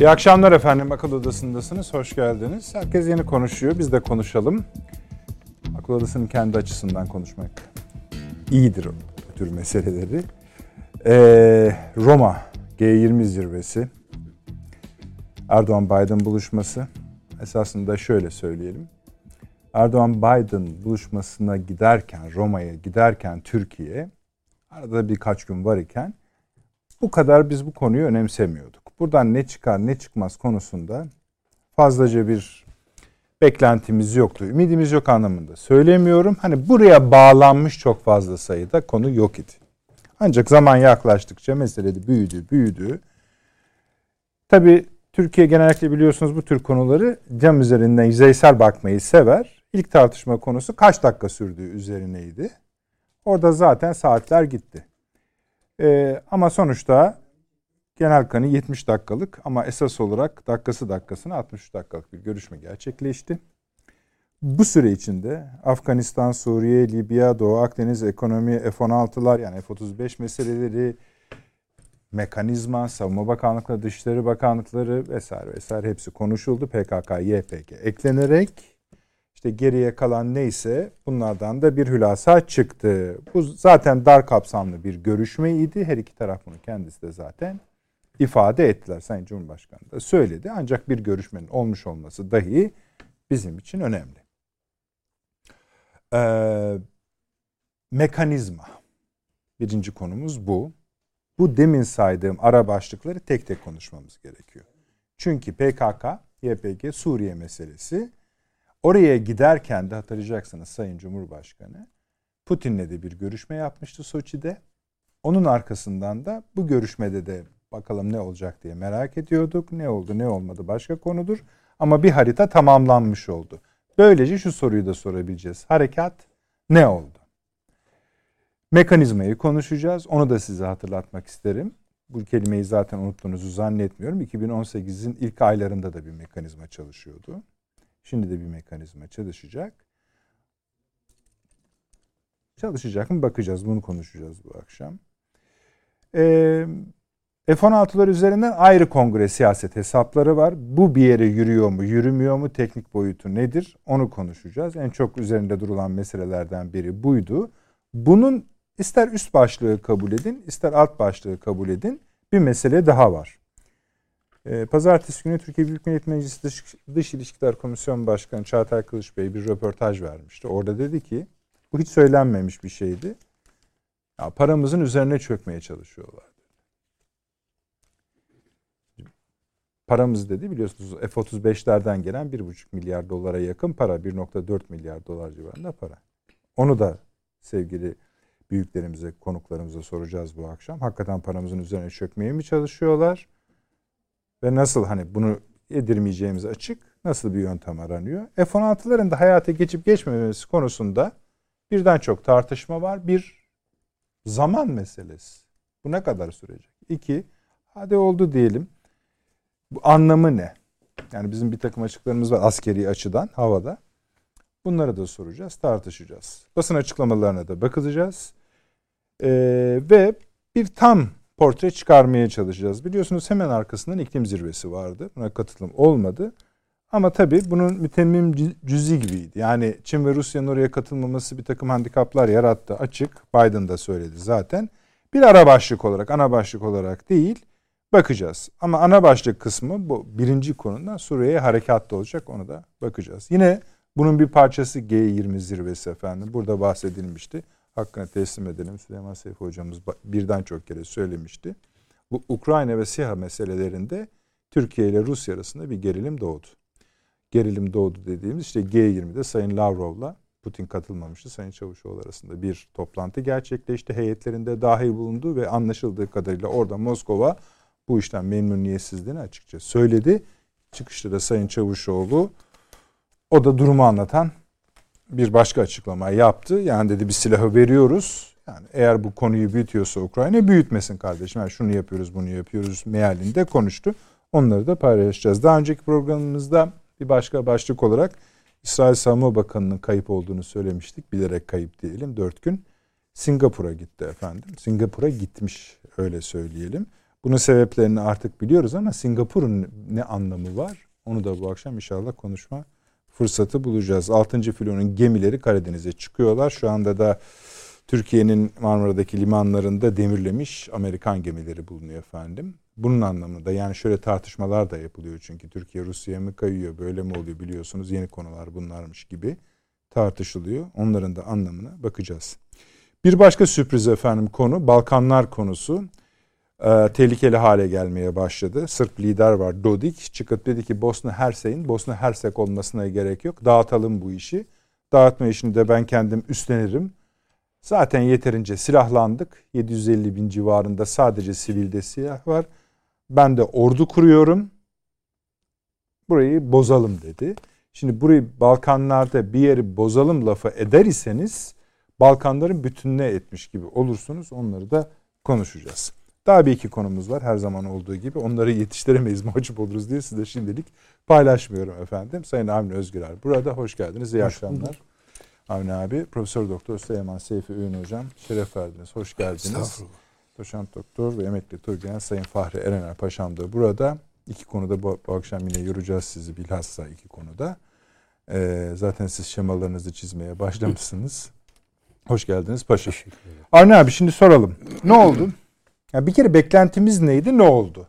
İyi akşamlar efendim. Akıl Odası'ndasınız. Hoş geldiniz. Herkes yeni konuşuyor. Biz de konuşalım. Akıl Odası'nın kendi açısından konuşmak iyidir o tür meseleleri. Ee, Roma G20 zirvesi. Erdoğan-Biden buluşması. Esasında şöyle söyleyelim. Erdoğan-Biden buluşmasına giderken, Roma'ya giderken Türkiye, arada birkaç gün var iken bu kadar biz bu konuyu önemsemiyorduk. Buradan ne çıkar ne çıkmaz konusunda fazlaca bir beklentimiz yoktu. Ümidimiz yok anlamında söylemiyorum. Hani buraya bağlanmış çok fazla sayıda konu yok idi. Ancak zaman yaklaştıkça mesele de büyüdü, büyüdü. Tabii Türkiye genellikle biliyorsunuz bu tür konuları cam üzerinden yüzeysel bakmayı sever. İlk tartışma konusu kaç dakika sürdüğü üzerineydi. Orada zaten saatler gitti. Ee, ama sonuçta genel kanı 70 dakikalık ama esas olarak dakikası dakikasına 63 dakikalık bir görüşme gerçekleşti. Bu süre içinde Afganistan, Suriye, Libya, Doğu Akdeniz ekonomi, F-16'lar yani F-35 meseleleri, mekanizma, savunma bakanlıkları, dışişleri bakanlıkları vesaire vesaire hepsi konuşuldu. PKK, YPG eklenerek işte geriye kalan neyse bunlardan da bir hülasa çıktı. Bu zaten dar kapsamlı bir görüşmeydi. Her iki taraf bunu kendisi de zaten ifade ettiler. Sayın Cumhurbaşkanı da söyledi. Ancak bir görüşmenin olmuş olması dahi bizim için önemli. Ee, mekanizma. Birinci konumuz bu. Bu demin saydığım ara başlıkları tek tek konuşmamız gerekiyor. Çünkü PKK, YPG, Suriye meselesi oraya giderken de hatırlayacaksınız Sayın Cumhurbaşkanı Putin'le de bir görüşme yapmıştı Soçi'de. Onun arkasından da bu görüşmede de bakalım ne olacak diye merak ediyorduk. Ne oldu ne olmadı başka konudur. Ama bir harita tamamlanmış oldu. Böylece şu soruyu da sorabileceğiz. Harekat ne oldu? Mekanizmayı konuşacağız. Onu da size hatırlatmak isterim. Bu kelimeyi zaten unuttuğunuzu zannetmiyorum. 2018'in ilk aylarında da bir mekanizma çalışıyordu. Şimdi de bir mekanizma çalışacak. Çalışacak mı bakacağız. Bunu konuşacağız bu akşam. Ee, F-16'lar üzerinden ayrı kongre siyaset hesapları var. Bu bir yere yürüyor mu, yürümüyor mu, teknik boyutu nedir? Onu konuşacağız. En çok üzerinde durulan meselelerden biri buydu. Bunun ister üst başlığı kabul edin, ister alt başlığı kabul edin. Bir mesele daha var. Ee, pazartesi günü Türkiye Büyük Millet Meclisi Dış, Dış İlişkiler Komisyon Başkanı Çağatay Kılıç Bey bir röportaj vermişti. Orada dedi ki, bu hiç söylenmemiş bir şeydi. Ya paramızın üzerine çökmeye çalışıyorlar. Paramız dedi biliyorsunuz F-35'lerden gelen 1,5 milyar dolara yakın para 1,4 milyar dolar civarında para. Onu da sevgili büyüklerimize, konuklarımıza soracağız bu akşam. Hakikaten paramızın üzerine çökmeye mi çalışıyorlar? Ve nasıl hani bunu yedirmeyeceğimiz açık nasıl bir yöntem aranıyor? F-16'ların da hayata geçip geçmemesi konusunda birden çok tartışma var. Bir zaman meselesi. Bu ne kadar sürecek? İki, hadi oldu diyelim bu anlamı ne? Yani bizim bir takım açıklarımız var askeri açıdan havada. Bunları da soracağız, tartışacağız. Basın açıklamalarına da bakacağız. Ee, ve bir tam portre çıkarmaya çalışacağız. Biliyorsunuz hemen arkasından iklim zirvesi vardı. Buna katılım olmadı. Ama tabii bunun mütemmim cüzi gibiydi. Yani Çin ve Rusya'nın oraya katılmaması bir takım handikaplar yarattı. Açık. Biden da söyledi zaten. Bir ara başlık olarak, ana başlık olarak değil bakacağız. Ama ana başlık kısmı bu birinci konuda Suriye'ye harekatlı olacak ona da bakacağız. Yine bunun bir parçası G20 zirvesi efendim. Burada bahsedilmişti. Hakkını teslim edelim. Süleyman Seyfi hocamız birden çok kere söylemişti. Bu Ukrayna ve SİHA meselelerinde Türkiye ile Rusya arasında bir gerilim doğdu. Gerilim doğdu dediğimiz işte G20'de Sayın Lavrov'la Putin katılmamıştı. Sayın Çavuşoğlu arasında bir toplantı gerçekleşti. Heyetlerinde dahil bulundu ve anlaşıldığı kadarıyla orada Moskova bu işten memnuniyetsizliğini açıkça söyledi. Çıkışta da Sayın Çavuşoğlu o da durumu anlatan bir başka açıklama yaptı. Yani dedi bir silahı veriyoruz. Yani eğer bu konuyu büyütüyorsa Ukrayna büyütmesin kardeşim. Yani şunu yapıyoruz bunu yapıyoruz mealinde konuştu. Onları da paylaşacağız. Daha önceki programımızda bir başka başlık olarak İsrail Savunma Bakanı'nın kayıp olduğunu söylemiştik. Bilerek kayıp diyelim. Dört gün Singapur'a gitti efendim. Singapur'a gitmiş öyle söyleyelim. Bunun sebeplerini artık biliyoruz ama Singapur'un ne anlamı var? Onu da bu akşam inşallah konuşma fırsatı bulacağız. 6. filonun gemileri Karadeniz'e çıkıyorlar. Şu anda da Türkiye'nin Marmara'daki limanlarında demirlemiş Amerikan gemileri bulunuyor efendim. Bunun anlamında yani şöyle tartışmalar da yapılıyor çünkü Türkiye Rusya'ya mı kayıyor böyle mi oluyor biliyorsunuz yeni konular bunlarmış gibi tartışılıyor. Onların da anlamına bakacağız. Bir başka sürpriz efendim konu Balkanlar konusu e, tehlikeli hale gelmeye başladı. Sırp lider var Dodik çıkıp dedi ki Bosna Hersey'in Bosna Hersek olmasına gerek yok. Dağıtalım bu işi. Dağıtma işini de ben kendim üstlenirim. Zaten yeterince silahlandık. 750 bin civarında sadece sivilde silah var. Ben de ordu kuruyorum. Burayı bozalım dedi. Şimdi burayı Balkanlarda bir yeri bozalım lafı eder iseniz Balkanların bütününe etmiş gibi olursunuz. Onları da konuşacağız. Daha bir iki konumuz var her zaman olduğu gibi. Onları yetiştiremeyiz, mahcup oluruz diye size şimdilik paylaşmıyorum efendim. Sayın Avni Özgürer burada. Hoş geldiniz. İyi hoş akşamlar. Bulduk. Avni abi, Profesör Doktor Süleyman Seyfi Öğün Hocam. Şeref verdiniz. Hoş geldiniz. Doçent Doktor ve Emekli Turgenel Sayın Fahri Erener Paşam da burada. İki konuda bu, bu akşam yine yoracağız sizi bilhassa iki konuda. Ee, zaten siz şemalarınızı çizmeye başlamışsınız. Hoş geldiniz paşa. Avni abi şimdi soralım. Ne oldu? Yani bir kere beklentimiz neydi? Ne oldu?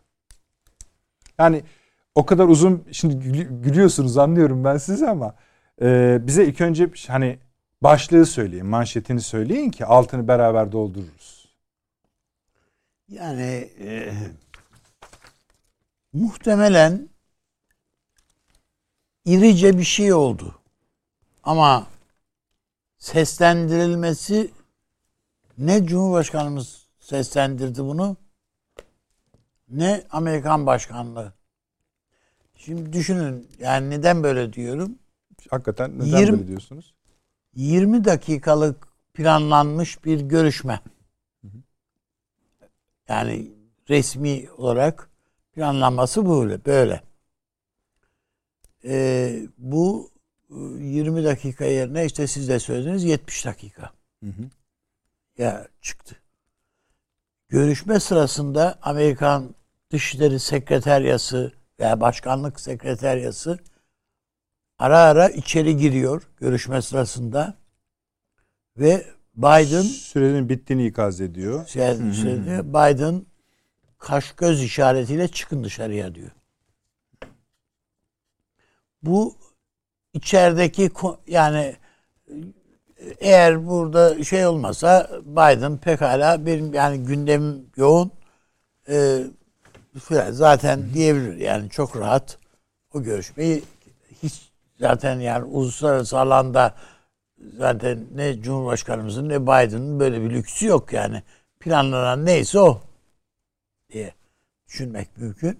Yani o kadar uzun şimdi gülüyorsunuz anlıyorum ben sizi ama e, bize ilk önce hani başlığı söyleyin, manşetini söyleyin ki altını beraber doldururuz. Yani e, muhtemelen irice bir şey oldu. Ama seslendirilmesi ne Cumhurbaşkanımız seslendirdi bunu ne Amerikan başkanlığı. Şimdi düşünün yani neden böyle diyorum? Hakikaten neden 20, böyle diyorsunuz? 20 dakikalık planlanmış bir görüşme. Yani resmi olarak planlanması böyle. böyle. Ee, bu 20 dakika yerine işte siz de söylediniz 70 dakika. Hı hı. Ya çıktı. Görüşme sırasında Amerikan Dışişleri Sekreteryası veya Başkanlık Sekreteryası ara ara içeri giriyor görüşme sırasında ve Biden sürenin bittiğini ikaz ediyor. Sürede, Biden kaş göz işaretiyle çıkın dışarıya diyor. Bu içerideki yani eğer burada şey olmasa Biden pekala benim yani gündemim yoğun e, zaten diyebilir yani çok rahat o görüşmeyi hiç zaten yani uluslararası alanda zaten ne Cumhurbaşkanımızın ne Biden'ın böyle bir lüksü yok yani. Planlanan neyse o diye düşünmek mümkün.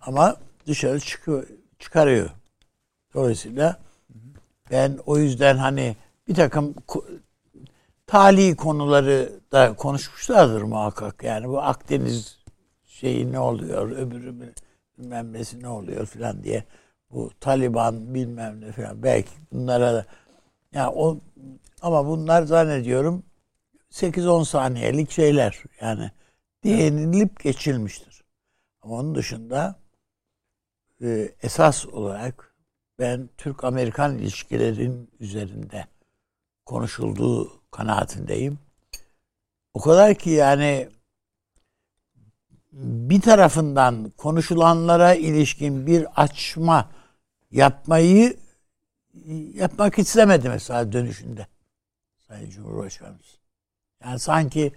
Ama dışarı çıkıyor, çıkarıyor. Dolayısıyla ben o yüzden hani bir takım tali konuları da konuşmuşlardır muhakkak. Yani bu Akdeniz şeyi ne oluyor, öbürü bilmem nesi ne oluyor filan diye. Bu Taliban bilmem ne filan. Belki bunlara da yani o ama bunlar zannediyorum 8-10 saniyelik şeyler. Yani değinilip geçilmiştir. Ama onun dışında e, esas olarak ben Türk-Amerikan ilişkilerin üzerinde konuşulduğu kanaatindeyim. O kadar ki yani bir tarafından konuşulanlara ilişkin bir açma yapmayı yapmak istemedi mesela dönüşünde Sayın Cumhurbaşkanımız. Yani sanki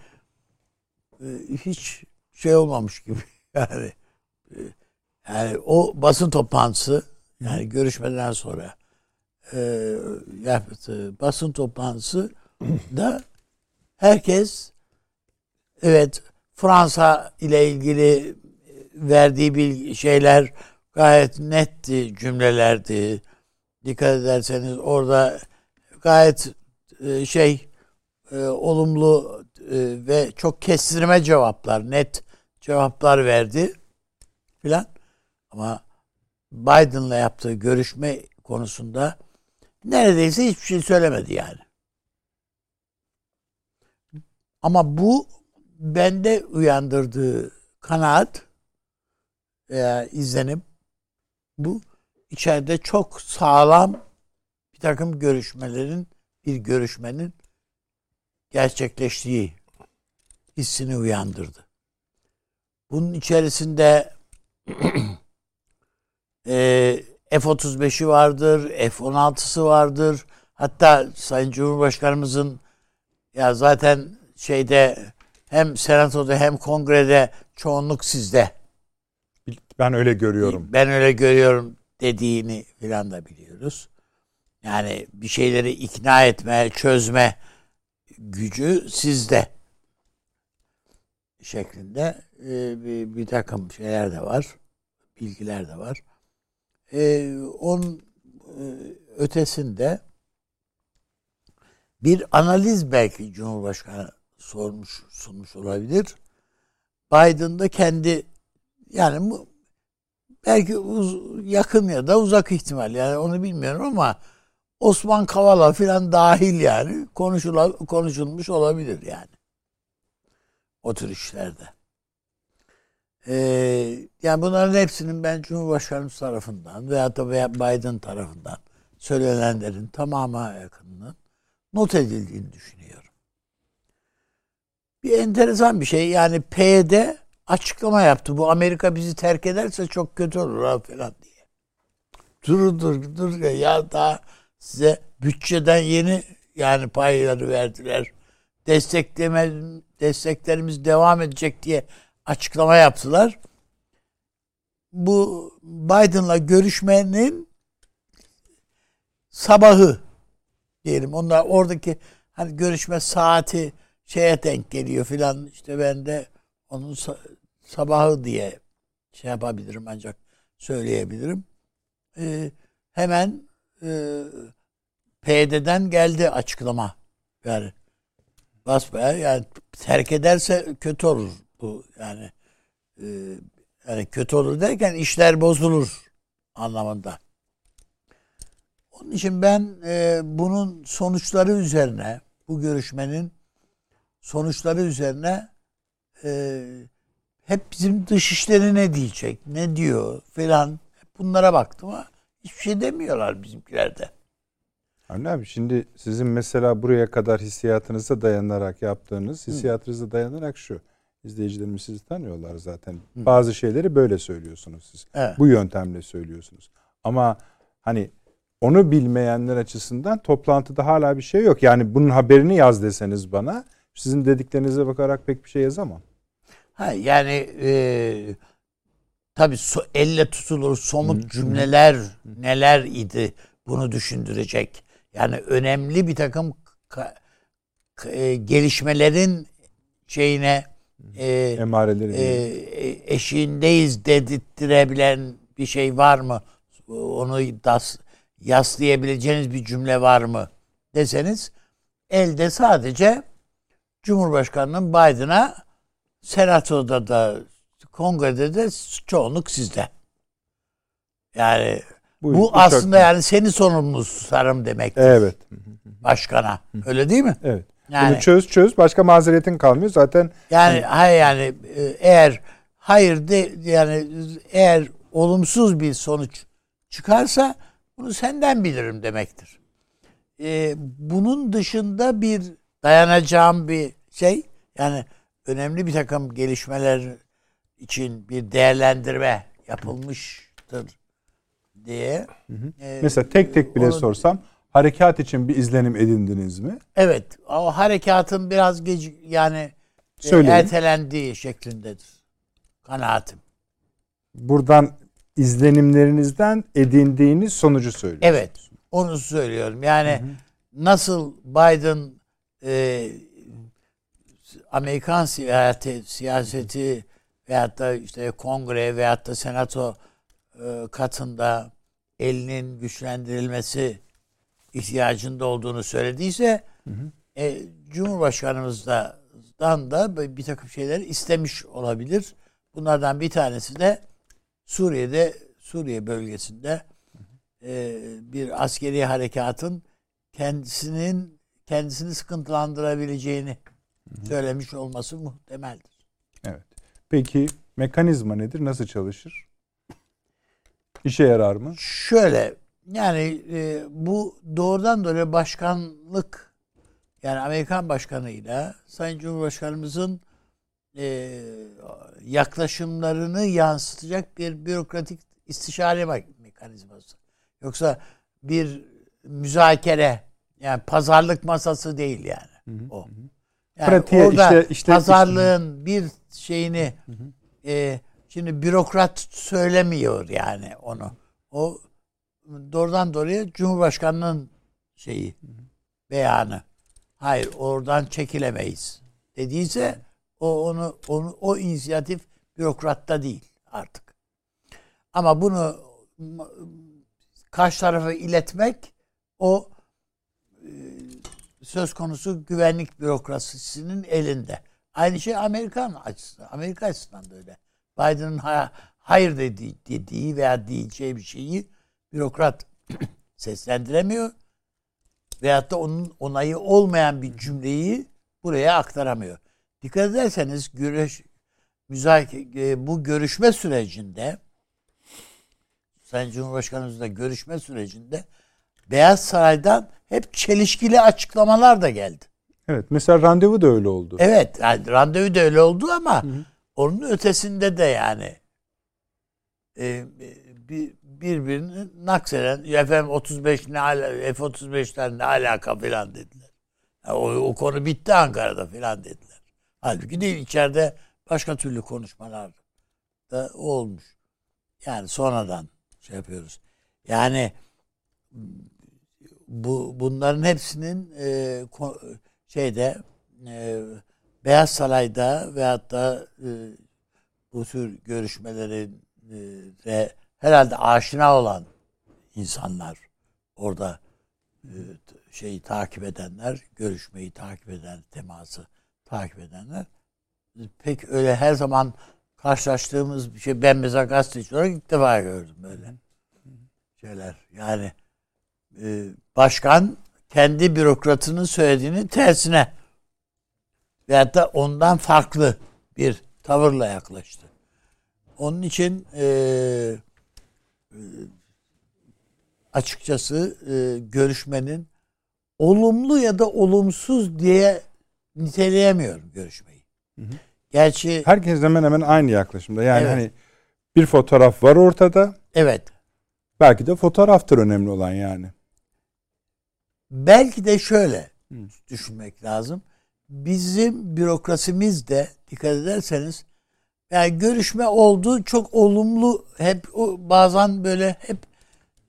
e, hiç şey olmamış gibi yani e, yani o basın toplantısı yani görüşmeden sonra e, yaptığı basın toplantısı da herkes evet Fransa ile ilgili verdiği bir şeyler gayet netti cümlelerdi. Dikkat ederseniz orada gayet e, şey e, olumlu e, ve çok kestirme cevaplar, net cevaplar verdi filan. Ama Biden'la yaptığı görüşme konusunda neredeyse hiçbir şey söylemedi yani. Ama bu bende uyandırdığı kanaat veya izlenim bu içeride çok sağlam bir takım görüşmelerin bir görüşmenin gerçekleştiği hissini uyandırdı. Bunun içerisinde e, F-35'i vardır, F-16'sı vardır. Hatta Sayın Cumhurbaşkanımızın ya zaten şeyde hem senatoda hem kongrede çoğunluk sizde. Ben öyle görüyorum. Ben öyle görüyorum dediğini filan da biliyoruz. Yani bir şeyleri ikna etme, çözme gücü sizde şeklinde e, bir, bir takım şeyler de var. Bilgiler de var. E, onun e, ötesinde bir analiz belki Cumhurbaşkanı sormuş sunmuş olabilir. Biden da kendi yani belki uz, yakın ya da uzak ihtimal yani onu bilmiyorum ama Osman Kavala filan dahil yani konuşula, konuşulmuş olabilir yani. O tür işlerde. Ee, yani bunların hepsinin ben Cumhurbaşkanımız tarafından veya da Biden tarafından söylenenlerin tamamı yakınının not edildiğini düşünüyorum. Bir enteresan bir şey yani P'de açıklama yaptı. Bu Amerika bizi terk ederse çok kötü olur falan diye. Dur dur dur ya daha size bütçeden yeni yani payları verdiler. Destekleme desteklerimiz devam edecek diye açıklama yaptılar. Bu Biden'la görüşmenin sabahı diyelim. Onlar oradaki hani görüşme saati şeye denk geliyor filan işte ben de onun sabahı diye şey yapabilirim ancak söyleyebilirim. Ee, hemen e, PYD'den geldi açıklama. Yani basbaya yani terk ederse kötü olur bu yani e, yani kötü olur derken işler bozulur anlamında. Onun için ben e, bunun sonuçları üzerine bu görüşmenin sonuçları üzerine e, hep bizim dışişleri ne diyecek, ne diyor filan bunlara baktım ama hiçbir şey demiyorlar bizimkilerde. Anne abi şimdi sizin mesela buraya kadar hissiyatınıza dayanarak yaptığınız hissiyatınıza dayanarak şu. İzleyicilerimiz sizi tanıyorlar zaten. Hı. Bazı şeyleri böyle söylüyorsunuz siz. Evet. Bu yöntemle söylüyorsunuz. Ama hani onu bilmeyenler açısından toplantıda hala bir şey yok. Yani bunun haberini yaz deseniz bana sizin dediklerinize bakarak pek bir şey yazamam. Ha yani e, tabii so, elle tutulur somut Hı. cümleler Hı. neler idi bunu düşündürecek. Yani önemli bir takım ka, e, gelişmelerin şeyine e, emareleri e, eşiğindeyiz dedirttirebilen bir şey var mı? Onu das, yaslayabileceğiniz bir cümle var mı deseniz elde sadece Cumhurbaşkanı'nın Biden'a Senato'da da Kongrede de çoğunluk sizde. Yani bu, bu aslında çok... yani seni sorumlu sarım demektir. Evet. Başkana. Öyle değil mi? Evet. Yani, Bunu çöz çöz başka mazeretin kalmıyor zaten. Yani hayır yani e, eğer hayır de yani eğer olumsuz bir sonuç çıkarsa bunu senden bilirim demektir. Ee, bunun dışında bir dayanacağım bir şey yani önemli bir takım gelişmeler için bir değerlendirme yapılmıştır diye. Hı hı. E, Mesela tek tek bile onu, sorsam harekat için bir izlenim edindiniz mi? Evet. O harekatın biraz gec yani e, Söyleyin. ertelendiği şeklindedir. Kanaatim. Buradan izlenimlerinizden edindiğiniz sonucu söylüyorsunuz. Evet. Onu söylüyorum. Yani hı hı. nasıl Biden e, Amerikan siyaseti, siyaseti veyahut da işte kongre veyahut da senato e, katında elinin güçlendirilmesi ihtiyacında olduğunu söylediyse hı hı. E, Cumhurbaşkanımızdan da bir takım şeyler istemiş olabilir. Bunlardan bir tanesi de Suriye'de Suriye bölgesinde e, bir askeri harekatın kendisinin kendisini sıkıntılandırabileceğini söylemiş olması muhtemeldir. Evet. Peki Mekanizma nedir? Nasıl çalışır? İşe yarar mı? Şöyle yani e, bu doğrudan doğruya başkanlık yani Amerikan başkanıyla Sayın Cumhurbaşkanımızın e, yaklaşımlarını yansıtacak bir bürokratik istişare me- mekanizması. Yoksa bir müzakere yani pazarlık masası değil yani o. Yani Pratiğe, orada işte- işte- pazarlığın bir şeyini e, şimdi bürokrat söylemiyor yani onu. O doğrudan doğruya Cumhurbaşkanının şeyi beyanı. Hayır oradan çekilemeyiz dediyse o onu onu o inisiyatif bürokratta değil artık. Ama bunu karşı tarafa iletmek o e, söz konusu güvenlik bürokrasisinin elinde. Aynı şey Amerikan açısından, Amerika açısından da öyle. Biden'ın ha- hayır dediği, dediği veya diyeceği bir şeyi bürokrat seslendiremiyor. Veyahut da onun onayı olmayan bir cümleyi buraya aktaramıyor. Dikkat ederseniz görüş, müzakere, bu görüşme sürecinde Sayın Cumhurbaşkanımızla görüşme sürecinde Beyaz Saray'dan hep çelişkili açıklamalar da geldi. Evet. Mesela randevu da öyle oldu. Evet, yani randevu da öyle oldu ama onun ötesinde de yani e, bir, birbirini nakseden efendim 35 ne ala, F-35'ler ne alaka filan dediler. Ya o, o konu bitti Ankara'da filan dediler. Halbuki değil içeride başka türlü konuşmalar da olmuş. Yani sonradan şey yapıyoruz. Yani bu bunların hepsinin e, ko- şeyde e, Beyaz Saray'da veyahut da e, bu tür görüşmelerin e, herhalde aşina olan insanlar orada e, şeyi takip edenler, görüşmeyi takip eden, teması takip edenler pek öyle her zaman karşılaştığımız bir şey ben mesela gazeteci olarak ilk defa gördüm böyle şeyler. Yani e, başkan kendi bürokratının söylediğinin tersine veyahut da ondan farklı bir tavırla yaklaştı. Onun için e, e, açıkçası e, görüşmenin olumlu ya da olumsuz diye niteleyemiyorum görüşmeyi. Gerçi Herkes hemen hemen aynı yaklaşımda. Yani Evet. hani bir fotoğraf var ortada. evet Belki de fotoğraftır önemli olan yani. Belki de şöyle düşünmek lazım. Bizim bürokrasimiz de dikkat ederseniz yani görüşme oldu çok olumlu hep bazen böyle hep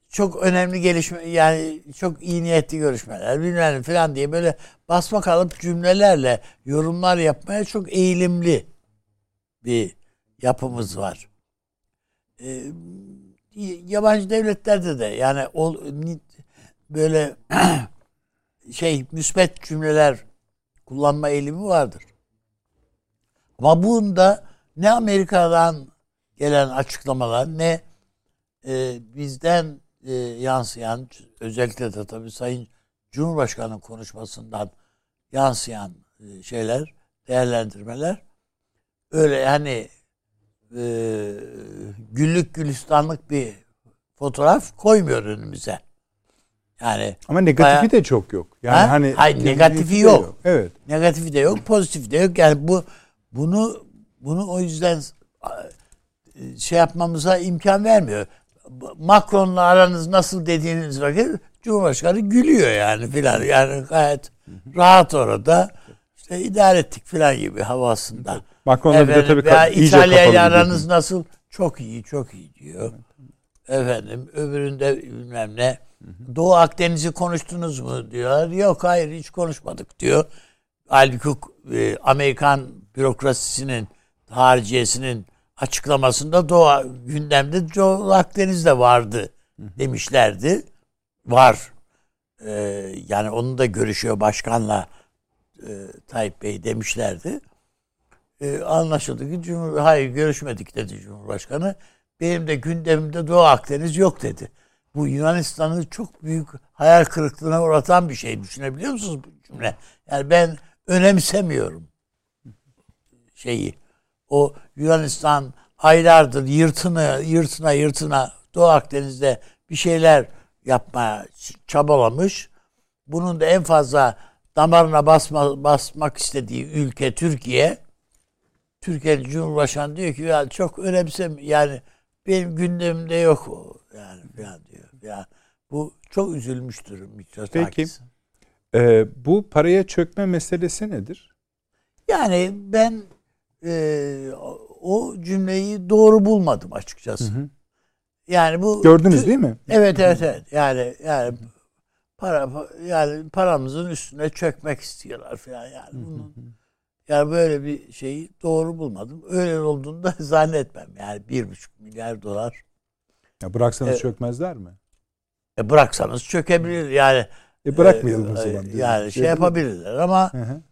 çok önemli gelişme yani çok iyi niyetli görüşmeler bilmem falan diye böyle basma kalıp cümlelerle yorumlar yapmaya çok eğilimli bir yapımız var. Ee, yabancı devletlerde de yani ol, böyle şey müsbet cümleler kullanma eğilimi vardır. Ama bunda ne Amerika'dan gelen açıklamalar ne e, bizden e, yansıyan özellikle de tabii Sayın Cumhurbaşkanı konuşmasından yansıyan e, şeyler, değerlendirmeler öyle yani e, güllük gülistanlık bir fotoğraf koymuyor önümüze. Yani Ama negatifi Bayağı- de çok yok. Yani Ha? hani Hayır, negatifi de yok. Evet. negatifi de yok, pozitifi de yok. Yani bu bunu bunu o yüzden e, şey yapmamıza imkan vermiyor. Macron'la aranız nasıl dediğiniz vakit Cumhurbaşkanı gülüyor yani filan. Yani gayet rahat orada. İşte idare ettik filan gibi havasında. Macron'la bir de tabii ka- iyice İtalya ile aranız nasıl? Çok iyi, çok iyi diyor. Efendim öbüründe bilmem ne. Doğu Akdeniz'i konuştunuz mu diyorlar. Yok hayır hiç konuşmadık diyor. Halbuki e, Amerikan bürokrasisinin hariciyesinin açıklamasında Doğu gündemde Doğu Akdeniz'de vardı demişlerdi. Var. E, yani onu da görüşüyor başkanla e, Tayyip Bey demişlerdi. E, anlaşıldı ki Cumhur hayır görüşmedik dedi Cumhurbaşkanı. Benim de gündemimde Doğu Akdeniz yok dedi. Bu Yunanistan'ı çok büyük hayal kırıklığına uğratan bir şey. Düşünebiliyor musunuz bu cümle? Yani ben önemsemiyorum şeyi. O Yunanistan aylardır yırtına yırtına yırtına Doğu Akdeniz'de bir şeyler yapmaya çabalamış. Bunun da en fazla damarına basma, basmak istediği ülke Türkiye. Türkiye'nin Cumhurbaşkanı diyor ki ya çok önemsem yani benim gündemimde yok o yani falan diyor. Ya bu çok üzülmüştür Mitsotakis. Peki. Ee, bu paraya çökme meselesi nedir? Yani ben e, o cümleyi doğru bulmadım açıkçası. Hı hı. Yani bu gördünüz değil mi? Evet evet evet. Yani yani para yani paramızın üstüne çökmek istiyorlar falan yani. Bunun, yani böyle bir şeyi doğru bulmadım. Öyle olduğunu da zannetmem. Yani bir buçuk milyar dolar. Ya bıraksanız e, çökmezler mi? E bıraksanız çökebilir yani. E bırakmayalım e, o zaman. Yani şey yapabilirler ama hı hı.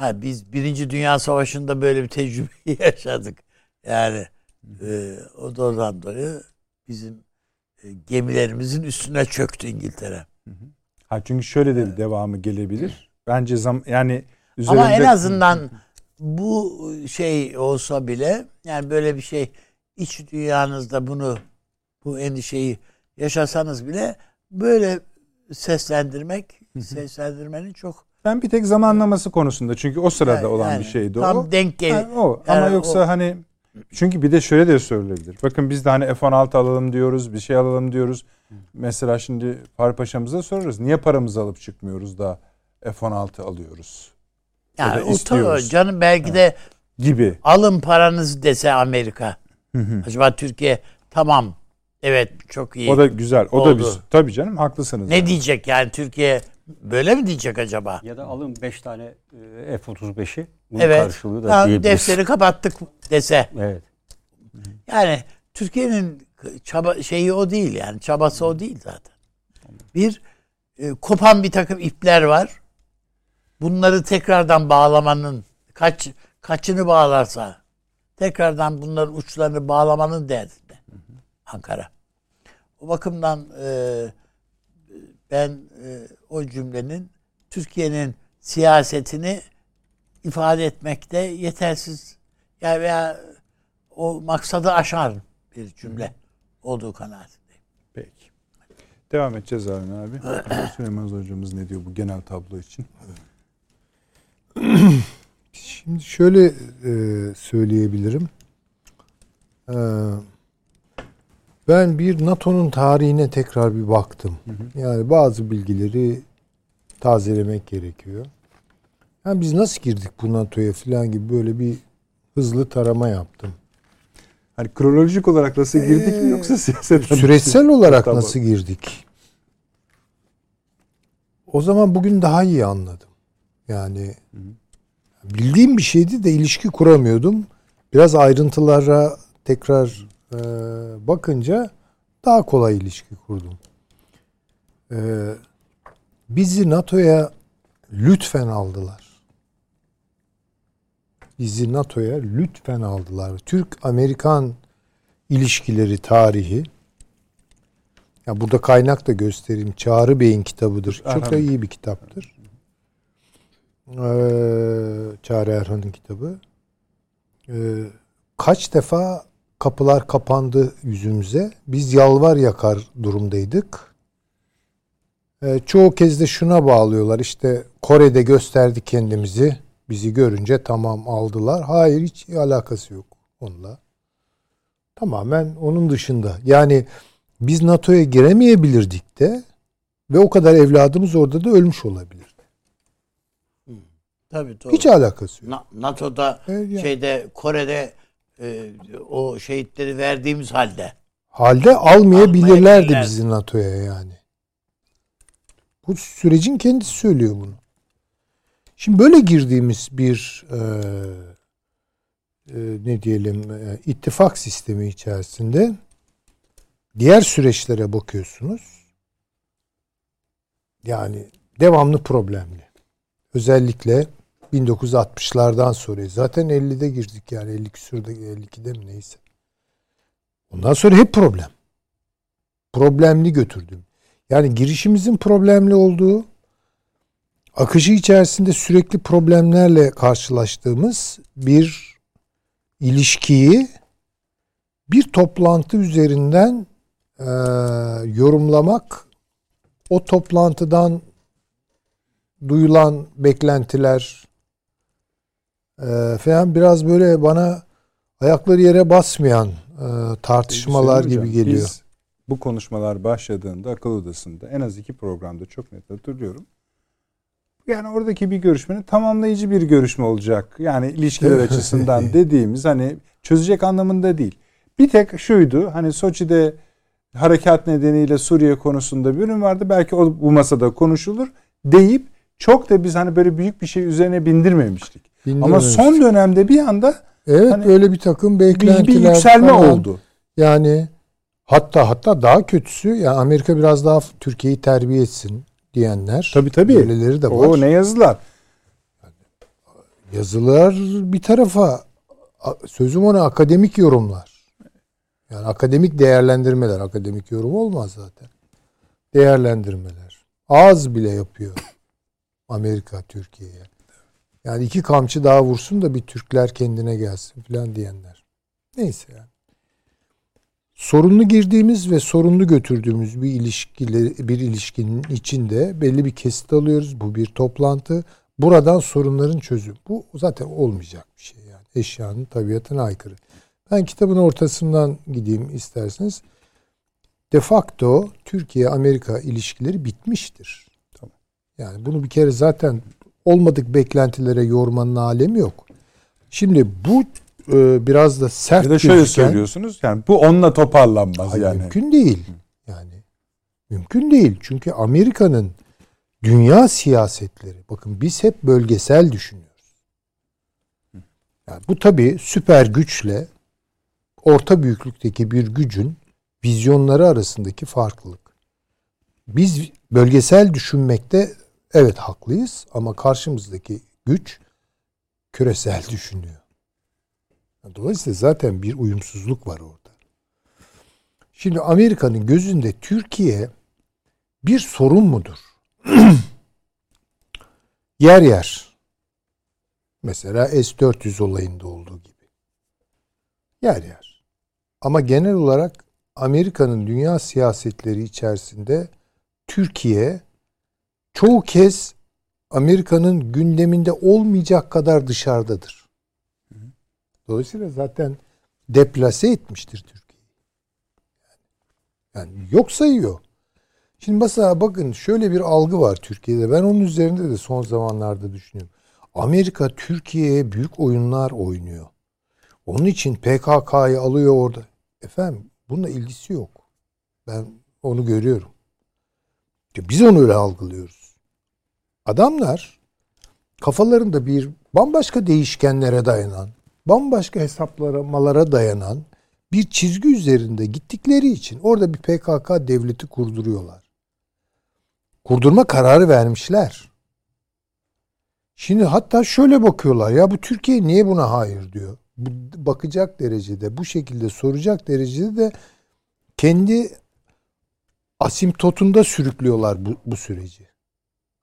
Ha biz Birinci Dünya Savaşı'nda böyle bir tecrübeyi yaşadık. Yani e, o da oradan dolayı bizim e, gemilerimizin üstüne çöktü İngiltere. Ha çünkü şöyle de bir devamı gelebilir. Bence zam yani üzerinde... Ama en azından bu şey olsa bile yani böyle bir şey iç dünyanızda bunu bu endişeyi yaşasanız bile böyle seslendirmek seslendirmenin çok ben bir tek zamanlaması konusunda çünkü o sırada yani, olan yani, bir şeydi tam o. Tam denk gel. Yani o. Yani Ama yoksa o, hani çünkü bir de şöyle de söylenebilir. Bakın biz de hani F-16 alalım diyoruz, bir şey alalım diyoruz. Mesela şimdi Fahri Paşa'mıza sorarız. Niye paramızı alıp çıkmıyoruz da F-16 alıyoruz? Yani o tabii canım belki de gibi. Alın paranızı dese Amerika. Acaba Türkiye tamam evet çok iyi. O da güzel. O oldu. da biz. Tabii canım haklısınız. Ne yani. diyecek yani Türkiye böyle mi diyecek acaba? Ya da alın 5 tane e, F-35'i. Bunun evet. karşılığı da tamam, Defteri kapattık dese. Evet. Yani Türkiye'nin çaba şeyi o değil yani çabası o değil zaten. Bir e, kopan bir takım ipler var. Bunları tekrardan bağlamanın kaç kaçını bağlarsa tekrardan bunların uçlarını bağlamanın derdinde Ankara. O bakımdan e, ben e, o cümlenin Türkiye'nin siyasetini ifade etmekte yetersiz yani veya o maksadı aşar bir cümle olduğu kanaatindeyim. Peki. Devam edeceğiz Avni abi. Süleyman Hocamız ne diyor bu genel tablo için? Şimdi şöyle e, söyleyebilirim. E, ben bir NATO'nun tarihine tekrar bir baktım. Hı hı. Yani bazı bilgileri tazelemek gerekiyor. Yani biz nasıl girdik bu NATO'ya falan gibi böyle bir hızlı tarama yaptım. Hani kronolojik olarak nasıl girdik ee, mi yoksa siyaset Süreçsel olarak tamam. nasıl girdik? O zaman bugün daha iyi anladım. Yani bildiğim bir şeydi de ilişki kuramıyordum. Biraz ayrıntılara tekrar e, bakınca daha kolay ilişki kurdum. E, bizi NATO'ya lütfen aldılar bizi NATO'ya lütfen aldılar. Türk-Amerikan ilişkileri tarihi ya burada kaynak da göstereyim. Çağrı Bey'in kitabıdır. Çok da iyi bir kitaptır. Ee, Çağrı Erhan'ın kitabı. Ee, kaç defa kapılar kapandı yüzümüze. Biz yalvar yakar durumdaydık. Ee, çoğu kez de şuna bağlıyorlar. İşte Kore'de gösterdik kendimizi. Bizi görünce tamam aldılar. Hayır hiç alakası yok onunla. Tamamen onun dışında. Yani biz NATO'ya giremeyebilirdik de ve o kadar evladımız orada da ölmüş olabilirdi. Tabii doğru. Hiç alakası yok. Na, NATO'da evet, yani. şeyde Kore'de e, o şehitleri verdiğimiz halde halde almayabilirlerdi bizi NATO'ya yani. Bu sürecin kendisi söylüyor bunu. Şimdi böyle girdiğimiz bir e, e, ne diyelim e, ittifak sistemi içerisinde diğer süreçlere bakıyorsunuz. Yani devamlı problemli. Özellikle 1960'lardan sonra zaten 50'de girdik yani 50 küsürde 52'de mi neyse. Ondan sonra hep problem. Problemli götürdüm. Yani girişimizin problemli olduğu akışı içerisinde sürekli problemlerle karşılaştığımız bir ilişkiyi bir toplantı üzerinden e, yorumlamak o toplantıdan duyulan beklentiler e, falan biraz böyle bana ayakları yere basmayan e, tartışmalar Hüseyin gibi Hocam, geliyor. Biz bu konuşmalar başladığında akıl odasında en az iki programda çok net hatırlıyorum. Yani oradaki bir görüşmenin tamamlayıcı bir görüşme olacak. Yani ilişkiler açısından dediğimiz hani çözecek anlamında değil. Bir tek şuydu hani Soçi'de harekat nedeniyle Suriye konusunda bir ürün vardı. Belki o bu masada konuşulur deyip çok da biz hani böyle büyük bir şey üzerine bindirmemiştik. Ama son dönemde bir anda evet hani böyle bir takım bir, beklentiler bir yükselme falan. oldu. Yani hatta hatta daha kötüsü ya Amerika biraz daha Türkiye'yi terbiye etsin diyenler. Tabii, tabii. Böyleleri de var. O ne yazılar. Yazılar bir tarafa sözüm ona akademik yorumlar. Yani akademik değerlendirmeler. Akademik yorum olmaz zaten. Değerlendirmeler. Az bile yapıyor Amerika Türkiye'ye. Yani iki kamçı daha vursun da bir Türkler kendine gelsin falan diyenler. Neyse yani. Sorunlu girdiğimiz ve sorunlu götürdüğümüz bir ilişkileri bir ilişkinin içinde belli bir kesit alıyoruz. Bu bir toplantı. Buradan sorunların çözüm. Bu zaten olmayacak bir şey yani. Eşyanın tabiatına aykırı. Ben kitabın ortasından gideyim isterseniz. De facto Türkiye-Amerika ilişkileri bitmiştir. Tamam. Yani bunu bir kere zaten olmadık beklentilere yormanın alemi yok. Şimdi bu e, biraz da sert Ya da şöyle gözüken- söylüyorsunuz yani bu onunla toparlanmaz Hayır, yani. Mümkün değil. Yani mümkün değil. Çünkü Amerika'nın dünya siyasetleri bakın biz hep bölgesel düşünüyoruz. Yani bu tabii süper güçle orta büyüklükteki bir gücün vizyonları arasındaki farklılık. Biz bölgesel düşünmekte evet haklıyız ama karşımızdaki güç küresel düşünüyor. Dolayısıyla zaten bir uyumsuzluk var orada. Şimdi Amerika'nın gözünde Türkiye bir sorun mudur? yer yer. Mesela S-400 olayında olduğu gibi. Yer yer. Ama genel olarak Amerika'nın dünya siyasetleri içerisinde Türkiye çoğu kez Amerika'nın gündeminde olmayacak kadar dışarıdadır. Dolayısıyla zaten deplase etmiştir Türkiye. Yani yok sayıyor. Şimdi mesela bakın şöyle bir algı var Türkiye'de. Ben onun üzerinde de son zamanlarda düşünüyorum. Amerika Türkiye'ye büyük oyunlar oynuyor. Onun için PKK'yı alıyor orada. Efendim bununla ilgisi yok. Ben onu görüyorum. Biz onu öyle algılıyoruz. Adamlar kafalarında bir bambaşka değişkenlere dayanan, bambaşka hesaplamalara dayanan bir çizgi üzerinde gittikleri için orada bir PKK devleti kurduruyorlar. Kurdurma kararı vermişler. Şimdi hatta şöyle bakıyorlar ya bu Türkiye niye buna hayır diyor. Bakacak derecede bu şekilde soracak derecede de kendi asimptotunda sürüklüyorlar bu, bu süreci.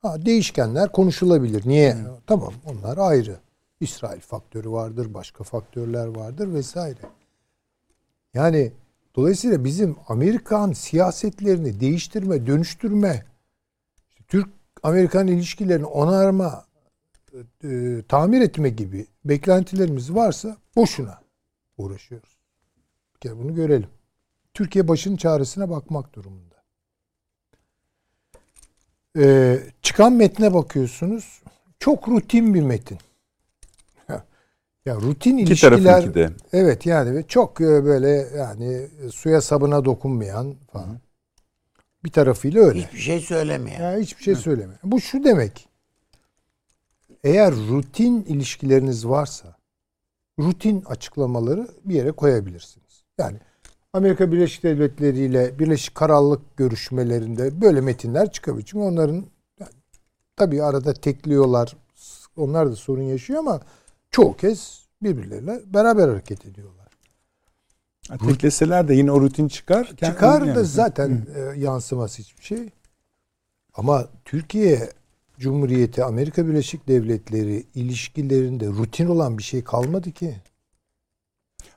Ha, değişkenler konuşulabilir. Niye? Tamam onlar ayrı. İsrail faktörü vardır, başka faktörler vardır vesaire. Yani dolayısıyla bizim Amerikan siyasetlerini değiştirme, dönüştürme, Türk-Amerikan ilişkilerini onarma, e, tamir etme gibi beklentilerimiz varsa boşuna uğraşıyoruz. Bir kere bunu görelim. Türkiye başının çaresine bakmak durumunda. Ee, çıkan metne bakıyorsunuz. Çok rutin bir metin. Ya rutin İki ilişkiler de. Evet yani ve çok e, böyle yani suya sabuna dokunmayan falan. Bir tarafıyla öyle. Hiçbir şey söylemeyen. Ya hiçbir şey söylemiyor. Bu şu demek. Eğer rutin ilişkileriniz varsa rutin açıklamaları bir yere koyabilirsiniz. Yani Amerika Birleşik Devletleri ile Birleşik Krallık görüşmelerinde böyle metinler çıkabilir. Çünkü onların tabii arada tekliyorlar. Onlar da sorun yaşıyor ama çoğu kez birbirleriyle beraber hareket ediyorlar. Tekleseler de yine o rutin çıkar. Çıkar da zaten e, yansıması hiçbir şey. Ama Türkiye Cumhuriyeti Amerika Birleşik Devletleri ilişkilerinde rutin olan bir şey kalmadı ki.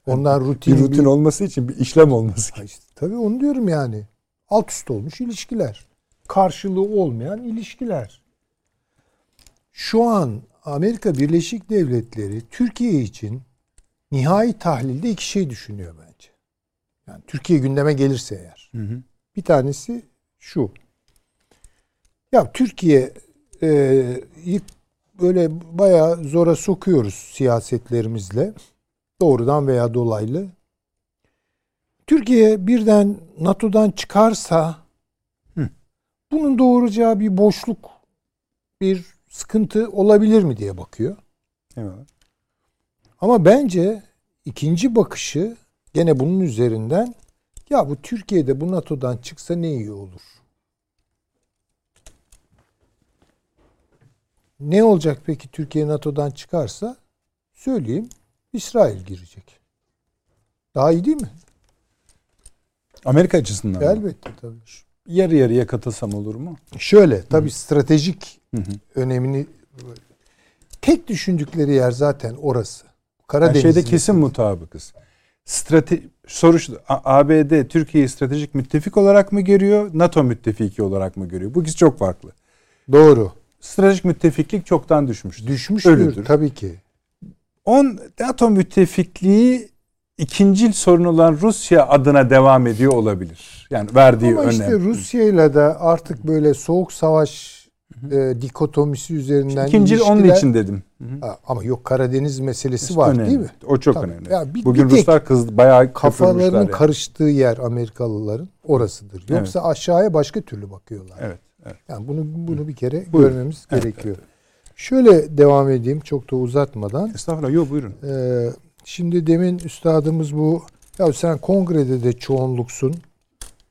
Ondan rutin Bir rutin olması için bir işlem olması. Ha işte, tabii onu diyorum yani. Alt üst olmuş ilişkiler. Karşılığı olmayan ilişkiler. Şu an Amerika Birleşik Devletleri Türkiye için nihai tahlilde iki şey düşünüyor bence. Yani Türkiye gündeme gelirse eğer. Hı hı. Bir tanesi şu. Ya Türkiye e, böyle bayağı zora sokuyoruz siyasetlerimizle. Doğrudan veya dolaylı. Türkiye birden NATO'dan çıkarsa Hı. bunun doğuracağı bir boşluk, bir sıkıntı olabilir mi diye bakıyor. Eyvallah. Ama bence ikinci bakışı gene bunun üzerinden ya bu Türkiye'de bu NATO'dan çıksa ne iyi olur. Ne olacak peki Türkiye NATO'dan çıkarsa? Söyleyeyim. İsrail girecek. Daha iyi değil mi? Amerika açısından? Elbette tabii. yarı yarıya katılsam olur mu? Şöyle tabii stratejik Hı hı. önemini tek düşündükleri yer zaten orası. Yani Karadeniz. şeyde kesin mutabıkız. Strate soru şu, ABD Türkiye'yi stratejik müttefik olarak mı görüyor, NATO müttefiki olarak mı görüyor? Bu ikisi çok farklı. Doğru. Stratejik müttefiklik çoktan düşmüştür. Düşmüştür Ölüdür. tabii ki. On NATO müttefikliği ikinci sorun olan Rusya adına devam ediyor olabilir. Yani verdiği Ama önem. işte Rusya'yla da artık böyle soğuk savaş e, dikotomisi üzerinden İkinci onun ilişkiler- için dedim. Ha, ama yok Karadeniz meselesi İşte var önemli. değil mi? O çok Tabii. önemli. Ya bir- Bugün bir Ruslar kızdı bayağı Kafalarının yani. karıştığı yer Amerikalıların orasıdır. Yoksa aşağıya başka türlü bakıyorlar. Evet. evet. Yani bunu bunu bir kere Buyurun. görmemiz Evet, gerekiyor. Şöyle devam edeyim çok da uzatmadan. Estağfurullah. Yok buyurun. Ee, şimdi demin üstadımız bu ya sen kongrede de çoğunluksun.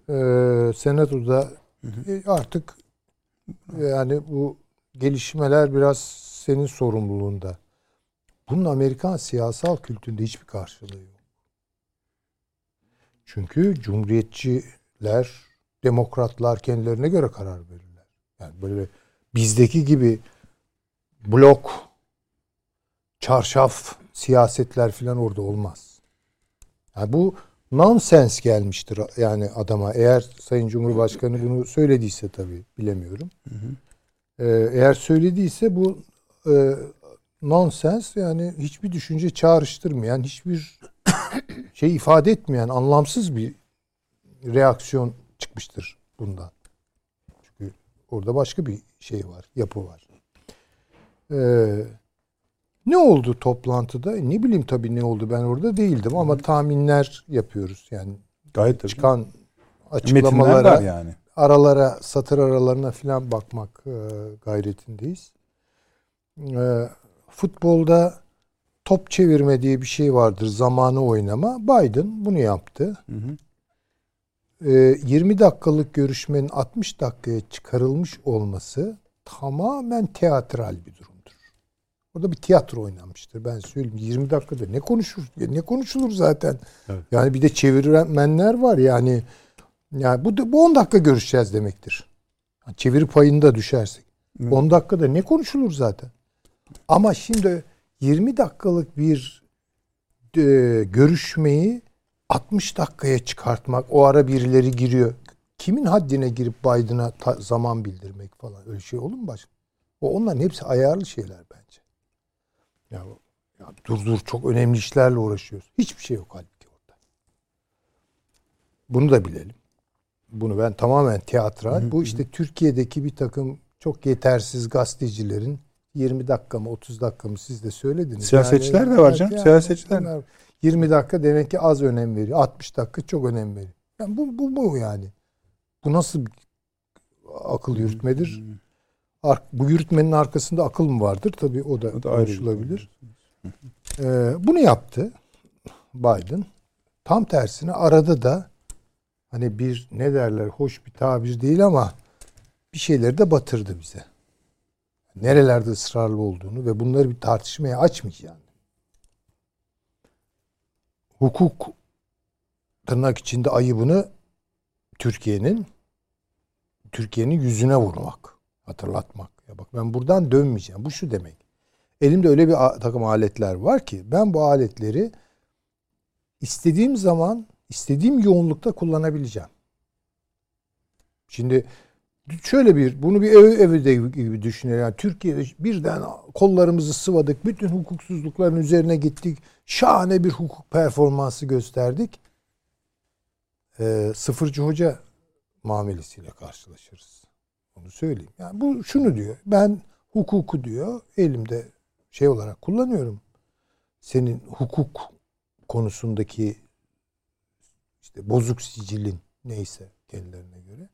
Ee, senatoda e, artık yani bu gelişmeler biraz senin sorumluluğunda. Bunun Amerikan siyasal kültüründe hiçbir karşılığı yok. Çünkü cumhuriyetçiler, demokratlar kendilerine göre karar verirler. Yani böyle bizdeki gibi blok, çarşaf siyasetler falan orada olmaz. Yani bu nonsens gelmiştir yani adama. Eğer Sayın Cumhurbaşkanı bunu söylediyse tabii bilemiyorum. Ee, eğer söylediyse bu e, nonsens yani hiçbir düşünce çağrıştırmayan, hiçbir şey ifade etmeyen anlamsız bir reaksiyon çıkmıştır bundan. Çünkü orada başka bir şey var, yapı var. Ee, ne oldu toplantıda? E, Ne bileyim tabii ne oldu ben orada değildim ama tahminler yapıyoruz yani Gayet tabii. çıkan Metinler açıklamalara var yani. aralara, satır aralarına falan bakmak e, gayretindeyiz. E, futbolda top çevirme diye bir şey vardır. Zamanı oynama. Biden bunu yaptı. Hı hı. E, 20 dakikalık görüşmenin 60 dakikaya çıkarılmış olması tamamen teatral bir durumdur. Orada bir tiyatro oynanmıştır. Ben söyleyeyim 20 dakikada ne konuşur? Ne konuşulur zaten? Evet. Yani bir de çevirmenler var yani yani bu, bu 10 dakika görüşeceğiz demektir. Yani Çeviri payında düşersek. Evet. 10 dakikada ne konuşulur zaten? Ama şimdi 20 dakikalık bir e, görüşmeyi 60 dakikaya çıkartmak, o ara birileri giriyor. Kimin haddine girip Biden'a zaman bildirmek falan öyle şey olur mu başka? O onların hepsi ayarlı şeyler bence. Ya, ya dur dur çok önemli işlerle uğraşıyoruz. Hiçbir şey yok halbuki orada. Bunu da bilelim. Bunu ben tamamen teatral. Bu işte Türkiye'deki bir takım çok yetersiz gazetecilerin 20 dakika mı 30 dakika mı siz de söylediniz. Siyasetçiler de var canım, siyasetçiler. bunlar 20 dakika demek ki az önem veriyor. 60 dakika çok önem veriyor. Yani bu, bu, bu yani. Bu nasıl akıl yürütmedir? Bu yürütmenin arkasında akıl mı vardır? Tabii o da, O da konuşulabilir. Ee, bunu yaptı Biden. Tam tersine arada da hani bir ne derler hoş bir tabir değil ama bir şeyleri de batırdı bize. Nerelerde ısrarlı olduğunu ve bunları bir tartışmaya açmayacağını. Hukuk tırnak içinde ayıbını Türkiye'nin Türkiye'nin yüzüne vurmak, hatırlatmak. Ya bak ben buradan dönmeyeceğim. Bu şu demek. Elimde öyle bir takım aletler var ki ben bu aletleri istediğim zaman istediğim yoğunlukta kullanabileceğim. Şimdi şöyle bir bunu bir ev evde gibi düşünelim. Yani Türkiye'de birden kollarımızı sıvadık. Bütün hukuksuzlukların üzerine gittik. Şahane bir hukuk performansı gösterdik. Ee, sıfırcı hoca muamelesiyle karşılaşırız. Onu söyleyeyim. Yani bu şunu diyor. Ben hukuku diyor elimde şey olarak kullanıyorum. Senin hukuk konusundaki işte bozuk sicilin neyse kendilerine göre.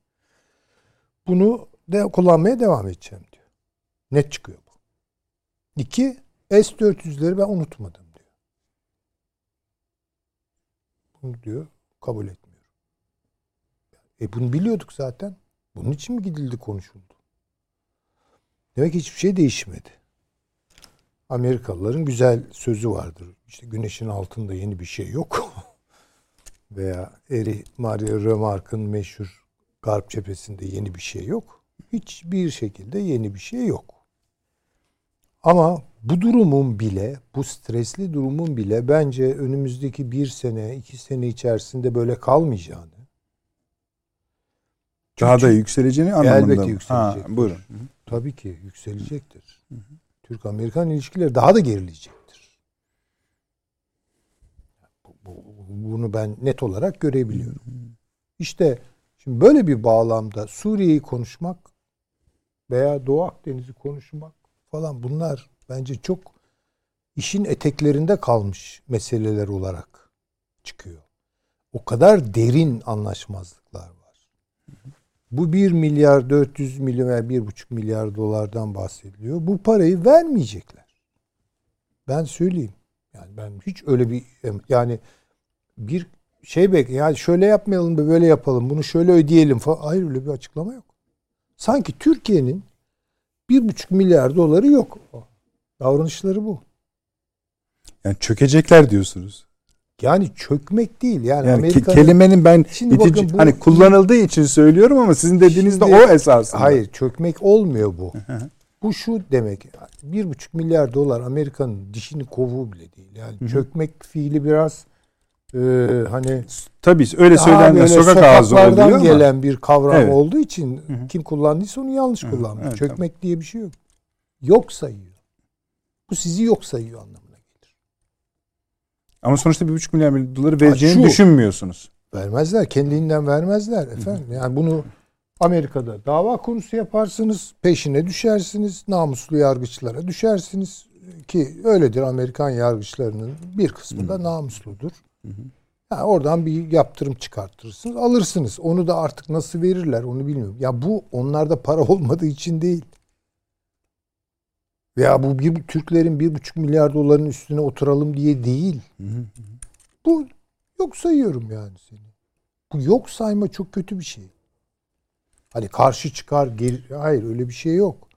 Bunu de kullanmaya devam edeceğim diyor. Net çıkıyor bu. İki, S-400'leri ben unutmadım diyor. Bunu diyor kabul etmiyorum. E bunu biliyorduk zaten. Bunun için mi gidildi konuşuldu? Demek ki hiçbir şey değişmedi. Amerikalıların güzel sözü vardır. İşte güneşin altında yeni bir şey yok. Veya Eri Mario Remarque'ın meşhur Garp cephesinde yeni bir şey yok. Hiçbir şekilde yeni bir şey yok. Ama bu durumun bile, bu stresli durumun bile bence önümüzdeki bir sene, iki sene içerisinde böyle kalmayacağını. Daha da yükseleceğini anlamında Elbette mı? yükselecek. Ha, buyurun. Tabii ki yükselecektir. Türk-Amerikan ilişkileri daha da gerileyecektir. Bunu ben net olarak görebiliyorum. İşte şimdi böyle bir bağlamda Suriye'yi konuşmak veya Doğu Akdeniz'i konuşmak falan bunlar bence çok işin eteklerinde kalmış meseleler olarak çıkıyor. O kadar derin anlaşmazlıklar var. Bu 1 milyar 400 milyon veya 1,5 milyar dolardan bahsediliyor. Bu parayı vermeyecekler. Ben söyleyeyim. Yani ben hiç öyle bir yani bir şey bek yani şöyle yapmayalım da böyle yapalım. Bunu şöyle ödeyelim falan. Hayır öyle bir açıklama yok. Sanki Türkiye'nin bir buçuk milyar doları yok. Davranışları bu. Yani çökecekler diyorsunuz. Yani çökmek değil. Yani, Yani Amerika ke- kelimenin ben Şimdi itici, bakın bu- hani kullanıldığı için söylüyorum ama sizin dediğinizde Şimdi- o esasında. Hayır çökmek olmuyor bu. bu şu demek. Bir buçuk milyar dolar Amerika'nın dişini kovuğu bile değil. Yani çökmek fiili biraz e, hani Tabii öyle daha söylenme böyle sokak ağzı ama. gelen bir kavram Evet. olduğu için kim kullandıysa onu yanlış kullanmış. evet, Çökmek diye bir şey yok. Yok sayıyor. Bu sizi yok sayıyor gelir. Ama sonuçta bir buçuk milyar doları vereceğini şu- düşünmüyorsunuz. Vermezler. Kendiliğinden vermezler efendim. Yani bunu Amerika'da dava konusu yaparsınız, peşine düşersiniz, namuslu yargıçlara düşersiniz ki öyledir Amerikan yargıçlarının bir kısmı da namusludur. Ha, oradan bir yaptırım çıkartırsınız, alırsınız. Onu da artık nasıl verirler onu bilmiyorum. Ya bu onlarda para olmadığı için değil. Veya bu bir, Türklerin bir buçuk milyar doların üstüne oturalım diye değil. Bu yok sayıyorum yani seni. Bu yok sayma çok kötü bir şey. Hani karşı çıkar, geri, hayır öyle bir şey yok.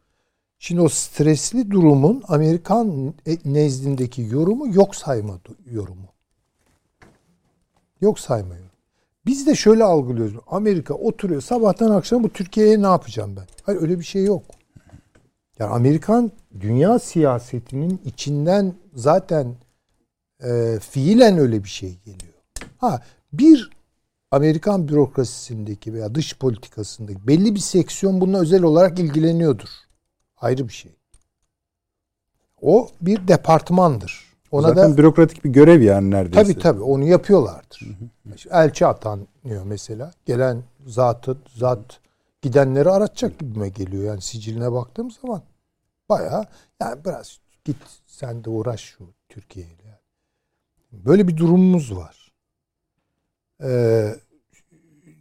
Şimdi o stresli durumun Amerikan e- nezdindeki yorumu yok sayma yorumu. Yok sayma yorumu. Biz de şöyle algılıyoruz. Amerika oturuyor sabahtan akşam bu Türkiye'ye ne yapacağım ben? Hayır öyle bir şey yok. Yani Amerikan dünya siyasetinin içinden zaten e, fiilen öyle bir şey geliyor. Ha bir Amerikan bürokrasisindeki veya dış politikasındaki belli bir seksiyon bununla özel olarak ilgileniyordur. Ayrı bir şey. O bir departmandır. Ona Zaten da bürokratik bir görev yani neredeyse. tabii tabii onu yapıyorlardır. İşte Elçi atanıyor mesela. Gelen zatı zat gidenleri aratacak gibime geliyor. Yani siciline baktığım zaman bayağı yani biraz git sen de uğraş şu Türkiye ile. Böyle bir durumumuz var. Ee,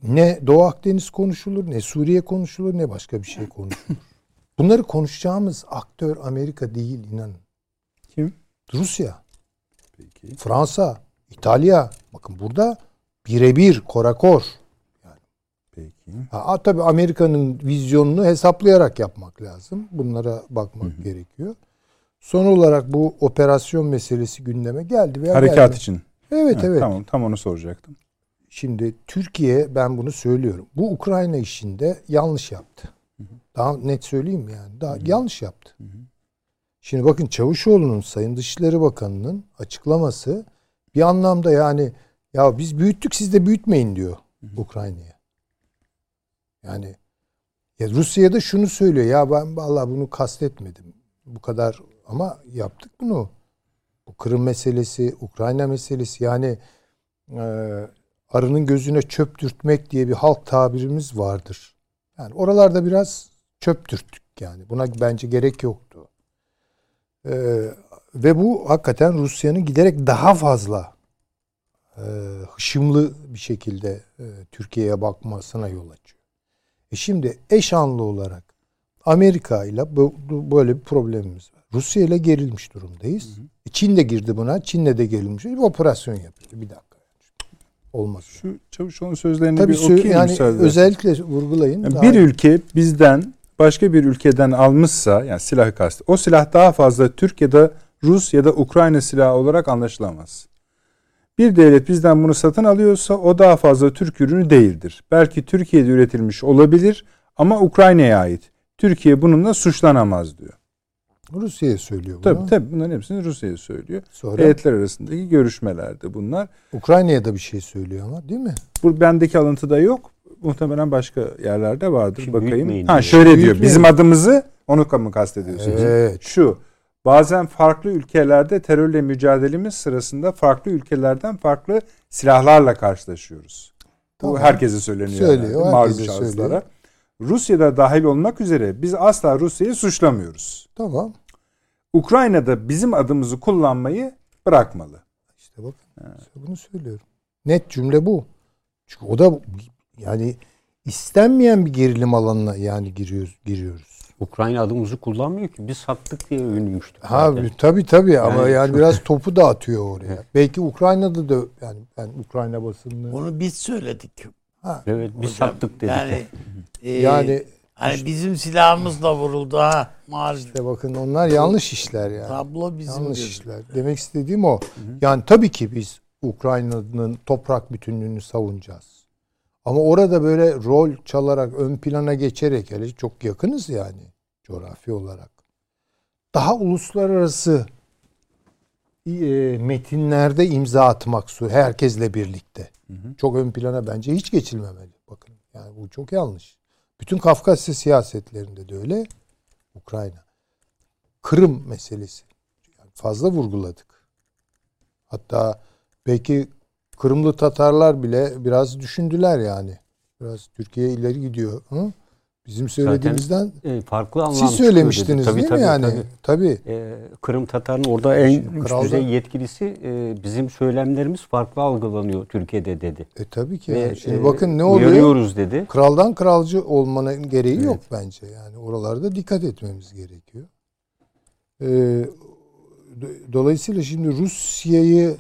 ne Doğu Akdeniz konuşulur, ne Suriye konuşulur, ne başka bir şey konuşulur. Bunları konuşacağımız aktör Amerika değil inanın. Kim? Rusya, Peki. Fransa, İtalya. Bakın burada birebir korakor. Peki. Ha, tabii Amerika'nın vizyonunu hesaplayarak yapmak lazım. Bunlara bakmak gerekiyor. Son olarak bu operasyon meselesi gündeme geldi veya Harekat gelmedi. için. Evet Ha, evet. Tamam tam onu soracaktım. Şimdi Türkiye ben bunu söylüyorum. Bu Ukrayna işinde yanlış yaptı. Daha net söyleyeyim yani. Daha yanlış yaptı. Şimdi bakın Çavuşoğlu'nun Sayın Dışişleri Bakanı'nın açıklaması Bir anlamda yani ya biz büyüttük siz de büyütmeyin diyor Ukrayna'ya. Yani ya Rusya'ya da şunu söylüyor ya ben vallahi bunu kastetmedim. Bu kadar ama yaptık bunu. Bu Kırım meselesi, Ukrayna meselesi yani e, arının gözüne çöp dürtmek diye bir halk tabirimiz vardır. Yani oralarda biraz çöp dürttük yani. Buna bence gerek yoktu. E, ve bu hakikaten Rusya'nın giderek daha fazla e, hışımlı bir şekilde e, Türkiye'ye bakmasına yol açıyor. E şimdi eşanlı olarak Amerika ile böyle bir problemimiz var. Rusya ile gerilmiş durumdayız. E Çin de girdi buna. Çin'le de gerilmiş. Bir operasyon yapıyor. Bir dakika. Olmaz. Şu Çavuşoğlu'nun sözlerini Tabii bir okuyayım yani müsaade özellikle vurgulayın. Yani bir ülke bizden başka bir ülkeden almışsa yani silahı kastı. O silah daha fazla Türk ya da Rus ya da Ukrayna silahı olarak anlaşılamaz. Bir devlet bizden bunu satın alıyorsa o daha fazla Türk ürünü değildir. Belki Türkiye'de üretilmiş olabilir ama Ukrayna'ya ait. Türkiye bununla suçlanamaz diyor. Rusya'ya söylüyor bunu. Tabii tabii bunların hepsini Rusya'ya söylüyor. Sonra Heyetler arasındaki görüşmelerde bunlar. Ukrayna'ya da bir şey söylüyor ama değil mi? Bu bendeki alıntıda yok. Muhtemelen başka yerlerde vardır. Şimdi Bakayım. büyütmeyin Ha diyor. şöyle diyor. Büyütmeyin. Bizim adımızı onu mı kastediyorsunuz? Evet. Şu. Bazen farklı ülkelerde terörle mücadelemiz sırasında farklı ülkelerden farklı silahlarla karşılaşıyoruz. Tamam. Bu herkese söyleniyor. Söylüyor, malum herkese şahıslara. söylüyor. Rusya'da dahil olmak üzere biz asla Rusya'yı suçlamıyoruz. Tamam. Ukrayna'da bizim adımızı kullanmayı bırakmalı. İşte bakın bunu söylüyorum. Net cümle bu. Çünkü o da yani istenmeyen bir gerilim alanına yani giriyoruz giriyoruz. Ukrayna adımızı kullanmıyor ki. Biz sattık diye övünmüştük. Ha zaten. tabii tabii ama Yani yani çok- biraz topu da atıyor oraya. Belki Ukrayna'da da yani ben Ukrayna basınını Bunu biz söyledik. ha, Evet biz Hocam, sattık dedik. Yani e, yani hani bizim silahımızla vuruldu ha. Maalesef. işte bakın onlar yanlış işler yani. Tablo bizim yanlış diyor. işler. Demek istediğim o. Yani tabii ki biz Ukrayna'nın toprak bütünlüğünü savunacağız. Ama orada böyle rol çalarak ön plana geçerek hele çok yakınız yani coğrafi olarak. Daha uluslararası e, metinlerde imza atmak su herkesle birlikte. Çok ön plana bence hiç geçilmemeli. Bakın yani bu çok yanlış. Bütün Kafkasya siyasetlerinde de öyle. Ukrayna. Kırım meselesi. Yani fazla vurguladık. Hatta belki Kırımlı Tatarlar bile biraz düşündüler yani. Biraz Türkiye ileri gidiyor. Hı? Bizim söylediğimizden E, farklı anlam siz söylemiştiniz. Tabii, değil tabii, mi yani? tabii. Tabii. E, Kırım Tatar'ın orada en Şimdi üst düzey yetkilisi e, bizim söylemlerimiz farklı algılanıyor Türkiye'de dedi. E tabii ki. Ve, yani. Şimdi e, bakın ne oluyor? Dedi. Kraldan kralcı olmanın gereği yok bence. Yani oralarda dikkat etmemiz gerekiyor. Do- dolayısıyla şimdi Rusya'yı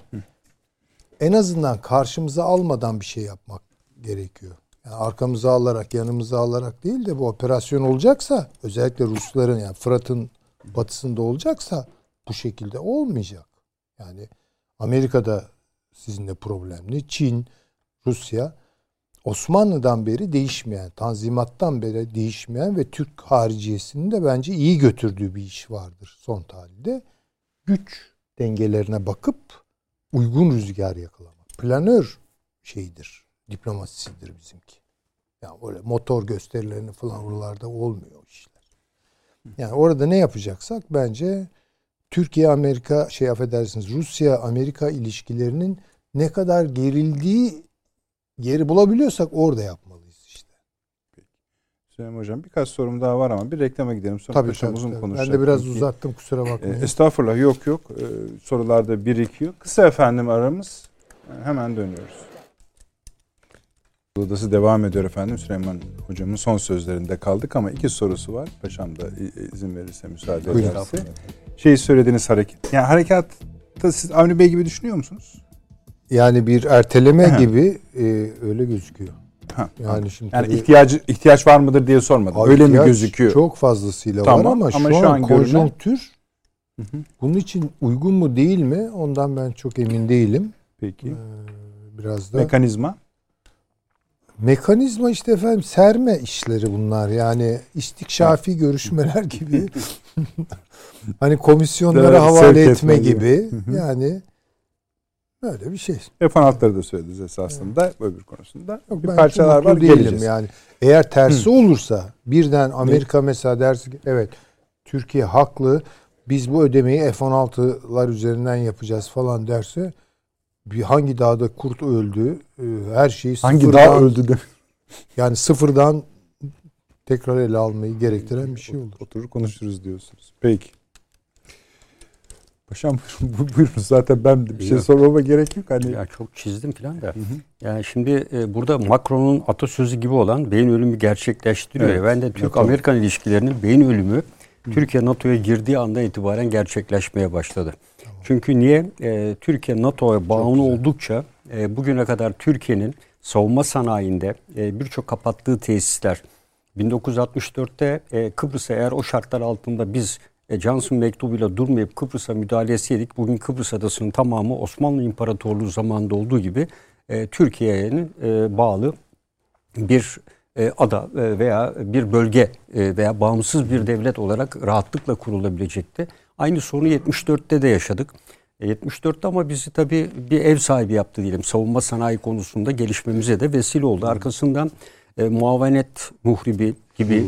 en azından karşımıza almadan bir şey yapmak gerekiyor. Yani arkamıza alarak, yanımıza alarak değil de bu operasyon olacaksa özellikle Rusların yani Fırat'ın batısında olacaksa bu şekilde olmayacak. Yani Amerika'da sizinle problemli, Çin, Rusya Osmanlı'dan beri değişmeyen, Tanzimat'tan beri değişmeyen ve Türk hariciyesinin de bence iyi götürdüğü bir iş vardır son tarihte. Güç dengelerine bakıp uygun rüzgar yakalamak. Planör şeyidir, diplomasisidir bizimki. Yani öyle motor gösterilerini falan oralarda olmuyor işler. Yani orada ne yapacaksak bence Türkiye Amerika şey affedersiniz Rusya Amerika ilişkilerinin ne kadar gerildiği yeri bulabiliyorsak orada işte. Süleyman Hocam birkaç sorum daha var ama bir reklama gidelim. Sonra Tabii tabii. uzun tabii. konuşacak. Ben de biraz çünkü. uzattım kusura E, bakmayın. estağfurullah yok yok. E, sorularda birikiyor. Kısa efendim aramız. E, hemen dönüyoruz. Odası devam ediyor efendim. Süleyman hocamın son sözlerinde kaldık ama iki sorusu var. Paşam da izin verirse müsaade Buyurun. ederse. Şeyi söylediğiniz hareket. Yani harekatta siz Avni Bey gibi düşünüyor musunuz? Yani bir erteleme gibi e, öyle gözüküyor. Yani şimdi yani ihtiyacı ihtiyaç var mıdır diye sormadım. Abi Öyle mi gözüküyor? Çok fazlasıyla Tamam, var ama, ama şu, şu an, an görünen- konjonktür hı. bunun için uygun mu değil mi ondan ben çok emin değilim. Peki. Ee, biraz da Mekanizma. mekanizma işte efendim serme işleri bunlar yani istikşafi görüşmeler gibi hani komisyonlara havale etme gibi. yani Öyle bir şey. F-16'ları da söylediniz esasında öbür konusunda. Yok, bir parçalar var değilim geleceğiz. yani. Eğer tersi olursa birden Amerika mesela derse ki evet Türkiye haklı biz bu ödemeyi F-16'lar üzerinden yapacağız falan derse bir hangi dağda kurt öldü e, her şeyi Hangi sıfırdan, dağ öldü de yani sıfırdan tekrar ele almayı gerektiren bir şey olur. oturur konuşuruz diyorsunuz. Peki. Paşam buyurun, buyurun. zaten ben bir şey Yok. sormama gerek yok. Hani Ya çok çizdim falan da. Yani şimdi e, burada Macron'un atasözü gibi olan beyin ölümü gerçekleştiriyor. Evet. Ben de. Türk-Amerikan ilişkilerinin beyin ölümü Türkiye NATO'ya girdiği andan itibaren gerçekleşmeye başladı. Çünkü niye? E, Türkiye NATO'ya bağımlı oldukça e, bugüne kadar Türkiye'nin savunma sanayinde e, birçok kapattığı tesisler 1964'te e, Kıbrıs'a eğer o şartlar altında biz e, Johnson mektubuyla durmayıp Kıbrıs'a müdahale etseydik bugün Kıbrıs adasının tamamı Osmanlı İmparatorluğu zamanında olduğu gibi e, Türkiye'nin e, bağlı bir e, ada e, veya bir bölge e, veya bağımsız bir devlet olarak rahatlıkla kurulabilecekti. Aynı sorunu 74'te de yaşadık. E, 74'te ama bizi tabii bir ev sahibi yaptı diyelim. Savunma sanayi konusunda gelişmemize de vesile oldu. Arkasından e, muavenet muhribi gibi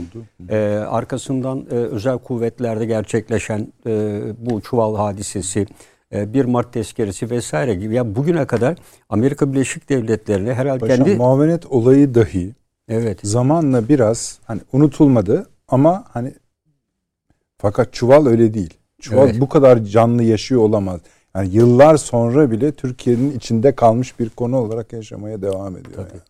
e, arkasından e, özel kuvvetlerde gerçekleşen e, bu çuval hadisesi, e, 1 Mart tezkeresi vesaire gibi. Ya bugüne kadar Amerika Birleşik Devletleri'ne herhalde Paşam kendi muavenet olayı dahi evet zamanla biraz hani unutulmadı ama hani fakat çuval öyle değil. Çuval Evet. bu kadar canlı yaşıyor olamaz. Yani yıllar sonra bile Türkiye'nin içinde kalmış bir konu olarak yaşamaya devam ediyor. yani.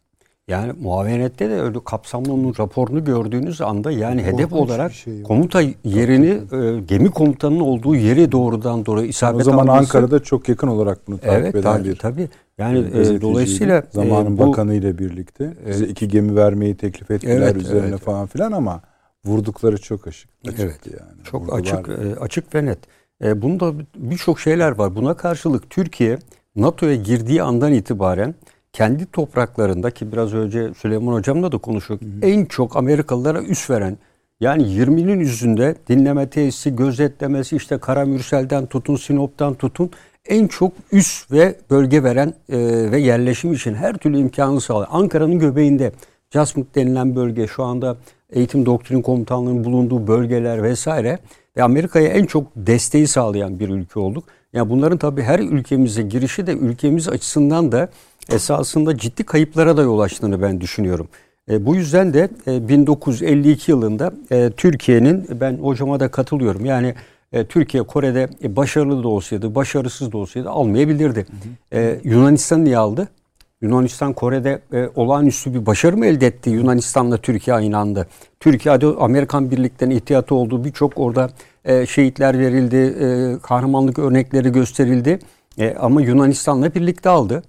Yani muavenette de öyle kapsamlı onun raporunu gördüğünüz anda yani hedef Korkunç olarak bir şey. komuta yerini e, gemi komutanının olduğu yeri doğrudan doğru isabet O zaman alması- Ankara'da çok yakın olarak bunu takip evet eden tabii, bir tabii. Yani e, dolayısıyla e, zamanın bu- bakanı ile birlikte bize iki gemi vermeyi teklif ettiler Evet, üzerine evet. falan filan ama vurdukları çok açık. açıktı Evet. yani. Çok Vurdular. açık e, açık ve net. E, bunda birçok şeyler var. Buna karşılık Türkiye NATO'ya girdiği andan itibaren kendi topraklarında ki biraz önce Süleyman Hocam'la da konuştuk. En çok Amerikalılara üs veren yani 20'nin yüzünde dinleme tesisi, gözetlemesi işte Karamürsel'den tutun, Sinop'tan tutun en çok üs ve bölge veren e, ve yerleşim için her türlü imkanı sağlayan. Ankara'nın göbeğinde Jasmut denilen bölge şu anda eğitim doktrin komutanlığının bulunduğu bölgeler vesaire ve Amerika'ya en çok desteği sağlayan bir ülke olduk. Yani bunların tabii her ülkemize girişi de ülkemiz açısından da esasında ciddi kayıplara da yol açtığını ben düşünüyorum. E, bu yüzden de e, 1952 yılında e, Türkiye'nin ben hocama da katılıyorum. Yani e, Türkiye Kore'de e, başarılı da olsaydı, başarısız da olsaydı almayabilirdi. E, Yunanistan niye aldı? Yunanistan Kore'de e, olağanüstü bir başarı mı elde etti? Yunanistan'la Türkiye aynı anda. Türkiye'de Amerikan birliklerinin ihtiyatı olduğu birçok orada e, şehitler verildi, e, kahramanlık örnekleri gösterildi. E, ama Yunanistan'la birlikte aldı.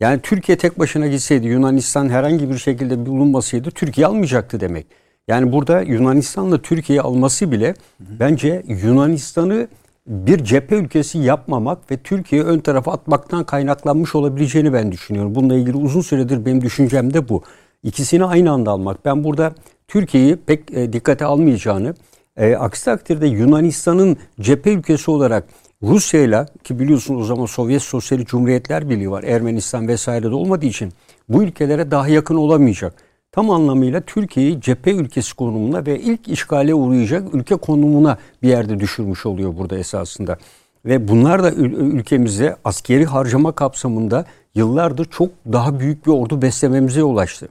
Yani Türkiye tek başına gitseydi Yunanistan herhangi bir şekilde bulunmasaydı Türkiye almayacaktı demek. Yani burada Yunanistan'la Türkiye'yi alması bile bence Yunanistan'ı bir cephe ülkesi yapmamak ve Türkiye'yi ön tarafa atmaktan kaynaklanmış olabileceğini ben düşünüyorum. Bununla ilgili uzun süredir benim düşüncem de bu. İkisini aynı anda almak. Ben burada Türkiye'yi pek dikkate almayacağını, e, aksi takdirde Yunanistan'ın cephe ülkesi olarak Rusya'yla ki biliyorsunuz o zaman Sovyet Sosyalist Cumhuriyetler Birliği var. Ermenistan vesaire de olmadığı için bu ülkelere daha yakın olamayacak. Tam anlamıyla Türkiye'yi cephe ülkesi konumuna ve ilk işgale uğrayacak ülke konumuna bir yerde düşürmüş oluyor burada esasında. Ve bunlar da ül- ülkemize askeri harcama kapsamında yıllardır çok daha büyük bir ordu beslememize yol açtı.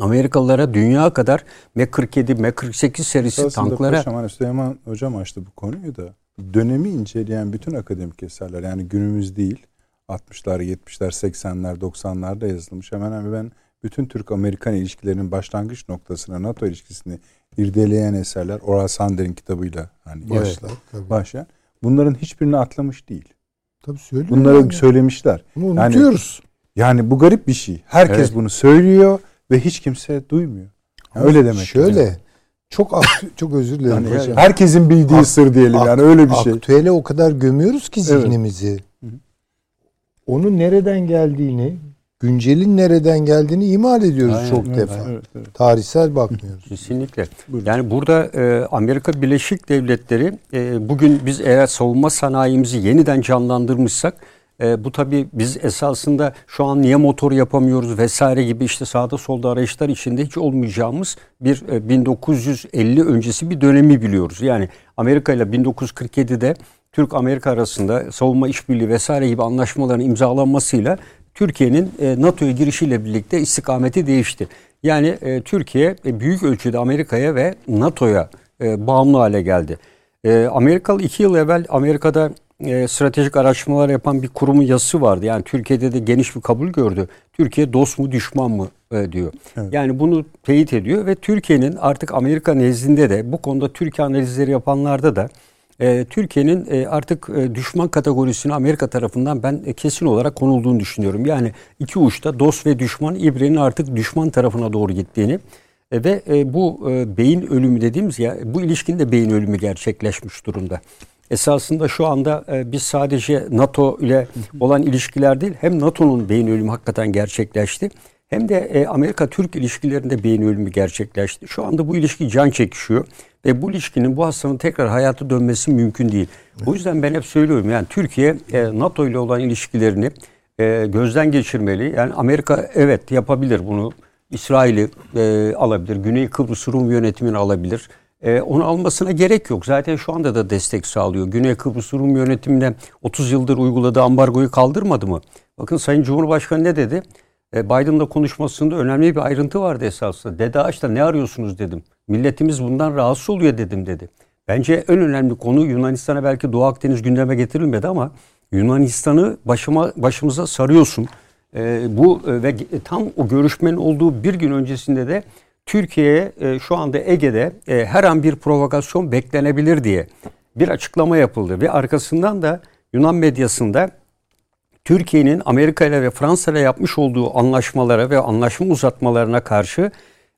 Amerikalılara dünya kadar M47, M48 serisi Aslında tanklara Paşam, hani Süleyman Hocam açtı bu konuyu da dönemi inceleyen bütün akademik eserler yani günümüz değil 60'lar, 70'ler, 80'ler, 90'larda yazılmış hemen hemen ben bütün Türk-Amerikan ilişkilerinin başlangıç noktasına NATO ilişkisini irdeleyen eserler Oral Sander'in kitabıyla hani Başlar, tabii. başlayan bunların hiçbirini atlamış değil. Tabii söylüyor. Bunları yani. söylemişler. Bunu Yani- unutuyoruz. Yani bu garip bir şey. Herkes Evet. bunu söylüyor ve hiç kimse duymuyor. Yani öyle demek. Şöyle çok aktü- çok özür dilerim Yani hocam. herkesin bildiği Ak- sır diyelim yani öyle bir şey. Aktüele o kadar gömüyoruz ki Evet. zihnimizi. Onun nereden geldiğini, güncelin nereden geldiğini imal ediyoruz Aynen, çok Evet, defa. evet, evet. Tarihsel bakmıyoruz. Kesinlikle. Buyurun. Yani burada e, Amerika Birleşik Devletleri e, bugün biz eğer savunma sanayimizi yeniden canlandırmışsak E, bu tabii biz esasında şu an niye motor yapamıyoruz vesaire gibi işte sağda solda arayışlar içinde hiç olmayacağımız bir e, 1950 öncesi bir dönemi biliyoruz. Yani Amerika ile 1947'de Türk-Amerika arasında savunma işbirliği vesaire gibi anlaşmaların imzalanmasıyla Türkiye'nin e, NATO'ya girişiyle birlikte istikameti değişti. Yani e, Türkiye e, büyük ölçüde Amerika'ya ve NATO'ya e, bağımlı hale geldi. E, Amerikalı iki yıl evvel Amerika'da e, stratejik araştırmalar yapan bir kurumun yazısı vardı. Yani Türkiye'de de geniş bir kabul gördü. Türkiye dost mu düşman mı e, diyor. Evet. Yani bunu teyit ediyor ve Türkiye'nin artık Amerika nezdinde de bu konuda Türkiye analizleri yapanlarda da e, Türkiye'nin e, artık e, düşman kategorisine Amerika tarafından ben e, kesin olarak konulduğunu düşünüyorum. Yani iki uçta dost ve düşman İbre'nin artık düşman tarafına doğru gittiğini e, ve e, bu e, beyin ölümü dediğimiz ya bu ilişkinin de beyin ölümü gerçekleşmiş durumda. Esasında şu anda e, biz sadece NATO ile olan ilişkiler değil hem NATO'nun beyin ölümü hakikaten gerçekleşti hem de e, Amerika-Türk ilişkilerinde beyin ölümü gerçekleşti. Şu anda bu ilişki can çekişiyor ve bu ilişkinin bu hastanın tekrar hayata dönmesi mümkün değil. O yüzden ben hep söylüyorum yani Türkiye e, NATO ile olan ilişkilerini e, gözden geçirmeli. Yani Amerika evet yapabilir bunu. İsrail'i e, alabilir. Güney Kıbrıs Rum yönetimini alabilir. E, onu almasına gerek yok. Zaten şu anda da destek sağlıyor. Güney Kıbrıs Rum yönetimine 30 yıldır uyguladığı ambargoyu kaldırmadı mı? Bakın Sayın Cumhurbaşkanı ne dedi? E, Biden'la konuşmasında önemli bir ayrıntı vardı esasında. Dede Ağaç'ta ne arıyorsunuz dedim. Milletimiz bundan rahatsız oluyor dedim dedi. Bence en önemli konu Yunanistan'a belki Doğu Akdeniz gündeme getirilmedi ama Yunanistan'ı başıma başımıza sarıyorsun. E, bu e, ve tam o görüşmenin olduğu bir gün öncesinde de Türkiye'ye e, şu anda Ege'de e, her an bir provokasyon beklenebilir diye bir açıklama yapıldı ve arkasından da Yunan medyasında Türkiye'nin Amerika ile ve Fransa ile yapmış olduğu anlaşmalara ve anlaşma uzatmalarına karşı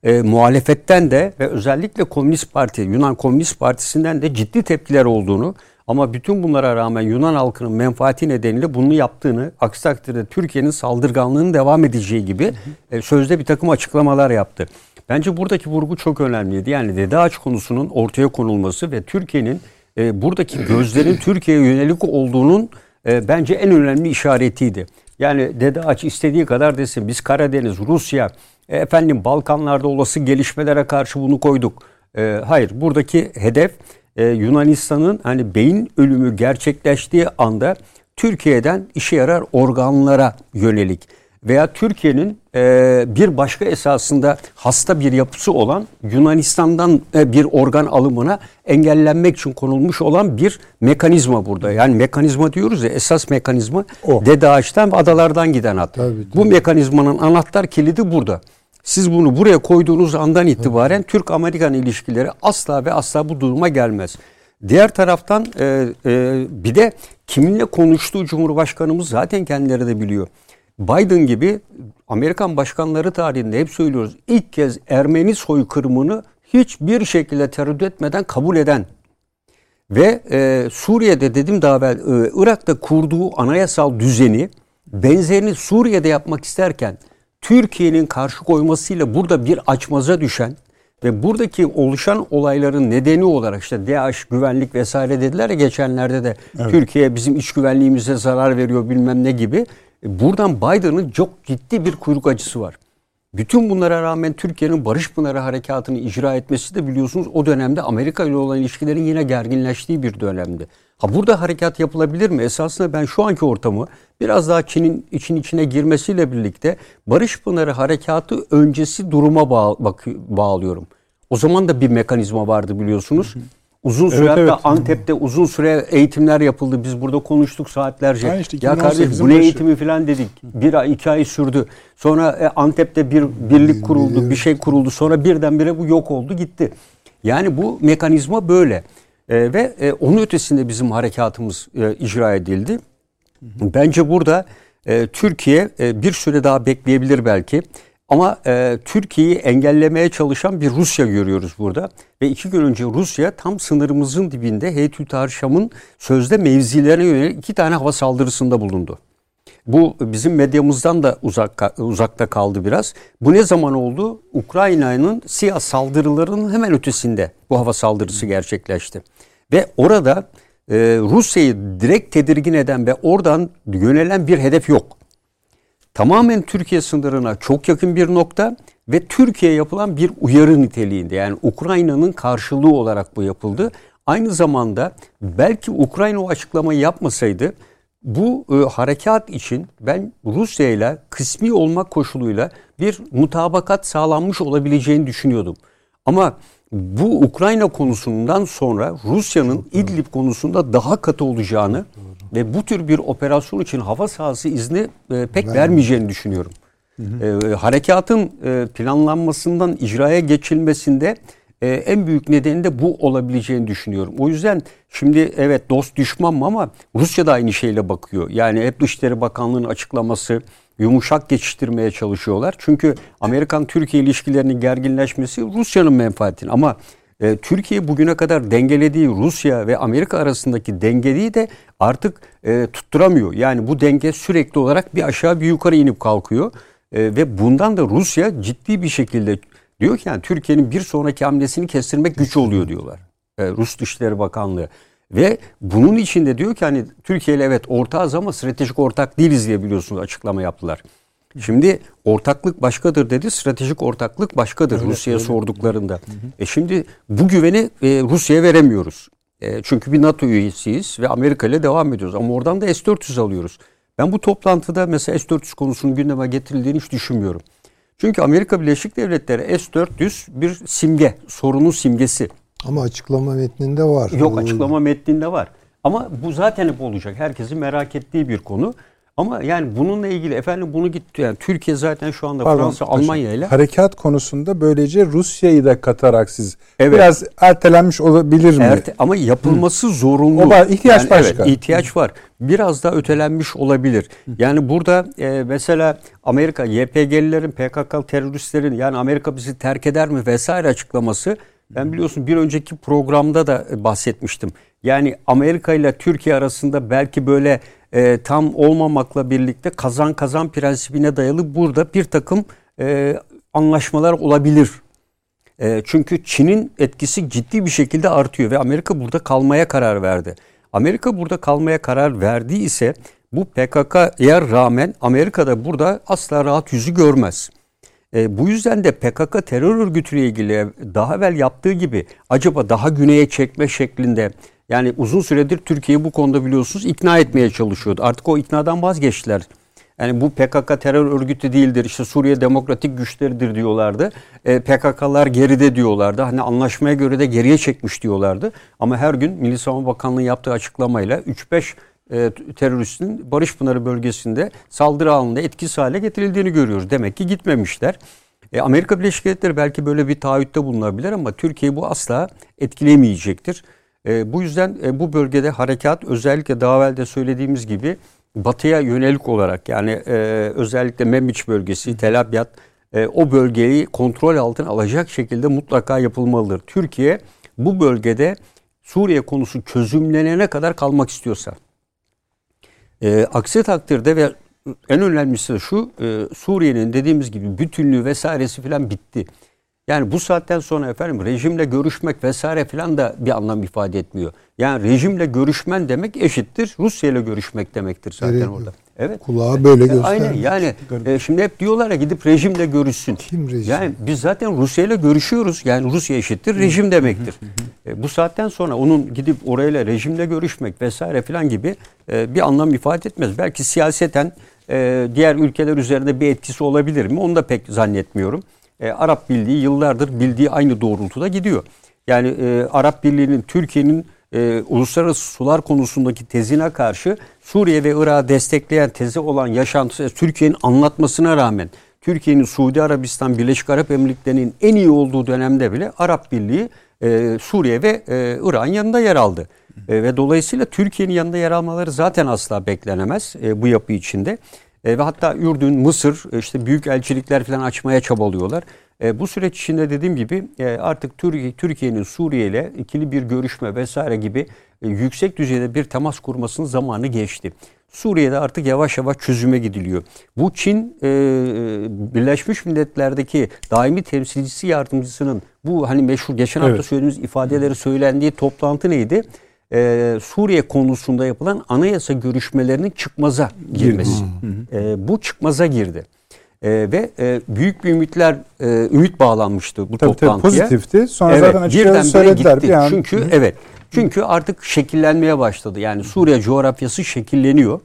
e, muhalefetten de ve özellikle Komünist Parti, Yunan Komünist Partisi'nden de ciddi tepkiler olduğunu ama bütün bunlara rağmen Yunan halkının menfaati nedeniyle bunu yaptığını, aksi takdirde Türkiye'nin saldırganlığının devam edeceği gibi e, sözde bir takım açıklamalar yaptı. Bence buradaki vurgu çok önemliydi. Yani Dede Ağaç konusunun ortaya konulması ve Türkiye'nin e, buradaki gözlerin Türkiye'ye yönelik olduğunun e, bence en önemli işaretiydi. Yani Dede Ağaç istediği kadar desin biz Karadeniz, Rusya, e, efendim Balkanlarda olası gelişmelere karşı bunu koyduk. E, hayır buradaki hedef e, Yunanistan'ın hani beyin ölümü gerçekleştiği anda Türkiye'den işe yarar organlara yönelik veya Türkiye'nin e, bir başka esasında hasta bir yapısı olan Yunanistan'dan e, bir organ alımına engellenmek için konulmuş olan bir mekanizma burada. Yani mekanizma diyoruz ya esas mekanizma o. Dede Ağaç'tan ve adalardan giden hat. Tabii. Bu mekanizmanın anahtar kilidi burada. Siz bunu buraya koyduğunuz andan itibaren Türk-Amerikan ilişkileri asla ve asla bu duruma gelmez. Diğer taraftan e, e, bir de kiminle konuştuğu Cumhurbaşkanımız zaten kendileri de biliyor. Biden gibi Amerikan başkanları tarihinde hep söylüyoruz. ilk kez Ermeni soykırımını hiçbir şekilde tereddüt etmeden kabul eden ve e, Suriye'de dedim daha evvel e, Irak'ta kurduğu anayasal düzeni benzerini Suriye'de yapmak isterken Türkiye'nin karşı koymasıyla burada bir açmaza düşen ve buradaki oluşan olayların nedeni olarak işte DAEŞ güvenlik vesaire dediler ya geçenlerde de evet. Türkiye bizim iç güvenliğimize zarar veriyor bilmem ne gibi. E, buradan Biden'ın çok ciddi bir kuyruk acısı var. Bütün bunlara rağmen Türkiye'nin Barış Pınarı Harekatı'nı icra etmesi de biliyorsunuz o dönemde Amerika ile olan ilişkilerin yine gerginleştiği bir dönemdi. Ha burada harekat yapılabilir mi? Esasında ben şu anki ortamı biraz daha Çin'in için içine girmesiyle birlikte Barış Pınarı Harekatı öncesi duruma bağ, bak, bağlıyorum. O zaman da bir mekanizma vardı biliyorsunuz. Hı hı. Uzun süre evet, evet. Antep'te uzun süre eğitimler yapıldı. Biz burada konuştuk saatlerce. Ha işte ya kardeşim bu ne eğitimi falan dedik. Bir ay iki ay sürdü. Sonra e, Antep'te bir birlik kuruldu, bir şey kuruldu. Sonra birdenbire bu yok oldu gitti. Yani bu mekanizma böyle. E, ve e, onun ötesinde bizim harekatımız e, icra edildi. Bence burada e, Türkiye e, bir süre daha bekleyebilir belki. Ama e, Türkiye'yi engellemeye çalışan bir Rusya görüyoruz burada. Ve iki gün önce Rusya tam sınırımızın dibinde Heytül Şam'ın sözde mevzilerine yönelik iki tane hava saldırısında bulundu. Bu bizim medyamızdan da uzak, uzakta kaldı biraz. Bu ne zaman oldu? Ukrayna'nın siyah saldırılarının hemen ötesinde bu hava saldırısı gerçekleşti. Ve orada e, Rusya'yı direkt tedirgin eden ve oradan yönelen bir hedef yok. Tamamen Türkiye sınırına çok yakın bir nokta ve Türkiye'ye yapılan bir uyarı niteliğinde. Yani Ukrayna'nın karşılığı olarak bu yapıldı. Aynı zamanda belki Ukrayna o açıklamayı yapmasaydı bu e, harekat için ben Rusya ile kısmi olmak koşuluyla bir mutabakat sağlanmış olabileceğini düşünüyordum. Ama bu Ukrayna konusundan sonra Rusya'nın İdlib konusunda daha katı olacağını ve bu tür bir operasyon için hava sahası izni e, pek vermeyeceğini düşünüyorum. E, harekatın e, planlanmasından icraya geçilmesinde e, en büyük nedeni de bu olabileceğini düşünüyorum. O yüzden şimdi evet dost düşman mı ama Rusya da aynı şeyle bakıyor. Yani hep Dışişleri Bakanlığı'nın açıklaması yumuşak geçiştirmeye çalışıyorlar. Çünkü Amerikan-Türkiye ilişkilerinin gerginleşmesi Rusya'nın menfaatini ama e, Türkiye bugüne kadar dengelediği Rusya ve Amerika arasındaki dengeliği de artık e, tutturamıyor. Yani bu denge sürekli olarak bir aşağı bir yukarı inip kalkıyor. E, ve bundan da Rusya ciddi bir şekilde diyor ki yani Türkiye'nin bir sonraki hamlesini kestirmek güç oluyor diyorlar. E, Rus Dışişleri Bakanlığı. Ve bunun içinde diyor ki hani Türkiye ile evet ortağız ama stratejik ortak değiliz diye biliyorsunuz açıklama yaptılar. Şimdi ortaklık başkadır dedi, stratejik ortaklık başkadır Rusya'ya sorduklarında. Hı hı. E şimdi bu güveni e, Rusya'ya veremiyoruz. E, çünkü bir NATO üyesiyiz ve Amerika ile devam ediyoruz. Ama oradan da S-400 alıyoruz. Ben bu toplantıda mesela S-400 konusunun gündeme getirildiğini hiç düşünmüyorum. Çünkü Amerika Birleşik Devletleri S-400 bir simge, sorunun simgesi. Ama açıklama metninde var. Yok açıklama metninde var. Ama bu zaten hep olacak. Herkesin merak ettiği bir konu. Ama yani bununla ilgili efendim bunu gitti yani Türkiye zaten şu anda Pardon, Fransa, Almanya ile harekat konusunda böylece Rusya'yı da katarak siz evet. biraz ertelenmiş olabilir mi? Erte, ama yapılması Hı. zorunlu. O ihtiyaç yani, başka. Evet, ihtiyaç var. Biraz daha ötelenmiş olabilir. Hı. Yani burada e, mesela Amerika YPG'lilerin, PKK teröristlerin yani Amerika bizi terk eder mi vesaire açıklaması ben biliyorsun bir önceki programda da bahsetmiştim. Yani Amerika ile Türkiye arasında belki böyle e, tam olmamakla birlikte kazan kazan prensibine dayalı burada bir takım e, anlaşmalar olabilir. E, çünkü Çin'in etkisi ciddi bir şekilde artıyor ve Amerika burada kalmaya karar verdi. Amerika burada kalmaya karar verdi ise bu PKK'ya rağmen Amerika da burada asla rahat yüzü görmez. E, bu yüzden de PKK terör örgütüyle ilgili daha evvel yaptığı gibi acaba daha güneye çekme şeklinde yani uzun süredir Türkiye'yi bu konuda biliyorsunuz ikna etmeye çalışıyordu. Artık o iknadan vazgeçtiler. Yani bu PKK terör örgütü değildir. İşte Suriye demokratik güçleridir diyorlardı. E, PKK'lar geride diyorlardı. Hani anlaşmaya göre de geriye çekmiş diyorlardı. Ama her gün Milli Savunma Bakanlığı yaptığı açıklamayla 3-5 e, teröristin Barış Pınarı bölgesinde saldırı alanında etkisiz hale getirildiğini görüyoruz. Demek ki gitmemişler. E, Amerika Birleşik Devletleri belki böyle bir taahhütte bulunabilir ama Türkiye bu asla etkilemeyecektir. E, bu yüzden e, bu bölgede harekat özellikle daha evvel de söylediğimiz gibi batıya yönelik olarak yani e, özellikle Membiç bölgesi, Tel Abyad e, o bölgeyi kontrol altına alacak şekilde mutlaka yapılmalıdır. Türkiye bu bölgede Suriye konusu çözümlenene kadar kalmak istiyorsa. E, aksi takdirde ve en önemlisi de şu e, Suriye'nin dediğimiz gibi bütünlüğü vesairesi falan bitti. Yani bu saatten sonra efendim rejimle görüşmek vesaire falan da bir anlam ifade etmiyor. Yani rejimle görüşmen demek eşittir Rusya ile görüşmek demektir zaten evet. orada. Evet. Kulağa böyle göstermiş. Aynen yani e, şimdi hep diyorlar ya gidip rejimle görüşsün. Kim rejim? Yani biz zaten Rusya ile görüşüyoruz. Yani Rusya eşittir rejim demektir. e, bu saatten sonra onun gidip orayla rejimle görüşmek vesaire falan gibi e, bir anlam ifade etmez. Belki siyaseten e, diğer ülkeler üzerinde bir etkisi olabilir mi? Onu da pek zannetmiyorum e, Arap Birliği yıllardır bildiği aynı doğrultuda gidiyor. Yani e, Arap Birliği'nin Türkiye'nin e, uluslararası sular konusundaki tezine karşı Suriye ve Irak'ı destekleyen tezi olan yaşantısı Türkiye'nin anlatmasına rağmen Türkiye'nin Suudi Arabistan Birleşik Arap Emirlikleri'nin en iyi olduğu dönemde bile Arap Birliği e, Suriye ve e, Irak'ın yanında yer aldı. E, ve dolayısıyla Türkiye'nin yanında yer almaları zaten asla beklenemez e, bu yapı içinde. E, ve hatta Ürdün, Mısır e, işte büyük elçilikler falan açmaya çabalıyorlar. E, bu süreç içinde dediğim gibi e, artık Türkiye Türkiye'nin Suriye ile ikili bir görüşme vesaire gibi e, yüksek düzeyde bir temas kurmasının zamanı geçti. Suriye'de artık yavaş yavaş çözüme gidiliyor. Bu Çin e, Birleşmiş Milletler'deki daimi temsilcisi yardımcısının bu hani meşhur geçen hafta evet. söylediğimiz ifadeleri söylendiği toplantı neydi? E, Suriye konusunda yapılan anayasa görüşmelerinin çıkmaza girmesi. E, bu çıkmaza girdi. E, ve e, büyük bir ümitler e, ümit bağlanmıştı bu Tabii tabii toplantıya. pozitifti. Sonra Evet, zaten açıkça birdenbire söylediler. gitti. Bir an, Çünkü evet. Çünkü artık şekillenmeye başladı. Yani Suriye coğrafyası şekilleniyor.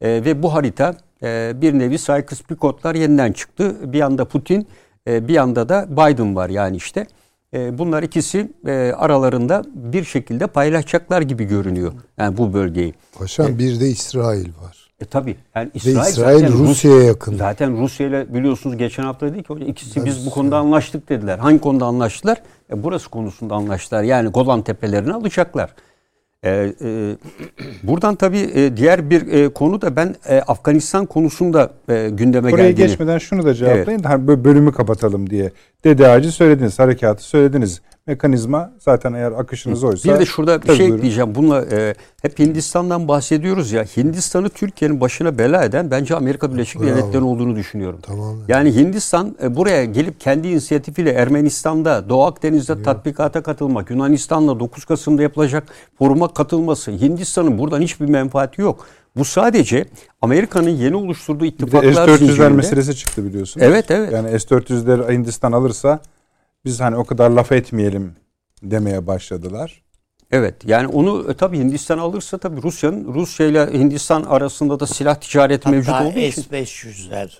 E, ve bu harita e, bir nevi Sykes-Picot'lar yeniden çıktı. Bir yanda Putin, e, bir yanda da Biden var yani işte. E, bunlar ikisi e, aralarında bir şekilde paylaşacaklar gibi görünüyor. Yani bu bölgeyi. Paşam bir de İsrail var. E tabi. Yani Ve İsrail, İsrail zaten Rus- Rusya'ya yakın. Zaten Rusya ile biliyorsunuz geçen hafta dedik ki hocam ikisi biz bu konuda anlaştık dediler. Hangi konuda anlaştılar? E, burası konusunda anlaştılar. Yani Golan Tepelerini alacaklar. E, e, buradan tabii e, diğer bir e, konu da ben e, Afganistan konusunda e, gündeme Oraya geldiğini. geçmeden şunu da cevaplayın. da Hani bölümü kapatalım diye. Dede ağacı söylediniz, harekatı söylediniz. Mekanizma zaten eğer akışınız oysa. Bir de şurada bir şey buyurun. ekleyeceğim. Bununla e, hep Hindistan'dan bahsediyoruz ya. Hindistan'ı Türkiye'nin başına bela eden bence Amerika Birleşik Bravo. Devletleri olduğunu düşünüyorum. Tamamen. Yani Hindistan e, buraya gelip kendi inisiyatifiyle Ermenistan'da, Doğu Akdeniz'de tatbikata katılmak, Yunanistan'la 9 Kasım'da yapılacak foruma katılması, Hindistan'ın buradan hiçbir menfaati yok. Bu sadece Amerika'nın yeni oluşturduğu Bir de ittifaklar S-400'ler zincirinde- meselesi çıktı biliyorsunuz. Evet, evet. Yani S-400'leri Hindistan alırsa biz hani o kadar laf etmeyelim demeye başladılar. Evet yani onu e, tabii Hindistan alırsa tabii Rusya'nın Rusya ile Hindistan arasında da silah ticareti mevcut Hatta olduğu için S-500'ler.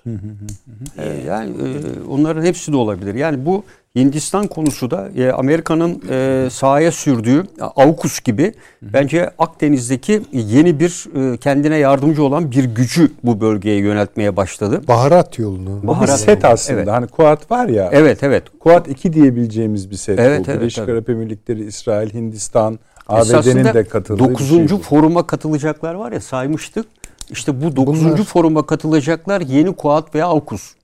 e, yani e, onların hepsi de olabilir. Yani bu Hindistan konusu da e, Amerika'nın e, sahaya sürdüğü AUKUS gibi bence Akdeniz'deki yeni bir e, kendine yardımcı olan bir gücü bu bölgeye yöneltmeye başladı. Baharat yolunu. Bu bir Baharat set aslında. Evet. Hani Kuat var ya. Evet evet. Kuat 2 diyebileceğimiz bir set Evet, bu. evet, Birleşik. Arap Emirlikleri, İsrail, Hindistan, ABD'nin de katıldığı bir 9. şey foruma katılacaklar var ya saymıştık. İşte bu 9. Bunlar- foruma katılacaklar yeni Kuat veya AUKUS.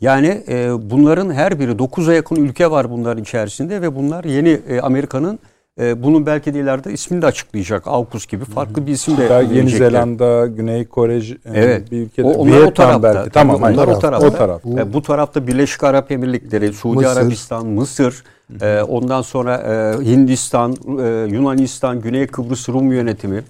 Yani e, bunların her biri 9'a yakın ülke var bunların içerisinde ve bunlar yeni e, Amerika'nın e, bunun belki de ileride ismini de açıklayacak. AUKUS gibi farklı bir isim de Hatta Yeni verecekler. Zelanda, Güney Kore j- Evet. bir ülkede. O, onlar o Vietnam tarafta. belki. Tamam. Onlar o tarafta. O taraf. Bu- E, bu tarafta Birleşik Arap Emirlikleri, Suudi Mısır. Arabistan, Mısır, e, ondan sonra e, Hindistan, e, Yunanistan, Güney Kıbrıs Rum yönetimi.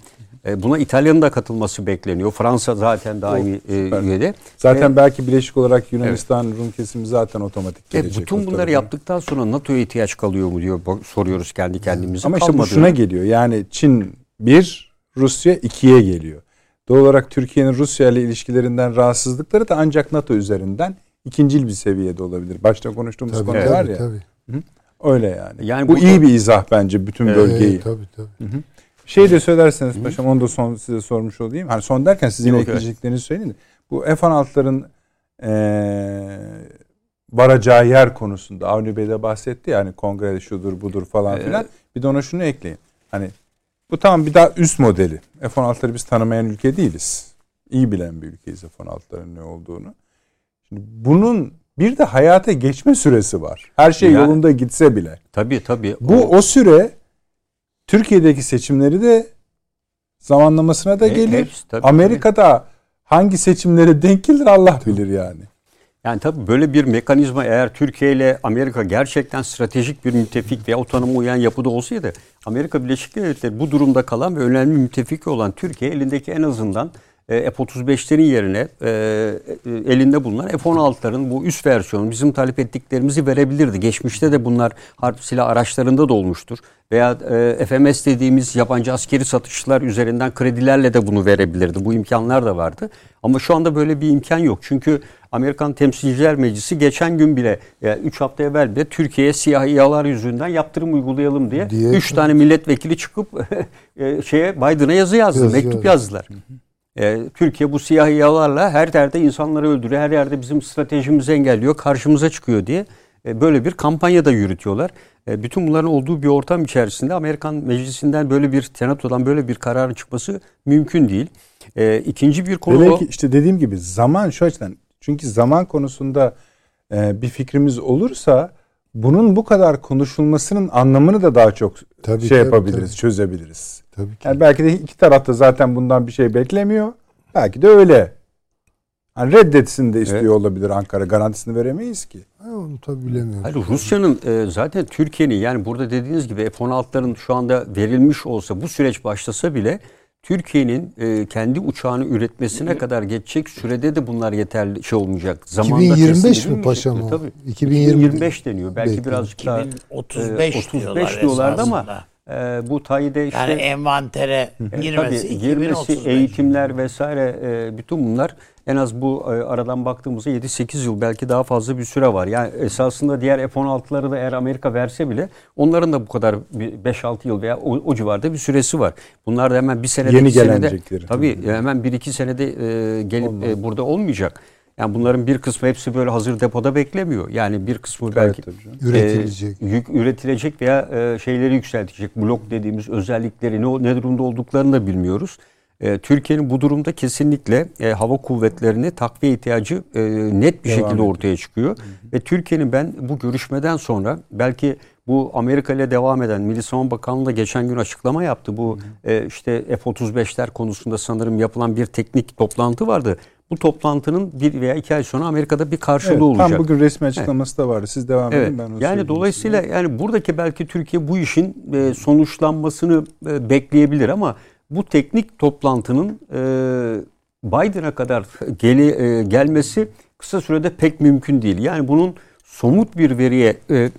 E, buna İtalya'nın da katılması bekleniyor. Fransa zaten daimi e, süper. üyede. Zaten belki Birleşik olarak Yunanistan, Rum kesimi zaten otomatik E, gelecek. bütün o bunları yaptıktan sonra NATO'ya ihtiyaç kalıyor mu diyor soruyoruz kendi kendimize. Ama işte bu şuna geliyor. Yani Çin 1, Rusya 2'ye geliyor. Doğal olarak Türkiye'nin Rusya ile ilişkilerinden rahatsızlıkları da ancak NATO üzerinden ikincil bir seviyede olabilir. Başta konuştuğumuz Tabii konu tabii, var ya. tabii. Öyle yani. Yani bu burada- iyi bir izah bence bütün bölgeyi. Evet, tabii tabii. Şey de söylerseniz paşam onu da son size sormuş olayım. Hani son derken sizin Yok, ekleyeceklerinizi söyleyin de. Bu F-16'ların eee varacağı yer konusunda Avni Bey de bahsetti ya hani kongrede şudur budur falan Evet. filan. Bir de ona şunu ekleyin. Hani bu tamam bir daha üst modeli. F-16'ları biz tanımayan ülke değiliz. İyi bilen bir ülkeyiz F-16'ların ne olduğunu. Şimdi bunun bir de hayata geçme süresi var. Her şey Yani- yolunda gitse bile. Tabii tabii. Bu O- o süre Türkiye'deki seçimleri de zamanlamasına da E, gelir. hepsi, tabii, Amerika'da hangi seçimlere denk gelir Allah bilir yani. Yani tabii böyle bir mekanizma eğer Türkiye ile Amerika gerçekten stratejik bir müttefik veya o tanıma uyan yapıda olsaydı Amerika Birleşik Devletleri bu durumda kalan ve önemli müttefik olan Türkiye elindeki en azından e, F-35'lerin yerine e, e, elinde bulunan F-16'ların bu üst versiyonu bizim talep ettiklerimizi verebilirdi. Geçmişte de bunlar harp silah araçlarında da olmuştur. Veya e, FMS dediğimiz yabancı askeri satışlar üzerinden kredilerle de bunu verebilirdi. Bu imkanlar da vardı. Ama şu anda böyle bir imkan yok. Çünkü Amerikan Temsilciler Meclisi geçen gün bile 3 hafta evvel bile Türkiye'ye siyahiyalar yüzünden yaptırım uygulayalım diye Diye- 3 tane milletvekili çıkıp e, şeye Biden'a yazı yazdı, Yazı mektup yazdı. yazdılar. E, Türkiye bu siyahiyalarla her yerde insanları öldürüyor, her yerde bizim stratejimizi engelliyor, karşımıza çıkıyor diye e, böyle bir kampanya da yürütüyorlar. E, bütün bunların olduğu bir ortam içerisinde Amerikan Meclisi'nden böyle bir senatodan böyle bir kararın çıkması mümkün değil. E, ikinci bir konu Demek o. ki işte dediğim gibi zaman şu açıdan çünkü zaman konusunda e, bir fikrimiz olursa bunun bu kadar konuşulmasının anlamını da daha çok Tabii, şey tabii, yapabiliriz, tabii. çözebiliriz. Tabii ki. Yani belki de iki tarafta zaten bundan bir şey beklemiyor. Belki de öyle. Hani reddetsin de istiyor olabilir Ankara. Garantisini veremeyiz ki. Ha, onu tabii bilemiyorum. Hayır Rusya'nın e, zaten Türkiye'nin yani burada dediğiniz gibi F-16'ların şu anda verilmiş olsa bu süreç başlasa bile Türkiye'nin e, kendi uçağını üretmesine kadar geçecek sürede de bunlar yeterli şey olmayacak. Zamanda 2025 teslim mi paşam o? Tabii. 2020 2025 deniyor. Belki Belki. birazcık daha 2035 e, 35 diyorlar diyorlardı ama e, bu tayide işte Yani envantere e, girmesi tabii, girmesi, 2035. eğitimler vesaire e, bütün bunlar en az bu e, aradan baktığımızda 7-8 yıl belki daha fazla bir süre var. Yani esasında diğer F-16'ları da eğer Amerika verse bile onların da bu kadar bir 5-6 yıl veya o, o civarda bir süresi var. Bunlar da hemen bir senede Yeni gelenecekleri. tabii hemen 1-2 senede e, gelip e, burada olmayacak. Yani bunların bir kısmı hepsi böyle hazır depoda beklemiyor. Yani bir kısmı belki canım. Üretilecek. e, yük, üretilecek veya e, şeyleri yükseltecek. Blok dediğimiz özellikleri ne, ne durumda olduklarını da bilmiyoruz. E, Türkiye'nin bu durumda kesinlikle e, hava kuvvetlerini takviye ihtiyacı e, net bir Devam şekilde ediyor. ortaya çıkıyor. Ve Türkiye'nin ben bu görüşmeden sonra belki bu Amerika ile devam eden Milli Savunma Bakanlığı da geçen gün açıklama yaptı. Bu e, işte F-35'ler konusunda sanırım yapılan bir teknik toplantı vardı. Bu toplantının bir veya iki ay sonra Amerika'da bir karşılığı Evet, olacak. tam bugün resmi açıklaması da vardı. Siz devam Evet. edin ben onu yani dolayısıyla size. yani buradaki belki Türkiye bu işin e, sonuçlanmasını e, bekleyebilir ama bu teknik toplantının e, Biden'a kadar geli, e, gelmesi kısa sürede pek mümkün değil. Yani bunun somut bir veriye e,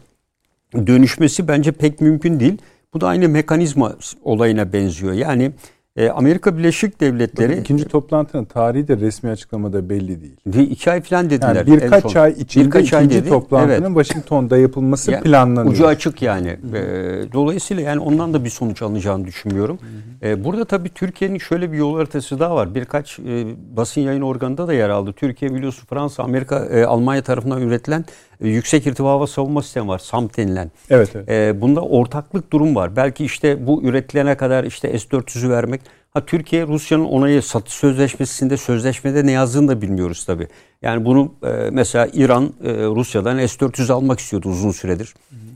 dönüşmesi bence pek mümkün değil. Bu da aynı mekanizma olayına benziyor. Yani e, Amerika Birleşik Devletleri ikinci toplantının tarihi de resmi açıklamada belli değil. bir iki ay falan dediler. Yani birkaç son. ay içinde Birkaç ay ikinci dedi. toplantının Evet. Washington'da yapılması Yani planlanıyor. Ucu açık yani. Ee, dolayısıyla yani ondan da bir sonuç alınacağını düşünmüyorum. Ee, burada tabii Türkiye'nin şöyle bir yol haritası daha var. Birkaç e, basın yayın organında da yer aldı. Türkiye biliyorsun Fransa, Amerika, e, Almanya tarafından üretilen e, yüksek irtifa hava savunma sistemi var. SAMP denilen. Evet evet. Ee, bunda ortaklık durum var. Belki işte bu üretilene kadar işte S-400'ü vermek. Ha Türkiye Rusya'nın onayı satış sözleşmesinde sözleşmede ne yazdığını da bilmiyoruz tabii. Yani bunu e, mesela İran e, Rusya'dan S-400 almak istiyordu uzun süredir.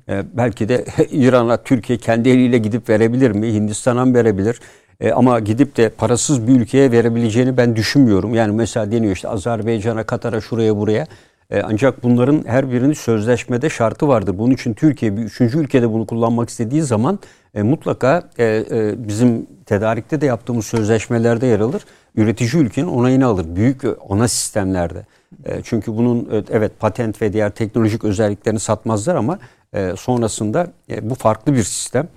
E, belki de İran'a Türkiye kendi eliyle gidip verebilir mi? Hindistan'a verebilir? E, ama gidip de parasız bir ülkeye verebileceğini ben düşünmüyorum. Yani mesela deniyor işte Azerbaycan'a, Katar'a, şuraya buraya. E, ancak bunların her birinin sözleşmede şartı vardır. Bunun için Türkiye bir üçüncü ülkede bunu kullanmak istediği zaman e, mutlaka e, e, bizim tedarikte de yaptığımız sözleşmelerde yer alır. Üretici ülkenin onayını alır. Büyük ana sistemlerde. E, çünkü bunun e, evet patent ve diğer teknolojik özelliklerini satmazlar ama e, sonrasında e, bu farklı bir sistem.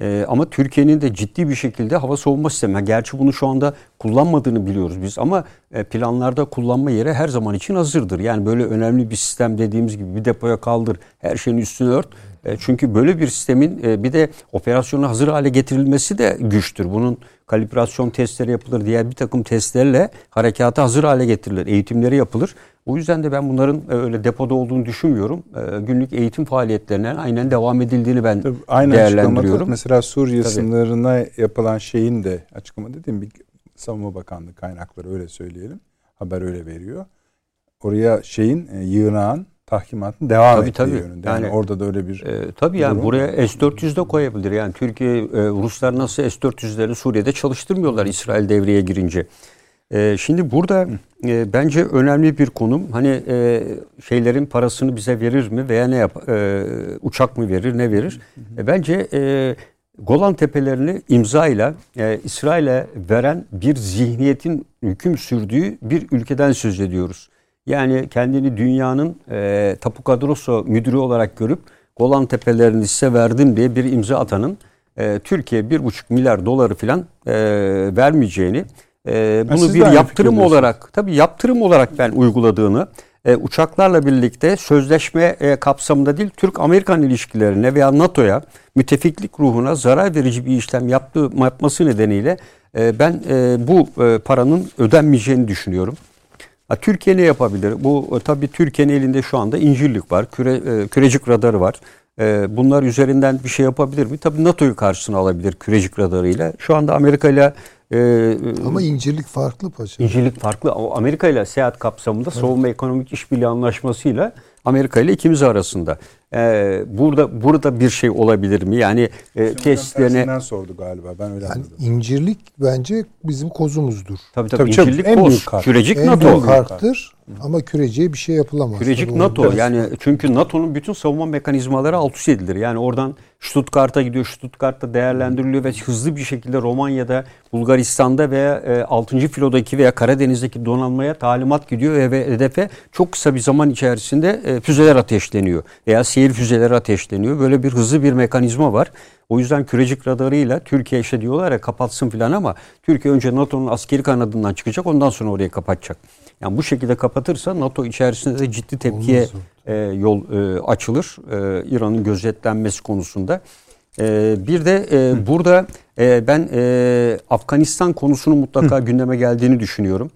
Ee, ama Türkiye'nin de ciddi bir şekilde hava savunma sistemi. Ha, Gerçi bunu şu anda kullanmadığını biliyoruz biz ama e, planlarda kullanma yeri her zaman için hazırdır. Yani böyle önemli bir sistem dediğimiz gibi bir depoya kaldır, her şeyin üstünü ört. E, çünkü böyle bir sistemin e, bir de operasyona hazır hale getirilmesi de güçtür. Bunun kalibrasyon testleri yapılır, diğer bir takım testlerle harekata hazır hale getirilir, eğitimleri yapılır. O yüzden de ben bunların e, öyle depoda olduğunu düşünmüyorum. E, Günlük eğitim faaliyetlerine aynen devam edildiğini ben Tabii aynı değerlendiriyorum. mesela Suriye Tabii. sınırına yapılan şeyin de açıklama dediğim bir Savunma Bakanlığı kaynakları öyle söyleyelim. Haber öyle veriyor. Oraya şeyin e, yığınağın tahkimatın devam Tabii, ettiği tabii. yönünde. Yani, Yani- orada da öyle bir E, tabii yani Durum. buraya S-400 de koyabilir. Yani Türkiye, e, Ruslar nasıl S-400'leri Suriye'de çalıştırmıyorlar İsrail devreye girince. E, şimdi burada e, bence önemli bir konum. Hani e, şeylerin parasını bize verir mi veya ne yap? e, uçak mı verir, ne verir? E, bence e, Golan Tepelerini imzayla e, İsrail'e veren bir zihniyetin hüküm sürdüğü bir ülkeden söz ediyoruz. Yani kendini dünyanın e, Tapu Kadroso müdürü olarak görüp Golan Tepelerini size verdim diye bir imza atanın e, Türkiye 1,5 milyar doları filan e, vermeyeceğini, e, bunu de bir yaptırım olarak, tabii yaptırım olarak ben uyguladığını, e, uçaklarla birlikte sözleşme e, kapsamında değil, Türk-Amerikan ilişkilerine veya NATO'ya müttefiklik ruhuna zarar verici bir işlem yaptığı yapması nedeniyle e, ben e, bu e, paranın ödenmeyeceğini düşünüyorum. Ha, Türkiye ne yapabilir? Bu e, tabii Türkiye'nin elinde şu anda incirlik var, küre, e, kürecik radarı var. E, bunlar üzerinden bir şey yapabilir mi? Tabii NATO'yu karşısına alabilir kürecik radarıyla. Şu anda Amerika ile e, Ama incirlik farklı paşa. İncilik farklı. O Amerika ile seyahat kapsamında savunma ekonomik işbirliği anlaşmasıyla Amerika ile ikimiz arasında. e, burada burada bir şey olabilir mi? Yani e, tesislerine sordu galiba. Ben öyle Yani anladım. incirlik bence bizim kozumuzdur. tabii tabii, Tabii, incirlik En koz, büyük kart. kürecik en NATO. büyük harptır ama küreciye bir şey yapılamaz. Kürecik Tabii NATO yani çünkü NATO'nun bütün savunma mekanizmaları alt üst edilir. Yani oradan Stuttgart'a gidiyor, Stuttgart'ta değerlendiriliyor ve hızlı bir şekilde Romanya'da, Bulgaristan'da veya e, 6. filodaki veya Karadeniz'deki donanmaya talimat gidiyor ve, ve hedefe çok kısa bir zaman içerisinde e, füzeler ateşleniyor veya seyir füzeleri ateşleniyor. Böyle bir hızlı bir mekanizma var. O yüzden kürecik radarıyla Türkiye işte diyorlar ya kapatsın filan ama Türkiye önce NATO'nun askeri kanadından çıkacak ondan sonra orayı kapatacak. Yani bu şekilde kapatırsa NATO içerisinde de ciddi tepkiye Olmaz e, yol e, açılır e, İran'ın gözetlenmesi konusunda. E, bir de e, burada e, ben e, Afganistan konusunun mutlaka gündeme geldiğini düşünüyorum.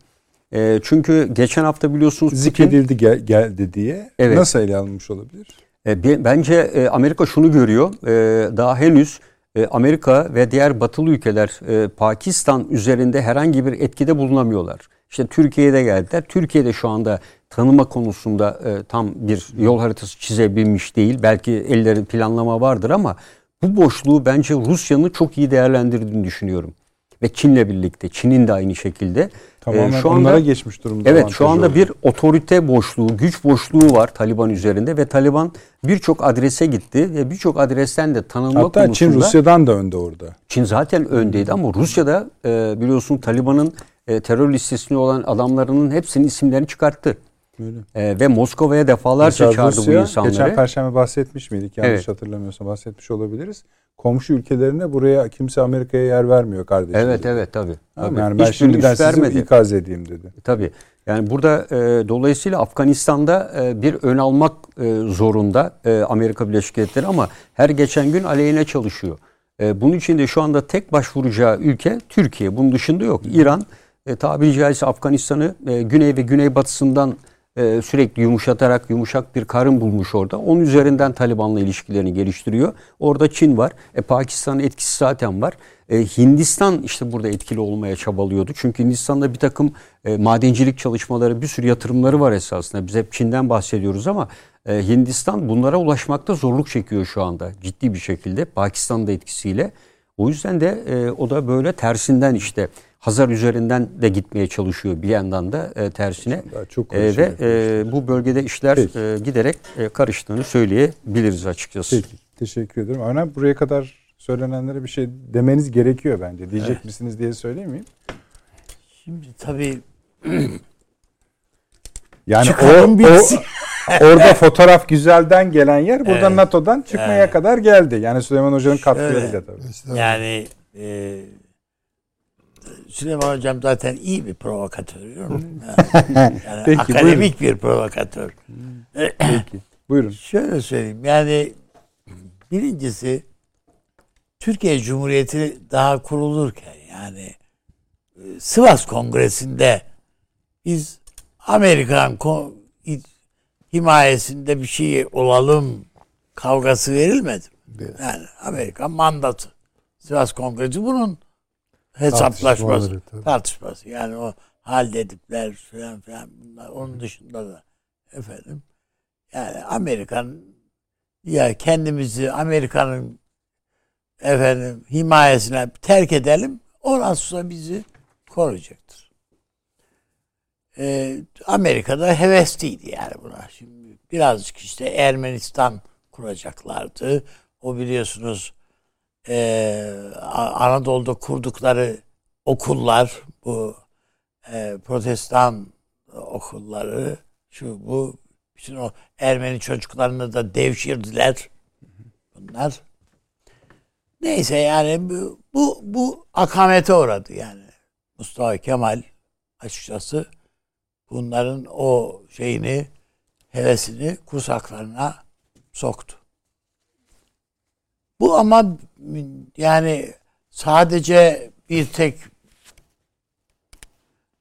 E, çünkü geçen hafta biliyorsunuz Zikredildi gel, geldi diye. Evet. Nasıl ele alınmış olabilir? e, be- Bence e, Amerika şunu görüyor. e, Daha henüz Amerika ve diğer batılı ülkeler e, Pakistan üzerinde herhangi bir etkide bulunamıyorlar. İşte Türkiye'de geldiler. Türkiye'de şu anda tanıma konusunda e, tam bir yol haritası çizebilmiş değil. Belki ellerin planlama vardır ama bu boşluğu bence Rusya'nın çok iyi değerlendirdiğini düşünüyorum. Ve Çin'le birlikte. Çin'in de aynı şekilde. Tamamen E, şu onlara anda geçmiş durumda. Evet şu anda oldu. bir otorite boşluğu, güç boşluğu var Taliban üzerinde ve Taliban birçok adrese gitti ve birçok adresten de tanınma Hatta konusunda Çin Rusya'dan da önde orada. Çin zaten öndeydi ama Rusya'da e, biliyorsun Taliban'ın e, terör listesinde olan adamlarının hepsinin isimlerini çıkarttı. Öyle. E, ve Moskova'ya defalarca Mesela çağırdı bu Rusya, insanları. Geçen Perşembe bahsetmiş miydik? Yanlış Evet. hatırlamıyorsam bahsetmiş olabiliriz. Komşu ülkelerine buraya kimse Amerika'ya yer vermiyor kardeşim. Evet dedi. evet tabii. Tabii. Yani ben şimdiden sizi vermedi. ikaz edeyim dedi. Tabii. Yani burada e, dolayısıyla Afganistan'da e, bir ön almak e, zorunda e, Amerika Birleşik Devletleri ama her geçen gün aleyhine çalışıyor. E, bunun için de şu anda tek başvuracağı ülke Türkiye. Bunun dışında yok. İran e, tabiri caizse Afganistan'ı e, güney ve güneybatısından e, sürekli yumuşatarak yumuşak bir karın bulmuş orada. Onun üzerinden Taliban'la ilişkilerini geliştiriyor. Orada Çin var. E, Pakistan'ın etkisi zaten var. E, Hindistan işte burada etkili olmaya çabalıyordu. Çünkü Hindistan'da bir takım e, madencilik çalışmaları, bir sürü yatırımları var esasında. Biz hep Çin'den bahsediyoruz ama e, Hindistan bunlara ulaşmakta zorluk çekiyor şu anda. Ciddi bir şekilde Pakistan'ın da etkisiyle. O yüzden de e, o da böyle tersinden işte Hazar üzerinden de gitmeye çalışıyor bir yandan da e, tersine. Çok E, ve e, bu bölgede işler Peki. e, giderek e, karıştığını söyleyebiliriz açıkçası. Peki. Teşekkür ederim. Aynen buraya kadar söylenenlere bir şey demeniz gerekiyor bence. Diyecek misiniz diye söyleyeyim miyim? Şimdi tabii Yani o, o orada fotoğraf güzelden gelen yer burada Evet. NATO'dan çıkmaya Evet. kadar geldi. Yani Süleyman Hoca'nın katkılarıyla tabii. Yani e, Süleyman Hocam zaten iyi bir provokatör. Yani, yani Peki, akademik bir provokatör. Peki. Buyurun. Şöyle söyleyeyim yani birincisi Türkiye Cumhuriyeti daha kurulurken yani e, Sivas Kongresi'nde biz Amerikan himayesinde bir şey olalım kavgası verilmedi. mi? Yani Amerikan mandatı. Sivas Kongresi bunun hesaplaşması, Tartışmaları tartışması. Yani o halledipler falan filan bunlar. Onun dışında da efendim yani Amerikan ya kendimizi Amerika'nın efendim himayesine terk edelim. Ondan sonra bizi koruyacaktır. Ee, Amerika'da hevesliydi yani buna. Şimdi birazcık işte Ermenistan kuracaklardı. O biliyorsunuz e, Anadolu'da kurdukları okullar bu e, protestan okulları şu bu bütün o Ermeni çocuklarını da devşirdiler bunlar. Neyse yani bu bu, bu akamete uğradı yani. Mustafa Kemal açıkçası bunların o şeyini hevesini kursaklarına soktu. Bu ama yani sadece bir tek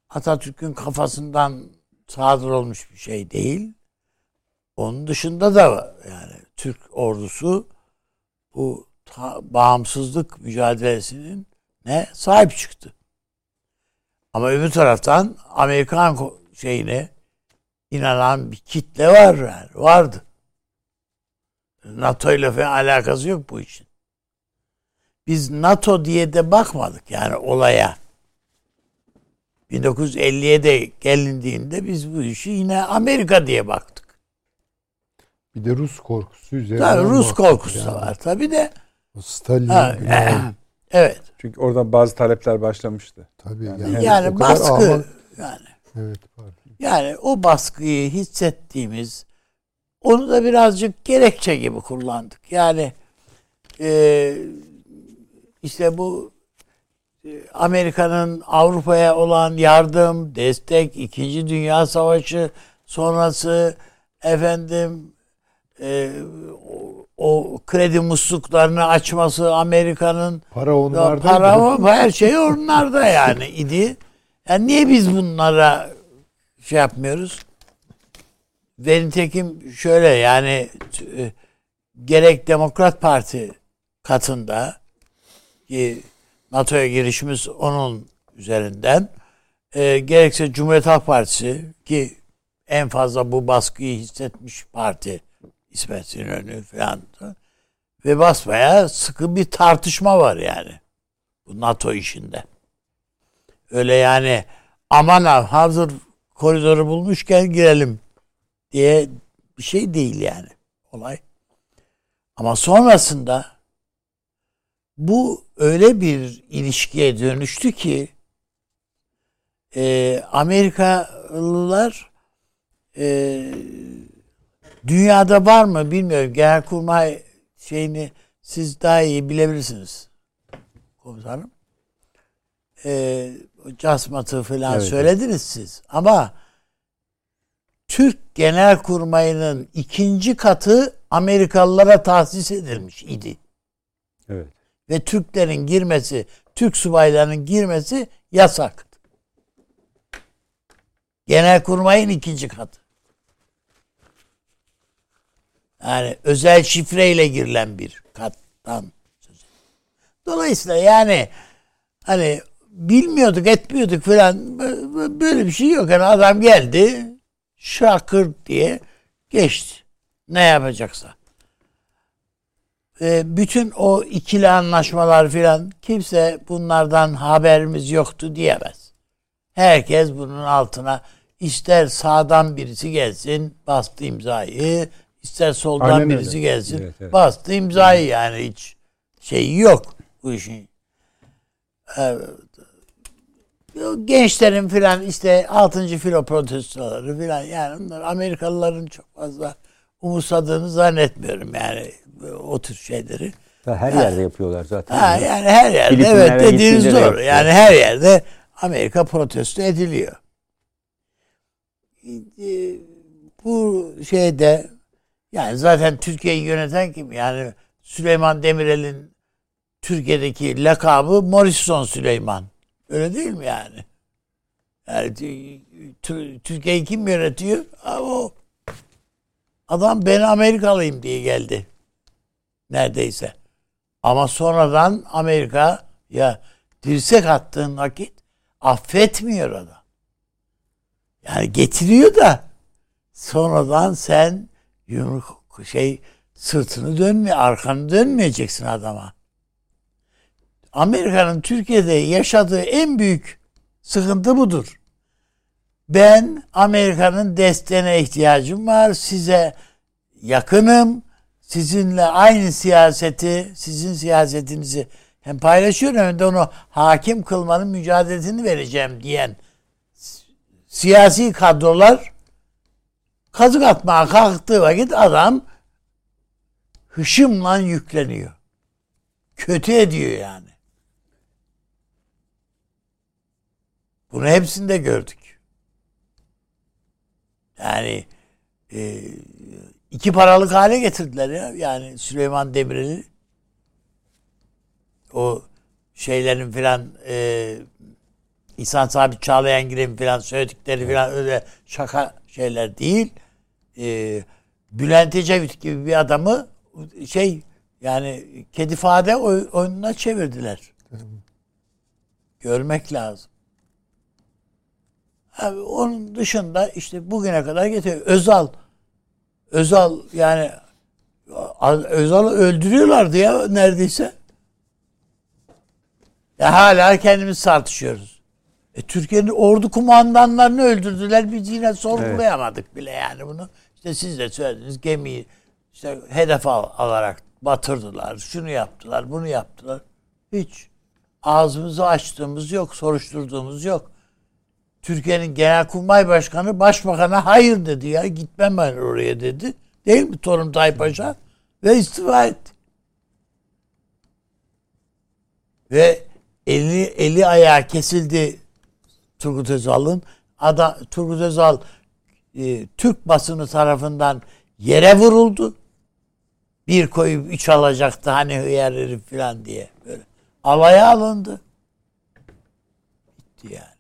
Atatürk'ün kafasından sadır olmuş bir şey değil. Onun dışında da yani Türk ordusu bu ta- bağımsızlık mücadelesinin ne sahip çıktı. Ama öbür taraftan Amerikan şeyine inanan bir kitle var yani vardı. NATO ile falan alakası yok bu işin. Biz NATO diye de bakmadık yani olaya. 1950'ye de gelindiğinde biz bu işi yine Amerika diye baktık. Bir de Rus korkusu üzerinden. Tabii Rus korkusu yani. var tabii de. Stalin, Ha, Güney- evet. Çünkü oradan bazı talepler başlamıştı. tabii Yani yani, Yani baskı ama- yani evet pardon. yani o baskıyı hissettiğimiz onu da birazcık gerekçe gibi kullandık. Yani e, işte bu e, Amerika'nın Avrupa'ya olan yardım, destek, İkinci Dünya Savaşı sonrası efendim e, o, o kredi musluklarını açması Amerika'nın Para onlarda. para her şey onlarda yani idi. Yani niye biz bunlara şey yapmıyoruz? Ve nitekim şöyle yani e, gerek Demokrat Parti katında NATO'ya girişimiz onun üzerinden e, gerekse Cumhuriyet Halk Partisi ki en fazla bu baskıyı hissetmiş parti İsmet İnönü falan ve basmaya sıkı bir tartışma var yani bu NATO işinde. Öyle yani aman ha hazır koridoru bulmuşken girelim diye bir şey değil yani olay. Ama sonrasında bu öyle bir ilişkiye dönüştü ki e, Amerikalılar e, dünyada var mı bilmiyorum. Genelkurmay şeyini siz daha iyi bilebilirsiniz. Komutanım. E, casmatı falan Evet, söylediniz siz. Ama Türk Genelkurmayı'nın ikinci katı Amerikalılara tahsis edilmiş idi. Evet. Ve Türklerin girmesi, Türk subaylarının girmesi yasaktı. Genelkurmay'ın ikinci katı. Yani özel şifreyle girilen bir kattan. Dolayısıyla yani hani bilmiyorduk etmiyorduk falan böyle bir şey yok. Yani adam geldi şakır diye geçti. Ne yapacaksa. Ee, bütün o ikili anlaşmalar filan kimse bunlardan haberimiz yoktu diyemez. Herkes bunun altına ister sağdan birisi gelsin bastı imzayı ister soldan Aynen öyle. birisi gelsin Evet, evet. bastı imzayı yani hiç şeyi yok bu işin. Evet. Gençlerin filan işte 6. filo protestoları filan yani onlar Amerikalıların çok fazla umursadığını zannetmiyorum yani o tür şeyleri. Her yerde yapıyorlar zaten. Ha, yani her yerde Filipinlere evet dediğiniz doğru. yapıyor. Yani her yerde Amerika protesto ediliyor. Ee, Bu şeyde yani zaten Türkiye'yi yöneten kim? Yani Süleyman Demirel'in Türkiye'deki lakabı Morrison Süleyman. Öyle değil mi yani? Yani Tü- Türkiye'yi kim yönetiyor? Ha, o. Adam ben Amerikalıyım diye geldi. Neredeyse. Ama sonradan Amerika ya dirsek attığın vakit affetmiyor adam. Yani getiriyor da sonradan sen yumruk şey sırtını dönme, arkanı dönmeyeceksin adama. Amerika'nın Türkiye'de yaşadığı en büyük sıkıntı budur. Ben Amerika'nın desteğine ihtiyacım var. Size yakınım. Sizinle aynı siyaseti, sizin siyasetinizi hem paylaşıyorum hem de onu hakim kılmanın mücadelesini vereceğim diyen siyasi kadrolar kazık atmaya kalktığı vakit adam hışımla yükleniyor. Kötü ediyor yani. Bunu hepsinde gördük. Yani e, iki paralık hale getirdiler ya. Yani Süleyman Demirel'i o şeylerin filan e, İhsan Sabit Çağlayangire'nin filan söyledikleri filan öyle şaka şeyler değil. E, Bülent Ecevit gibi bir adamı şey yani kedi fade oy- oyununa çevirdiler. Görmek lazım. Abi onun dışında işte bugüne kadar getiriyor. Özal Özal yani Özal'ı öldürüyorlardı ya neredeyse. Ya hala kendimiz tartışıyoruz. E, Türkiye'nin ordu kumandanlarını öldürdüler. Biz yine sorgulayamadık bile yani bunu. İşte siz de söylediniz gemiyi işte hedef al, alarak batırdılar. Şunu yaptılar, bunu yaptılar. Hiç ağzımızı açtığımız yok, soruşturduğumuz yok. Türkiye'nin Genelkurmay Başkanı Başbakan'a hayır dedi ya. Gitmem ben oraya dedi. Değil mi Torun Taypaşa? Ve istifa etti. Ve eli, eli ayağı kesildi Turgut Özal'ın. Ada, Turgut Özal e, Türk basını tarafından yere vuruldu. Bir koyup üç alacaktı hani hıyar herif falan diye. Böyle alaya alındı. Bitti yani.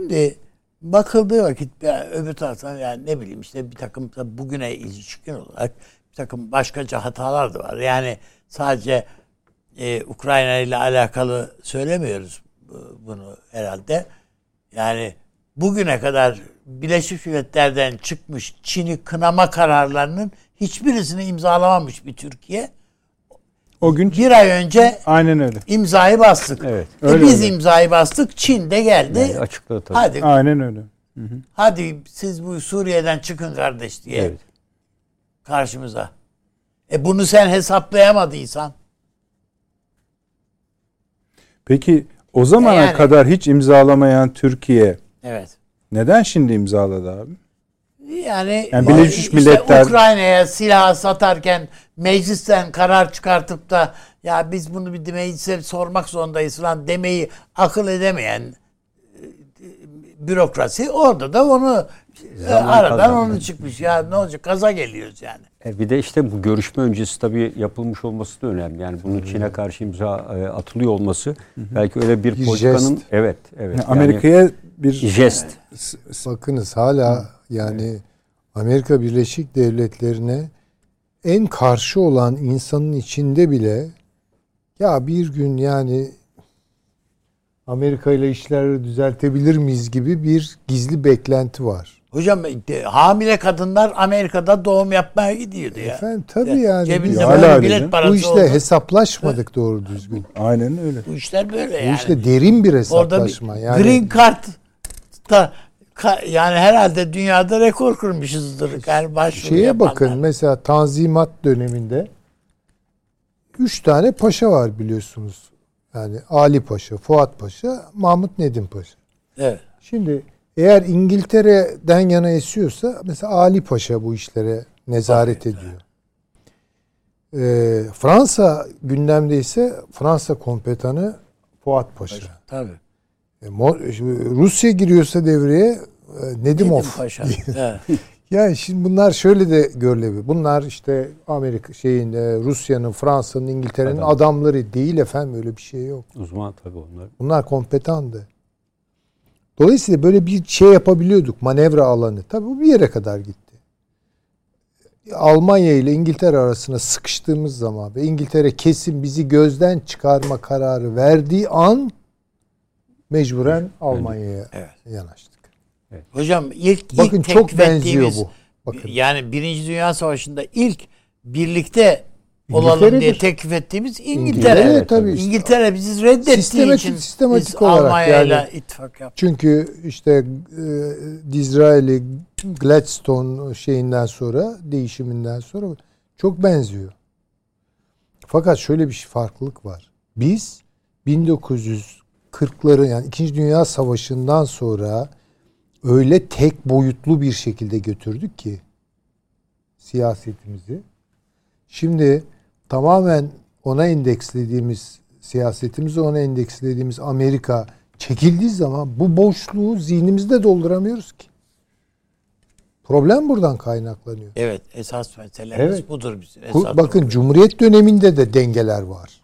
Şimdi bakıldığı vakit öbür taraftan yani ne bileyim işte bir takım bugüne ilişkin olarak bir takım başkaca hatalar da var. Yani sadece e, Ukrayna ile alakalı söylemiyoruz bunu herhalde. Yani bugüne kadar Birleşmiş Milletler'den çıkmış Çin'i kınama kararlarının hiçbirisini imzalamamış bir Türkiye. O gün bir ay önce aynen öyle. imzayı bastık. Evet. E Öyle biz öyle. imzayı bastık. Çin de geldi. Yani açıkladı tabii. Hadi Aynen öyle. hadi siz bu Suriye'den çıkın kardeş diye Evet. karşımıza. E bunu sen hesaplayamadıysan Peki o zamana Yani- kadar hiç imzalamayan Türkiye evet. neden şimdi imzaladı abi? Yani, Yani Birleşmiş işte Milletler- Ukrayna'ya silah satarken meclisten karar çıkartıp da ya biz bunu bir meclise sormak zorundayız falan demeyi akıl edemeyen e, bürokrasi orada da onu e, Zaman aradan kazandı. onu çıkmış. Ya ne olacak kaza geliyoruz yani. E bir de işte bu görüşme öncesi tabii yapılmış olması da önemli. Yani bunun Çin'e karşı imza e, atılıyor olması belki öyle bir, Bir politikanın jest. evet evet. Yani Amerika'ya bir jest. Bakınız hala yani Amerika Birleşik Devletleri'ne en karşı olan insanın içinde bile ya bir gün yani Amerika ile işleri düzeltebilir miyiz gibi bir gizli beklenti var. Hocam de, hamile kadınlar Amerika'da doğum yapmaya gidiyordu ya. Efendim tabii yani Cebinde biz Hala bilet parası bu işte oldu. hesaplaşmadık doğru düzgün. aynen öyle. Bu işler böyle Bu yani. işte derin bir Orada bir hesaplaşma. yani green card da yani herhalde dünyada rekor kırmışızdır. Yani başvuru Şeye yapanlar. bakın mesela Tanzimat döneminde üç tane paşa var biliyorsunuz. Yani Ali Paşa, Fuat Paşa, Mahmut Nedim Paşa. Evet. Şimdi eğer İngiltere'den yana esiyorsa mesela Ali Paşa bu işlere nezaret ediyor. Ee, Fransa gündemde ise Fransa kompetanı Fuat Paşa. Tabii. E, şimdi Rusya giriyorsa devreye e, Nedimov. Nedim Paşa. Yani şimdi bunlar şöyle de görülebilir. Bunlar işte Amerika şeyin e, Rusya'nın, Fransa'nın, İngiltere'nin Adam. adamları değil efendim öyle bir şey yok. Uzman tabii onlar. Bunlar kompetandı. Dolayısıyla böyle bir şey yapabiliyorduk manevra alanı. Tabii bu bir yere kadar gitti. Almanya ile İngiltere arasında sıkıştığımız zaman ve İngiltere kesin bizi gözden çıkarma kararı verdiği an mecburen Almanya'ya Evet. yanaştık. Hocam ilk Bakın ilk çok benziyor bu. Bakın. Yani Birinci Dünya Savaşı'nda ilk birlikte olalım diye teklif ettiğimiz İngiltere. İngiltere, Evet. tabii. İngiltere bizi reddettiği Sistematik- için sistematik biz olarak Almanya'yla yani. ittifak yaptık. Çünkü işte e, Disraeli Gladstone şeyinden sonra değişiminden sonra çok benziyor. Fakat şöyle bir şey- farklılık var. Biz 1940'ları yani 2. Dünya Savaşı'ndan sonra öyle tek boyutlu bir şekilde götürdük ki siyasetimizi. Şimdi tamamen ona endekslediğimiz siyasetimizi ona endekslediğimiz Amerika çekildiği zaman bu boşluğu zihnimizde dolduramıyoruz ki. Problem buradan kaynaklanıyor. Evet esas meselemiz Evet. budur bizim. Esas bakın problem. Cumhuriyet döneminde de dengeler var.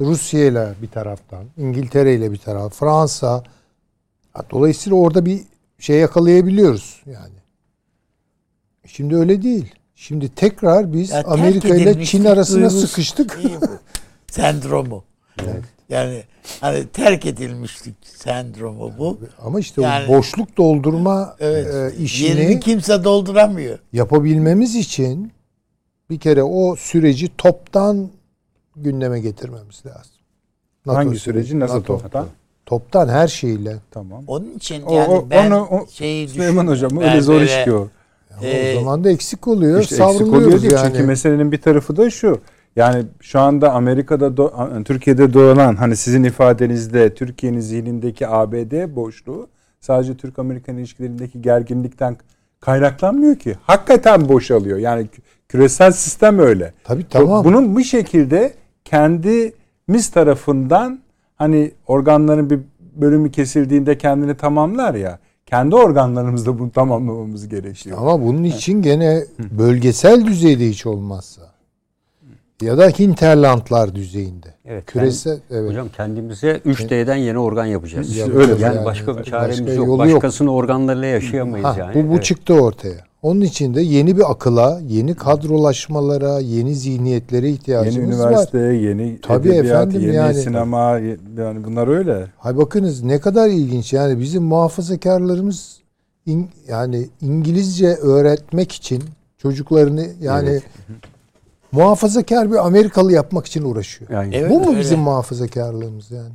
Rusya ile bir taraftan, İngiltere ile bir taraf, Fransa. Dolayısıyla orada bir şey yakalayabiliyoruz yani. Şimdi öyle değil. Şimdi tekrar biz Ya Amerika ile Çin arasına duygusu sıkıştık. Sendromu. Yani hani terk edilmişlik sendromu bu. Ama işte Yani- o boşluk doldurma Evet. e, Yerini işini kimse dolduramıyor. yapabilmemiz için Bir kere o süreci toptan gündeme getirmemiz lazım. NATO Hangi süreci nasıl NATO. toptan? Toptan her şeyle. Tamam. Onun için O- yani o- ben onu- o- şeyi Süleyman. Hocam Ben öyle zor iş ki o. Ee, o zaman da eksik oluyor. İşte eksik oluyor değil. yani. Çünkü meselenin bir tarafı da şu. Yani şu anda Amerika'da do- Türkiye'de doğulan hani sizin ifadenizde Türkiye'nin zihnindeki ABD boşluğu sadece Türk-Amerikan ilişkilerindeki gerginlikten kaynaklanmıyor ki. Hakikaten boşalıyor. Yani kü- küresel sistem öyle. Tabii tamam. Bunun bir şekilde kendimiz tarafından hani organların bir bölümü kesildiğinde kendini tamamlar ya. Kendi organlarımızda bunu tamamlamamız gerekiyor. Ama bunun için gene bölgesel düzeyde hiç olmazsa ya da hinterlandlar düzeyinde. Evet, Küresel evet. Hocam kendimize 3D'den yeni organ yapacağız. Yapacağız öyle. Yani, yani. başka bir Başka çaremiz yok. yolu yok. Başkasının organlarıyla yaşayamayız Ha, yani. bu bu Evet. çıktı ortaya. Onun için de yeni bir akıla, yeni kadrolaşmalara, yeni zihniyetlere Yeni ihtiyacımız var. üniversite, yeni Tabii edebiyat, efendim yeni yani. sinema yani bunlar öyle. Hay bakınız ne kadar ilginç. Yani bizim muhafazakarlarımız İng- yani İngilizce öğretmek için çocuklarını yani Evet. muhafazakar bir Amerikalı yapmak için uğraşıyor. Yani Evet, bu mu öyle. bizim muhafazakarlığımız yani?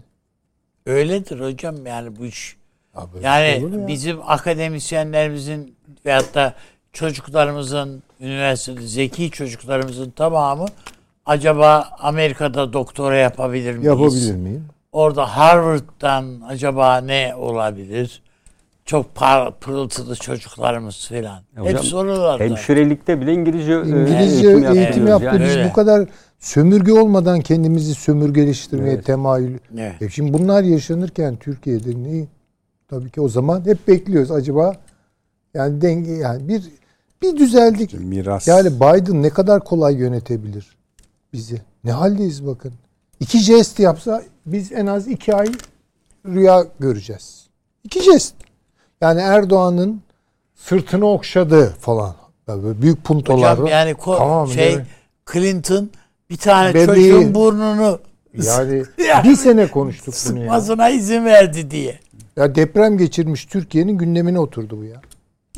Öyledir hocam yani bu iş. Şey Yani ya? bizim akademisyenlerimizin veyahut da çocuklarımızın üniversitede zeki çocuklarımızın tamamı acaba Amerika'da doktora yapabilir miyiz? yapabilir miyim? Orada Harvard'dan acaba ne olabilir? Çok par, pırıltılı çocuklarımız falan. Ya Hep hocam, sorulardı. Hemşirelikte bile İngilizce, e, İngilizce eğitim, eğitim, yapıyoruz. yaptı. Yani. Biz öyle. bu kadar sömürge olmadan kendimizi sömürgeleştirmeye Evet. temayül. Evet. E şimdi bunlar yaşanırken Türkiye'de ne? Tabii ki o zaman hep bekliyoruz acaba yani denge yani bir bir düzeldik. Miras. Yani Biden ne kadar kolay yönetebilir bizi? Ne haldeyiz bakın. İki jest yapsa biz en az iki ay rüya göreceğiz. İki jest. Yani Erdoğan'ın sırtını okşadı falan. Yani böyle büyük puntolar. Hocam yani ko- Tamam, şey. Clinton bir tane Bebeği- çocuğun burnunu Yani Ya. bir sene konuştuk bunu ya. sıkmasına izin verdi diye. Ya deprem geçirmiş Türkiye'nin gündemine oturdu bu ya.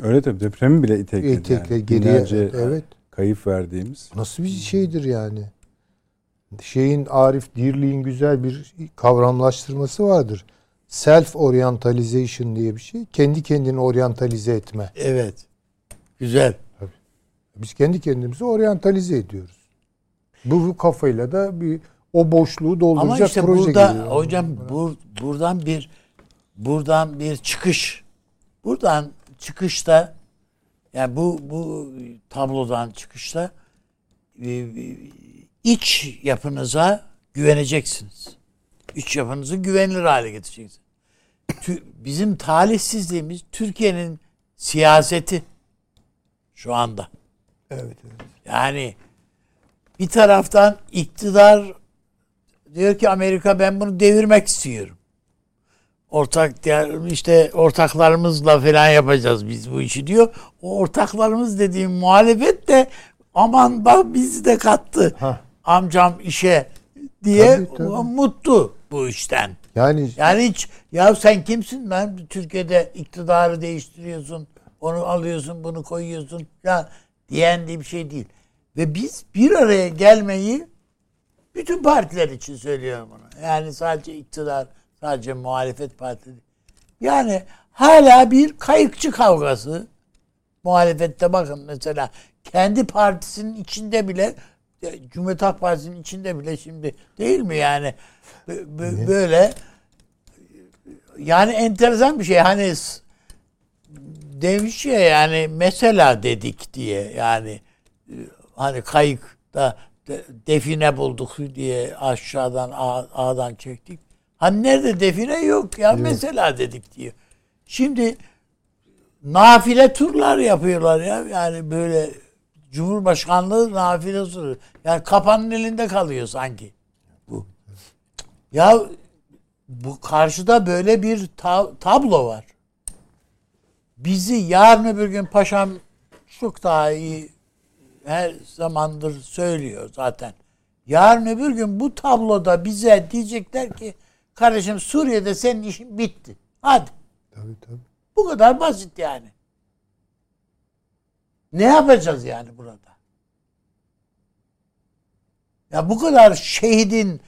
Öyle tabii depremi bile itekledi. Tek yani. geriye Binlerce evet. kayıp verdiğimiz. Nasıl bir şeydir yani? Şeyin Arif Dirli'nin güzel bir kavramlaştırması vardır. Self orientalization diye bir şey. Kendi kendini oryantalize etme. Evet. Güzel. Biz kendi kendimizi oryantalize ediyoruz. Bu, bu kafayla da bir o boşluğu dolduracak Ama işte proje burada geliyor. hocam bur, buradan bir buradan bir çıkış. Buradan çıkışta yani bu bu tablodan çıkışta e, iç yapınıza güveneceksiniz. İç yapınızı güvenilir hale getireceksiniz. Bizim talihsizliğimiz Türkiye'nin siyaseti şu anda. Evet, evet. Yani bir taraftan iktidar diyor ki Amerika ben bunu devirmek istiyorum. Ortak işte ortaklarımızla falan yapacağız biz bu işi diyor. O ortaklarımız dediğim muhalefet de aman bak bizi de kattı. Hah. Amcam işe diye Tabii, tabii. mutlu bu işten. Yani Yani hiç ya sen kimsin lan Türkiye'de iktidarı değiştiriyorsun, onu alıyorsun, bunu koyuyorsun ya diyen diye bir şey değil. Ve biz bir araya gelmeyi bütün partiler için söylüyorum bunu. Yani sadece iktidar, sadece muhalefet partileri. Yani hala bir kayıkçı kavgası. Muhalefette bakın mesela kendi partisinin içinde bile Cumhuriyet Halk Partisi'nin içinde bile şimdi değil mi yani Bö- bö- böyle yani enteresan bir şey hani demiş ya yani mesela dedik diye yani hani kayıkta de- define bulduk diye aşağıdan ağ- ağdan çektik. Hani nerede define yok ya mesela dedik diyor. Şimdi nafile turlar yapıyorlar ya yani böyle Cumhurbaşkanlığı nafile turu. Yani kapanın elinde kalıyor sanki. Bu. Ya bu karşıda böyle bir ta- tablo var. Bizi yarın öbür gün paşam çok daha iyi her zamandır söylüyor zaten. Yarın öbür gün bu tabloda bize diyecekler ki kardeşim Suriye'de senin işin bitti. Hadi. tabii tabii. Bu kadar basit yani. Ne yapacağız yani burada? Ya bu kadar şehidin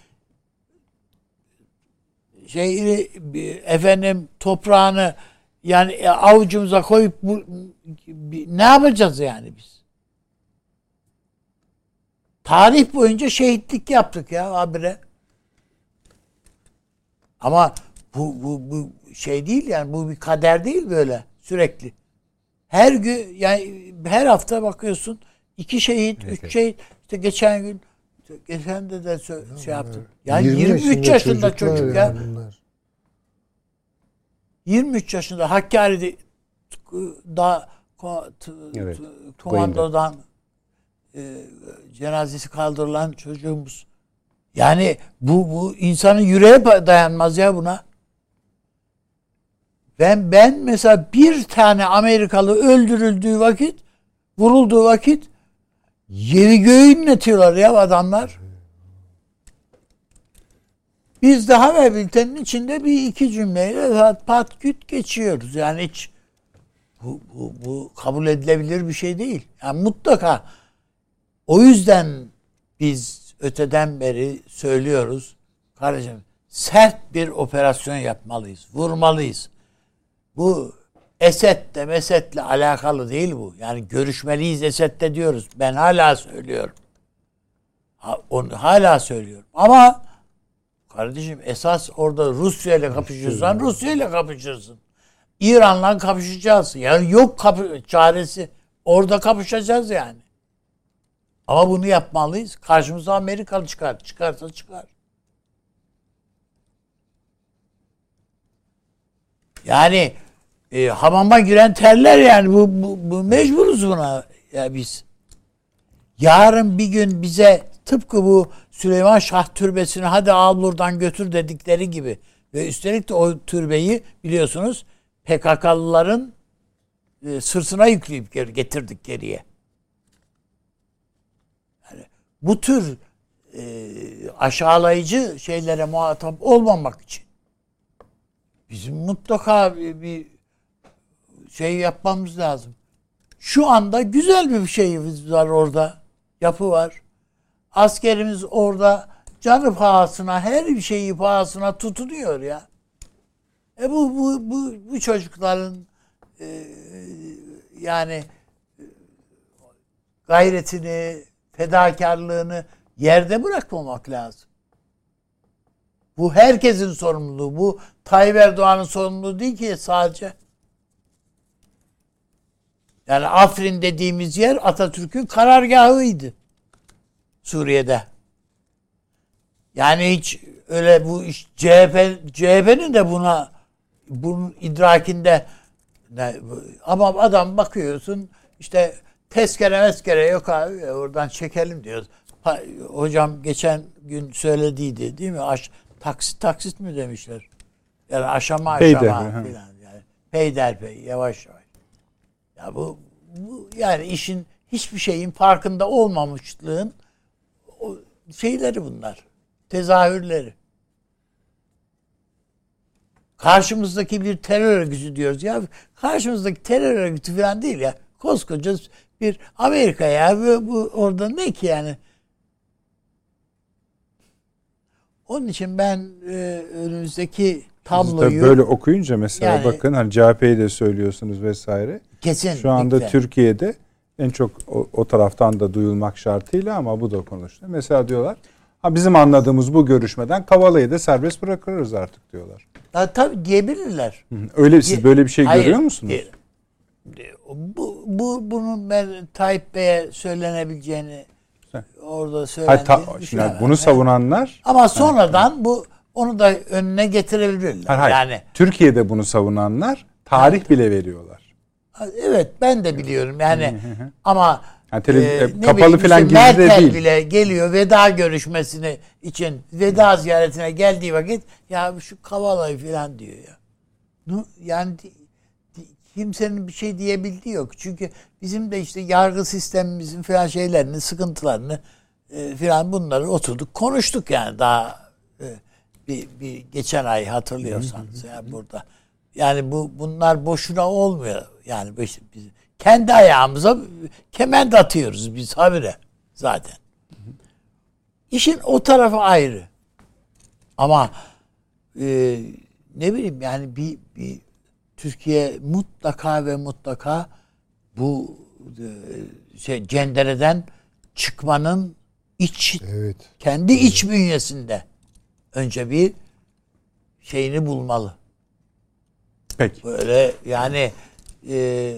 şeyi efendim toprağını yani e, avucumuza koyup bu, ne yapacağız yani biz? Tarih boyunca şehitlik yaptık ya habire. Ama bu, bu, bu şey değil yani bu bir kader değil böyle sürekli. Her gün yani her hafta bakıyorsun iki şehit, evet, üç evet. şehit. İşte geçen gün geçen de de şey yaptım. Yani 20 23 yaşında çocuk ya. Bunlar. 23 yaşında Hakkari'de da evet, komandodan e, cenazesi kaldırılan çocuğumuz. Yani bu bu insanın yüreğe dayanmaz ya buna. Ben ben mesela bir tane Amerikalı öldürüldüğü vakit, vurulduğu vakit yeri göğü inletiyorlar ya adamlar. Biz de haber bültenin içinde bir iki cümleyle pat küt geçiyoruz. Yani hiç bu, bu, bu kabul edilebilir bir şey değil. Yani mutlaka o yüzden biz öteden beri söylüyoruz. Kardeşim sert bir operasyon yapmalıyız. Vurmalıyız. Bu Esed'le Mesed'le alakalı değil bu. Yani görüşmeliyiz Esed'le diyoruz. Ben hala söylüyorum. Ha, onu hala söylüyorum. Ama kardeşim esas orada Rusya ile kapışırsan Rusya ile kapışırsın. İran'la kapışacağız. Yani yok kapı çaresi. Orada kapışacağız yani. Ama bunu yapmalıyız. Karşımıza Amerikalı çıkar. Çıkarsa çıkar. Yani e, hamama giren terler yani bu, bu, bu mecburuz buna ya biz. Yarın bir gün bize tıpkı bu Süleyman Şah türbesini hadi al buradan götür dedikleri gibi ve üstelik de o türbeyi biliyorsunuz PKK'lıların e, sırtına yükleyip getirdik geriye. Bu tür e, aşağılayıcı şeylere muhatap olmamak için bizim mutlaka bir, bir şey yapmamız lazım. Şu anda güzel bir şeyimiz var orada. Yapı var. Askerimiz orada canı pahasına her bir şeyi pahasına tutunuyor ya. E bu bu bu, bu çocukların e, yani gayretini, fedakarlığını yerde bırakmamak lazım. Bu herkesin sorumluluğu. Bu Tayyip Erdoğan'ın sorumluluğu değil ki sadece. Yani Afrin dediğimiz yer Atatürk'ün karargahıydı. Suriye'de. Yani hiç öyle bu iş CHP CHP'nin de buna bunun idrakinde ama adam bakıyorsun işte tezkere meskere yok abi oradan çekelim diyor. Hocam geçen gün söylediydi değil mi? Aş, taksit taksit mi demişler? Yani aşama aşama Peyder, falan yani. Peyderpey yavaş yavaş. Ya bu, bu yani işin hiçbir şeyin farkında olmamışlığın o şeyleri bunlar. Tezahürleri. Karşımızdaki bir terör örgütü diyoruz. Ya karşımızdaki terör örgütü falan değil ya. Koskoca bir Amerika ya. Bu, bu orada ne ki yani? Onun için ben e, önümüzdeki tabloyu... Siz böyle okuyunca mesela yani, bakın hani CHP'yi de söylüyorsunuz vesaire. Kesin. Şu anda Türkiye'de en çok o, o taraftan da duyulmak şartıyla ama bu da konuşuluyor. Mesela diyorlar ha bizim anladığımız bu görüşmeden Kavala'yı da serbest bırakırız artık diyorlar. Ha, tabii diyebilirler. Öyle siz böyle bir şey Hayır, görüyor musunuz? Diye, bu, bu bunun ben Tayyip Bey'e söylenebileceğini orada söylendiğini ta, şimdi bunu savunanlar ama sonradan bu onu da önüne getirebilirler. Hayır, yani Türkiye'de bunu savunanlar tarih evet. bile veriyorlar. Evet ben de biliyorum yani ama yani televiz- e, kapalı falan gibi Merkel değil. bile geliyor veda görüşmesini için veda ziyaretine geldiği vakit ya şu Kavala'yı falan diyor ya. Yani kimsenin bir şey diyebildiği yok. Çünkü bizim de işte yargı sistemimizin falan şeylerini, sıkıntılarını e, falan bunları oturduk konuştuk yani daha e, bir, bir geçen ay hatırlıyorsanız ya yani burada. Yani bu bunlar boşuna olmuyor. Yani biz, biz kendi ayağımıza kement atıyoruz biz habire zaten. İşin o tarafı ayrı. Ama e, ne bileyim yani bir, bir Türkiye mutlaka ve mutlaka bu e, şey cendereden çıkmanın iç Evet. kendi iç bünyesinde önce bir şeyini bulmalı. Peki. Böyle yani e,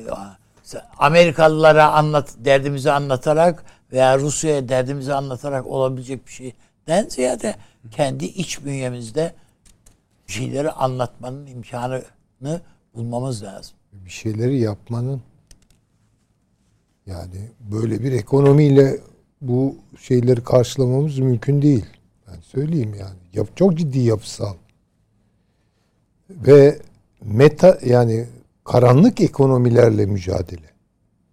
Amerikalılara anlat derdimizi anlatarak veya Rusya'ya derdimizi anlatarak olabilecek bir şeyden ziyade kendi iç bünyemizde bir şeyleri anlatmanın imkanını bulmamız lazım. Bir şeyleri yapmanın yani böyle bir ekonomiyle bu şeyleri karşılamamız mümkün değil. Ben söyleyeyim yani. Yap, çok ciddi yapısal. Ve meta yani karanlık ekonomilerle mücadele.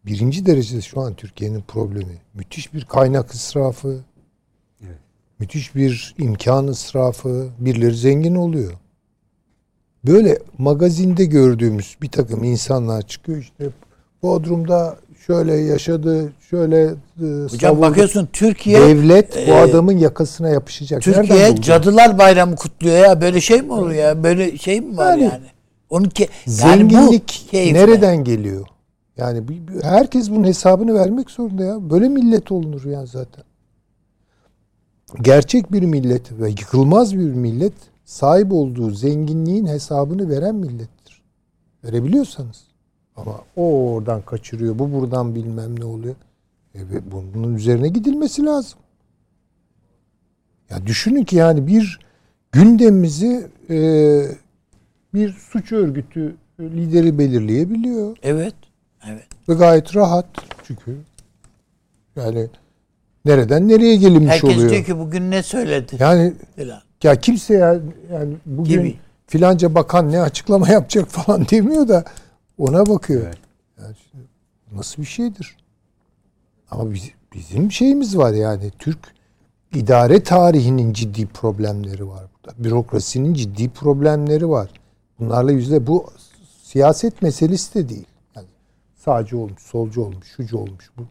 Birinci derecede şu an Türkiye'nin problemi. Müthiş bir kaynak israfı. Evet. Müthiş bir imkan israfı. Birileri zengin oluyor. Böyle magazinde gördüğümüz bir takım insanlar çıkıyor işte Bodrum'da şöyle yaşadı, şöyle e, Hocam savurdu. bakıyorsun Türkiye Devlet bu e, adamın yakasına yapışacak. Türkiye? Cadılar Bayramı kutluyor ya. Böyle şey mi olur ya? Böyle şey mi var Yani- yani? Onun ki yani Zenginlik keyifle. nereden geliyor? Yani herkes bunun hesabını vermek zorunda ya. Böyle millet olunur ya zaten. Gerçek bir millet ve yıkılmaz bir millet sahip olduğu zenginliğin hesabını veren millettir. Verebiliyorsanız. Ama o oradan kaçırıyor, bu buradan bilmem ne oluyor. E, ve bunun üzerine gidilmesi lazım. Ya düşünün ki yani bir gündemimizi e, bir suç örgütü lideri belirleyebiliyor. Evet. Evet. Ve gayet rahat. Çünkü yani nereden nereye gelinmiş Herkes oluyor. diyor ki bugün ne söyledi? Yani Falan. Ya kimse ya yani bugün Gibi. filanca bakan ne açıklama yapacak falan demiyor da ona bakıyor. Evet. Yani nasıl bir şeydir? Ama biz, bizim şeyimiz var yani Türk idare tarihinin ciddi problemleri var burada. Bürokrasinin ciddi problemleri var. Bunlarla yüzde bu siyaset meselesi de değil. Yani sağcı olmuş, solcu olmuş, şucu olmuş. Bu,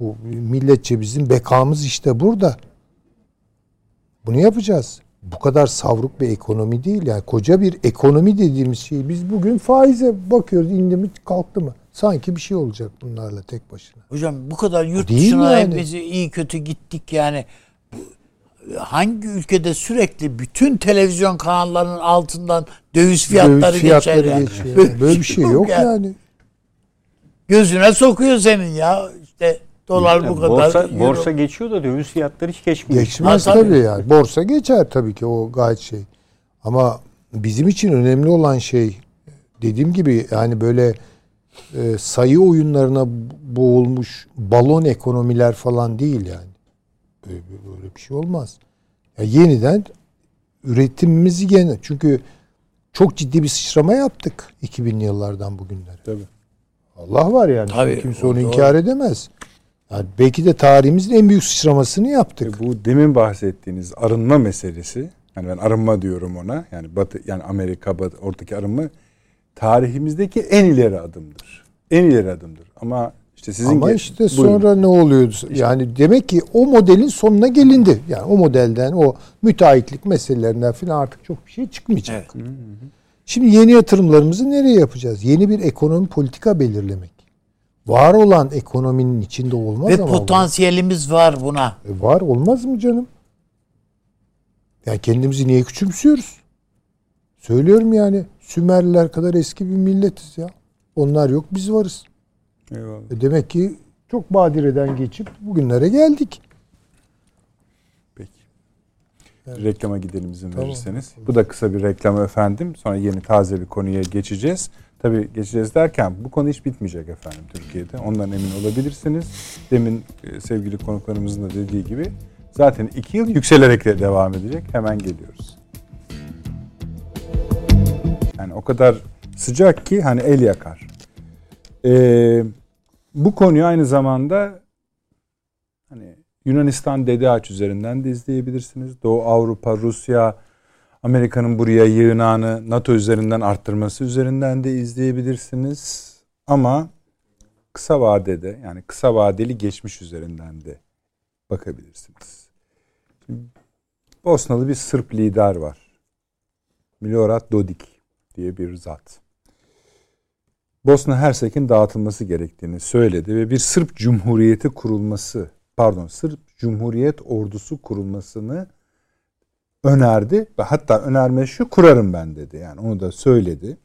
bu milletçe bizim bekamız işte burada. Bunu yapacağız. Bu kadar savruk bir ekonomi değil. Yani koca bir ekonomi dediğimiz şey. Biz bugün faize bakıyoruz. indi mi kalktı mı? Sanki bir şey olacak bunlarla tek başına. Hocam bu kadar yurt Değil dışına yani. hepimizi iyi kötü gittik yani. Hangi ülkede sürekli bütün televizyon kanallarının altından döviz fiyatları, Döviz fiyatları geçer geçiyor. Böyle, Böyle bir şey yok ya. yani. Gözüne sokuyor senin ya. İşte dolar bu kadar. borsa, euro. borsa geçiyor da döviz fiyatları hiç geçmiyor. Geçmez Ha, tabii. tabii yani. Borsa geçer tabii ki o gayet şey. Ama bizim için önemli olan şey dediğim gibi yani böyle e, sayı oyunlarına boğulmuş balon ekonomiler falan değil yani. Böyle, böyle bir şey olmaz. Ya yeniden üretimimizi gene çünkü çok ciddi bir sıçrama yaptık 2000'li yıllardan bugünlere. Tabii. Allah var yani. Tabii, Kimse onu doğru. inkar edemez. Yani belki de tarihimizin en büyük sıçramasını yaptık. Ve bu demin bahsettiğiniz arınma meselesi, yani ben arınma diyorum ona. Yani Batı yani Amerika Batı, oradaki arınma tarihimizdeki en ileri adımdır. En ileri adımdır. Ama işte sizin Ama ge- işte Buyurun. sonra ne oluyordu? Yani demek ki o modelin sonuna gelindi. Yani o modelden o müteahhitlik meselelerinden falan artık çok bir şey çıkmayacak. Şimdi yeni yatırımlarımızı nereye yapacağız? Yeni bir ekonomi politika belirlemek. Var olan ekonominin içinde olmaz Ve ama potansiyelimiz var buna. E var olmaz mı canım? Yani kendimizi niye küçümsüyoruz? Söylüyorum yani Sümerliler kadar eski bir milletiz ya. Onlar yok biz varız. Eyvallah. E demek ki çok badireden geçip bugünlere geldik. Peki. Reklama gidelim izin Tamam. verirseniz. Bu da kısa bir reklam efendim. Sonra yeni taze bir konuya geçeceğiz. Tabii geçeceğiz derken bu konu hiç bitmeyecek efendim Türkiye'de. Ondan emin olabilirsiniz. Demin e, sevgili konuklarımızın da dediği gibi zaten iki yıl yükselerek de devam edecek. Hemen geliyoruz. Yani o kadar sıcak ki hani el yakar. Ee, bu konuyu aynı zamanda hani Yunanistan Dede Ağaç üzerinden de izleyebilirsiniz. Doğu Avrupa, Rusya, Amerika'nın buraya yığınağını NATO üzerinden arttırması üzerinden de izleyebilirsiniz. Ama kısa vadede yani kısa vadeli geçmiş üzerinden de bakabilirsiniz. Bosnalı bir Sırp lider var. Milorad Dodik diye bir zat. Bosna Hersek'in dağıtılması gerektiğini söyledi ve bir Sırp Cumhuriyeti kurulması, pardon Sırp Cumhuriyet ordusu kurulmasını önerdi hatta önerme şu kurarım ben dedi. Yani onu da söyledi.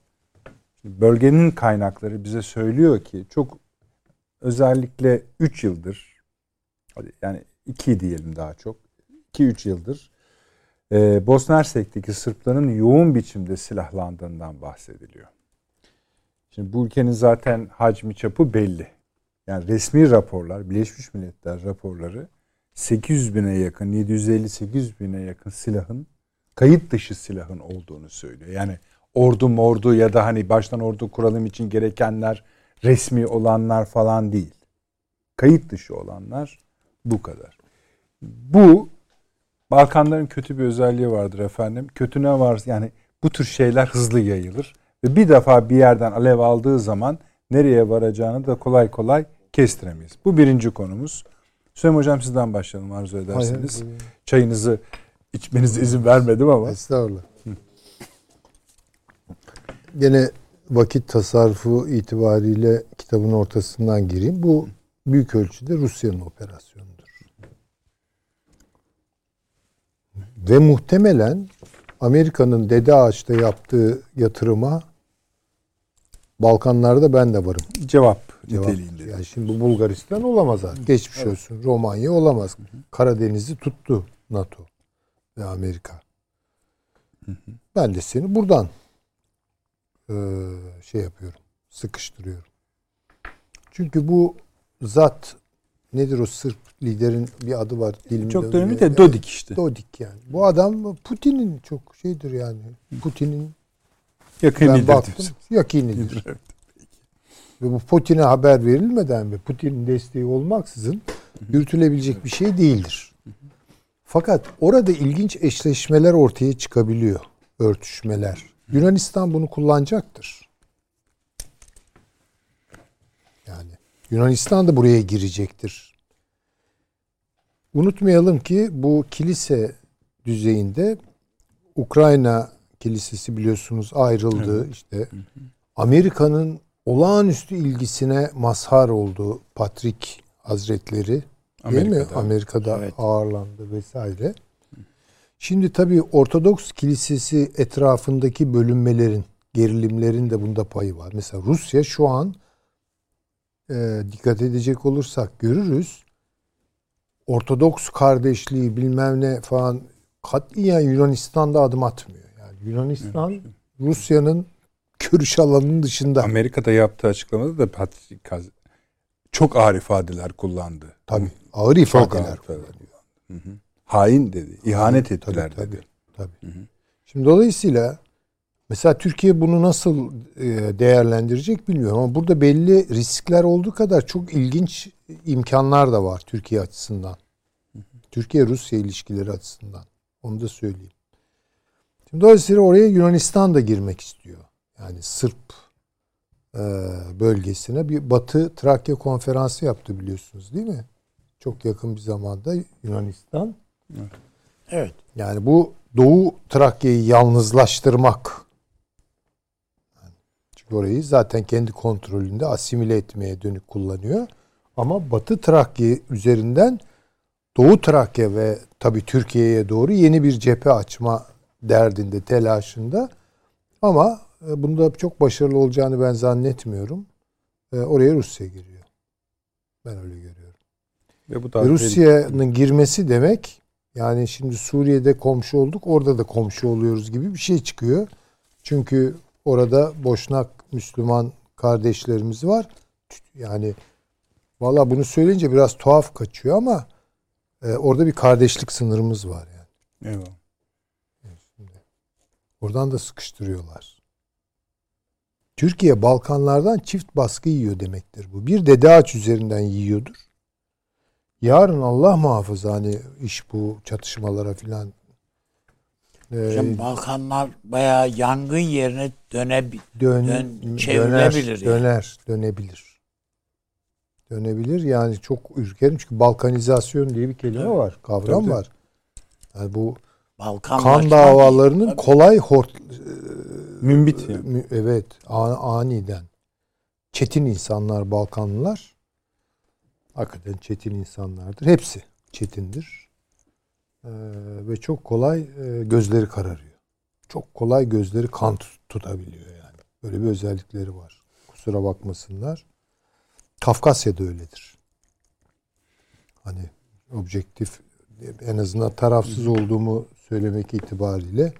Bölgenin kaynakları bize söylüyor ki çok özellikle 3 yıldır yani 2 diyelim daha çok 2-3 yıldır e, Bosna Hersek'teki Sırpların yoğun biçimde silahlandığından bahsediliyor. Şimdi bu ülkenin zaten hacmi çapı belli. Yani resmi raporlar, Birleşmiş Milletler raporları 800 bine yakın, 750-800 bine yakın silahın kayıt dışı silahın olduğunu söylüyor. Yani ordu mordu ya da hani baştan ordu kuralım için gerekenler resmi olanlar falan değil. Kayıt dışı olanlar bu kadar. Bu Balkanların kötü bir özelliği vardır efendim. Kötü ne var? Yani bu tür şeyler hızlı yayılır. Ve bir defa bir yerden alev aldığı zaman nereye varacağını da kolay kolay kestiremeyiz. Bu birinci konumuz. Süleyman Hocam sizden başlayalım arzu ederseniz. Hayır, Çayınızı içmenize izin vermedim ama. Estağfurullah. Gene vakit tasarrufu itibariyle kitabın ortasından gireyim. Bu büyük ölçüde Rusya'nın operasyonudur. Ve muhtemelen Amerika'nın Dede Ağaç'ta yaptığı yatırıma Balkanlarda ben de varım. Cevap, Cevap. niteliğinde. Yani şimdi bu Bulgaristan olamaz artık. Geçmiş olsun. Romanya olamaz. Karadeniz'i tuttu NATO ve Amerika. Ben de seni buradan eee, şey yapıyorum. Sıkıştırıyorum. Çünkü bu zat nedir o Sırp liderin bir adı var. dilimde Çok önemli de Dodik işte. Dodik yani. Bu adam Putin'in çok şeydir yani. Putin'in Yakın ben baktım diyorsun. yakinidir. Evet. Ve bu Putin'e haber verilmeden ve Putin'in desteği olmaksızın yürütülebilecek bir şey değildir. Fakat orada ilginç eşleşmeler ortaya çıkabiliyor. Örtüşmeler. Yunanistan bunu kullanacaktır. Yani Yunanistan da buraya girecektir. Unutmayalım ki bu kilise düzeyinde Ukrayna kilisesi biliyorsunuz ayrıldı. işte Amerika'nın olağanüstü ilgisine mazhar oldu Patrik Hazretleri. Değil mi? Amerika'da. Amerika'da Evet. ağırlandı vesaire. Şimdi tabii Ortodoks Kilisesi etrafındaki bölünmelerin, gerilimlerin de bunda payı var. Mesela Rusya şu an e, dikkat edecek olursak görürüz. Ortodoks kardeşliği bilmem ne falan katiyen Yunanistan'da adım atmıyor. Yunanistan Rusya'nın görüş alanının dışında. Amerika'da yaptığı açıklamada da Patrick Kaz- çok ağır ifadeler kullandı. Tabii ağır Çok ifadeler ağır. Hı hı. Hain dedi. ihanet ettiler tabii, dedi. Tabii. Şimdi dolayısıyla mesela Türkiye bunu nasıl e, değerlendirecek bilmiyorum ama burada belli riskler olduğu kadar çok ilginç imkanlar da var Türkiye açısından. Türkiye-Rusya ilişkileri açısından. Onu da söyleyeyim. Şimdi dolayısıyla oraya Yunanistan da girmek istiyor. Yani Sırp e, bölgesine bir Batı Trakya konferansı yaptı biliyorsunuz değil mi? Çok yakın bir zamanda Yunanistan. Evet. Yani bu Doğu Trakya'yı yalnızlaştırmak. Yani çünkü orayı zaten kendi kontrolünde asimile etmeye dönük kullanıyor. Ama Batı Trakya üzerinden Doğu Trakya ve tabii Türkiye'ye doğru yeni bir cephe açma derdinde, telaşında. Ama e, bunda çok başarılı olacağını ben zannetmiyorum. E, Oraya Rusya giriyor. Ben öyle görüyorum. Ve bu da Rusya'nın girmesi demek yani şimdi Suriye'de komşu olduk orada da komşu oluyoruz gibi bir şey çıkıyor. Çünkü orada Boşnak Müslüman kardeşlerimiz var. Yani valla bunu söyleyince biraz tuhaf kaçıyor ama e, orada bir kardeşlik sınırımız var yani. Eyvallah. Oradan da sıkıştırıyorlar. Türkiye Balkanlardan çift baskı yiyor demektir bu. Bir dede ağaç üzerinden yiyordur. Yarın Allah muhafaza hani iş bu çatışmalara filan e, Hocam Balkanlar bayağı yangın yerine dönebilir. dön, dön- çevrilebilir döner, yani. döner, dönebilir. Dönebilir yani çok ürkerim çünkü balkanizasyon diye bir kelime var, kavram tabii. var. Yani bu Balkanlaşma kan davalarının değil. kolay hort Mümbit yani. Mü- Evet, aniden. Çetin insanlar Balkanlılar. Hakikaten çetin insanlardır. Hepsi çetindir. Ee, ve çok kolay e, gözleri kararıyor. Çok kolay gözleri kan tut- tutabiliyor yani. Böyle bir özellikleri var. Kusura bakmasınlar. Kafkasya'da öyledir. Hani objektif en azından tarafsız olduğumu söylemek itibariyle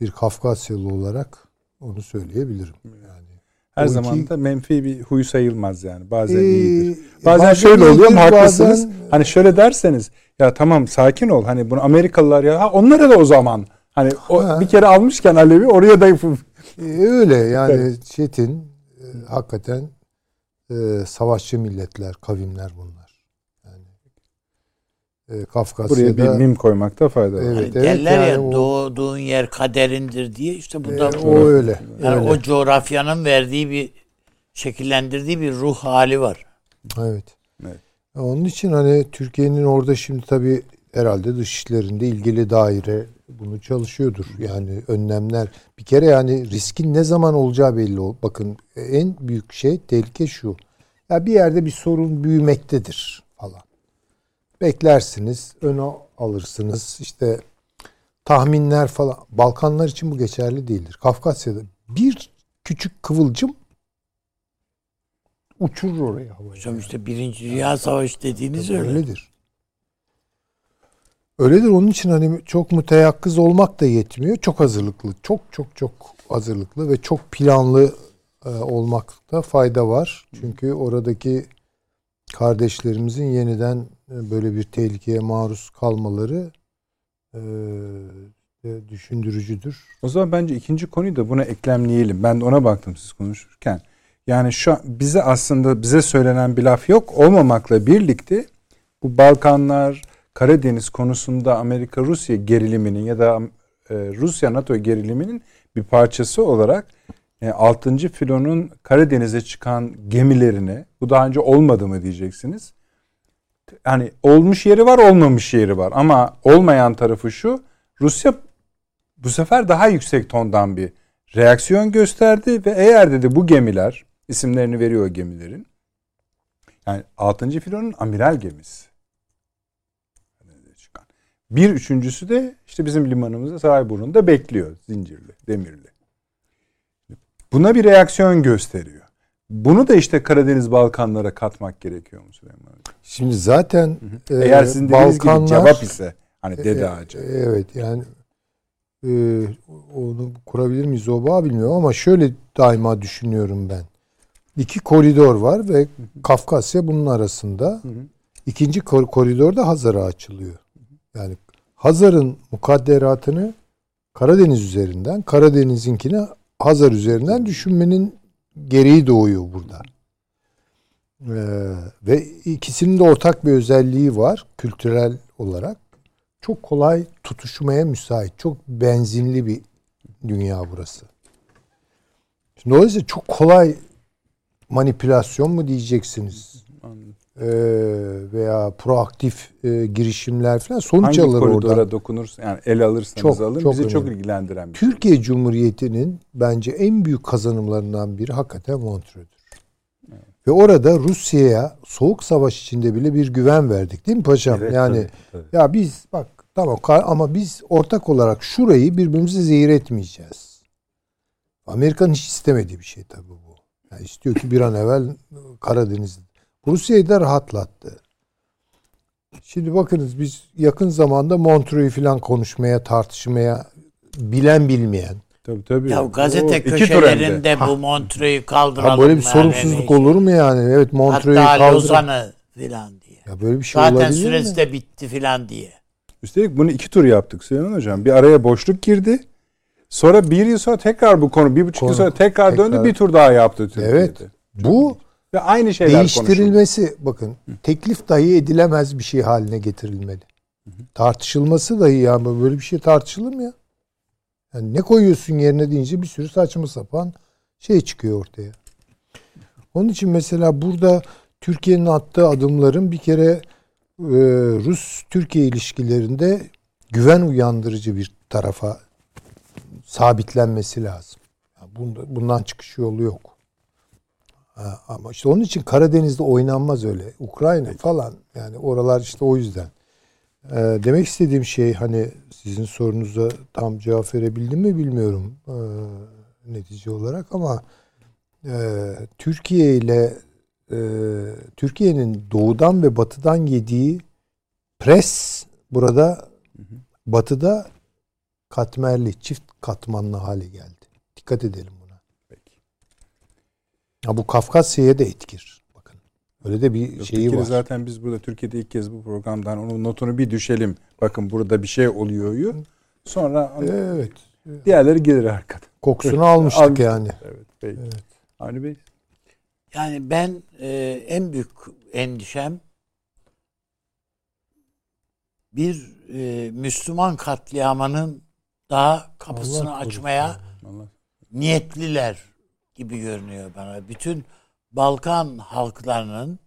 bir Kafkasyalı olarak onu söyleyebilirim. Yani Her O zaman iki- da menfi bir huy sayılmaz yani. Bazen Ee, iyidir. Bazen, bazen şöyle oluyor mu haklısınız. bazen- Hani şöyle derseniz ya tamam sakin ol. Hani bunu Amerikalılar ya ha onlara da o zaman. Hani o Ha. bir kere almışken Alevi oraya da Ee, öyle yani Çetin e, hakikaten e, savaşçı milletler, kavimler bunlar. Yani e, Kafkasya'da buraya bir mim koymakta fayda var. Evet, Hani evet, derler ya yani o- doğduğun yer kaderindir diye işte bu da e, o öyle. yani öyle. o coğrafyanın verdiği bir şekillendirdiği bir ruh hali var. Evet. Evet. Onun için hani Türkiye'nin orada şimdi tabii herhalde dışişlerinde ilgili daire bunu çalışıyordur. Yani önlemler bir kere yani riskin ne zaman olacağı belli ol. Bakın en büyük şey tehlike şu. Ya bir yerde bir sorun büyümektedir. Beklersiniz, öne alırsınız. İşte tahminler falan. Balkanlar için bu geçerli değildir. Kafkasya'da bir küçük kıvılcım uçurur oraya havaya. Hocam işte Birinci Dünya Savaşı dediğiniz öyle. Öyledir. Öyledir. Onun için hani çok müteyakkız olmak da yetmiyor. Çok hazırlıklı. Çok çok çok hazırlıklı ve çok planlı e, olmakta fayda var. Çünkü oradaki kardeşlerimizin yeniden böyle bir tehlikeye maruz kalmaları e, e, düşündürücüdür. O zaman bence ikinci konuyu da buna eklemleyelim. Ben de ona baktım siz konuşurken. Yani şu an bize aslında bize söylenen bir laf yok olmamakla birlikte bu Balkanlar, Karadeniz konusunda Amerika-Rusya geriliminin ya da e, Rusya-NATO geriliminin bir parçası olarak e, 6. filonun Karadeniz'e çıkan gemilerine bu daha önce olmadı mı diyeceksiniz. Hani olmuş yeri var olmamış yeri var ama olmayan tarafı şu Rusya bu sefer daha yüksek tondan bir reaksiyon gösterdi ve eğer dedi bu gemiler isimlerini veriyor gemilerin. Yani 6. filonun amiral gemisi. Bir üçüncüsü de işte bizim limanımızda Sarayburnu'nda bekliyor. Zincirli, demirli. Buna bir reaksiyon gösteriyor. Bunu da işte Karadeniz Balkanlara katmak gerekiyor mu Süleyman Hocam? Şimdi zaten e, Eğer sizin dediğiniz gibi Balkanlar- cevap ise hani dede E, ağacı. Evet yani e, onu kurabilir miyiz o bağ bilmiyorum ama şöyle daima düşünüyorum ben. İki koridor var ve Kafkasya bunun arasında. Hı hı. İkinci kor- koridor da Hazar'a açılıyor. Yani Hazar'ın mukadderatını Karadeniz üzerinden, Karadeniz'inkini Hazar üzerinden düşünmenin gereği doğuyor burada. Ee, ve ikisinin de ortak bir özelliği var kültürel olarak. Çok kolay tutuşmaya müsait. Çok benzinli bir dünya burası. Şimdi dolayısıyla çok kolay manipülasyon mu diyeceksiniz? Anladım. Ee, veya proaktif e, girişimler falan sonuç Hangi alır koridora oradan. dokunursanız yani el alırsanız Çok, alın çok bizi çok önemli. ilgilendiren bir şey. Türkiye Cumhuriyeti'nin bence en büyük kazanımlarından biri hakikaten Montreux'dür. Ve orada Rusya'ya soğuk savaş içinde bile bir güven verdik değil mi paşam? Evet, yani tabii, tabii. ya biz bak tamam ama biz ortak olarak şurayı birbirimize zehir etmeyeceğiz. Amerika'nın hiç istemediği bir şey tabii bu. Yani istiyor ki bir an evvel Karadeniz Rusya'yı da rahatlattı. Şimdi bakınız biz yakın zamanda Montreux'u falan konuşmaya, tartışmaya bilen bilmeyen. Tabii tabii. Ya O gazete de. köşelerinde bu Montreux'u kaldıralım. Ha, böyle bir yani sorumsuzluk olur mu yani? Evet Montreux'u Hatta kaldır. Lozan'ı filan diye. Ya böyle bir şey Zaten olabilir süresi mi? de bitti filan diye. Üstelik bunu iki tur yaptık Süleyman Hocam. Bir araya boşluk girdi. Sonra bir yıl sonra tekrar bu konu, bir buçuk Konu- yıl sonra tekrar, tekrar. döndü bir tur daha yaptı Türkiye'de. Evet. Bu Ve aynı şeyler konuşuldu. değiştirilmesi bakın teklif dahi edilemez bir şey haline getirilmeli. Tartışılması dahi ya böyle bir şey tartışılır mı ya? Yani ne koyuyorsun yerine deyince bir sürü saçma sapan şey çıkıyor ortaya. Onun için mesela burada Türkiye'nin attığı adımların bir kere e, Rus-Türkiye ilişkilerinde güven uyandırıcı bir tarafa sabitlenmesi lazım. bundan çıkış yolu yok. Ama işte onun için Karadeniz'de oynanmaz öyle. Ukrayna falan yani oralar işte o yüzden. Ee, demek istediğim şey hani sizin sorunuza tam cevap verebildim mi bilmiyorum ee, netice olarak ama e, Türkiye ile e, Türkiye'nin doğudan ve batıdan yediği pres burada batıda katmerli, çift katmanlı hale geldi. Dikkat edelim. Ha, bu Kafkasya'ya da etkir. Bakın. Öyle de bir Yok, şeyi var. Zaten biz burada Türkiye'de ilk kez bu programdan onun notunu bir düşelim. Bakın burada bir şey oluyor. Sonra evet. diğerleri gelir arkadan. Kokusunu almıştık yani. Evet. Peki. Evet. Avni Bey. Yani ben e, en büyük endişem bir e, Müslüman katliamının daha kapısını Allah açmaya Allah. niyetliler gibi görünüyor bana. Bütün Balkan halklarının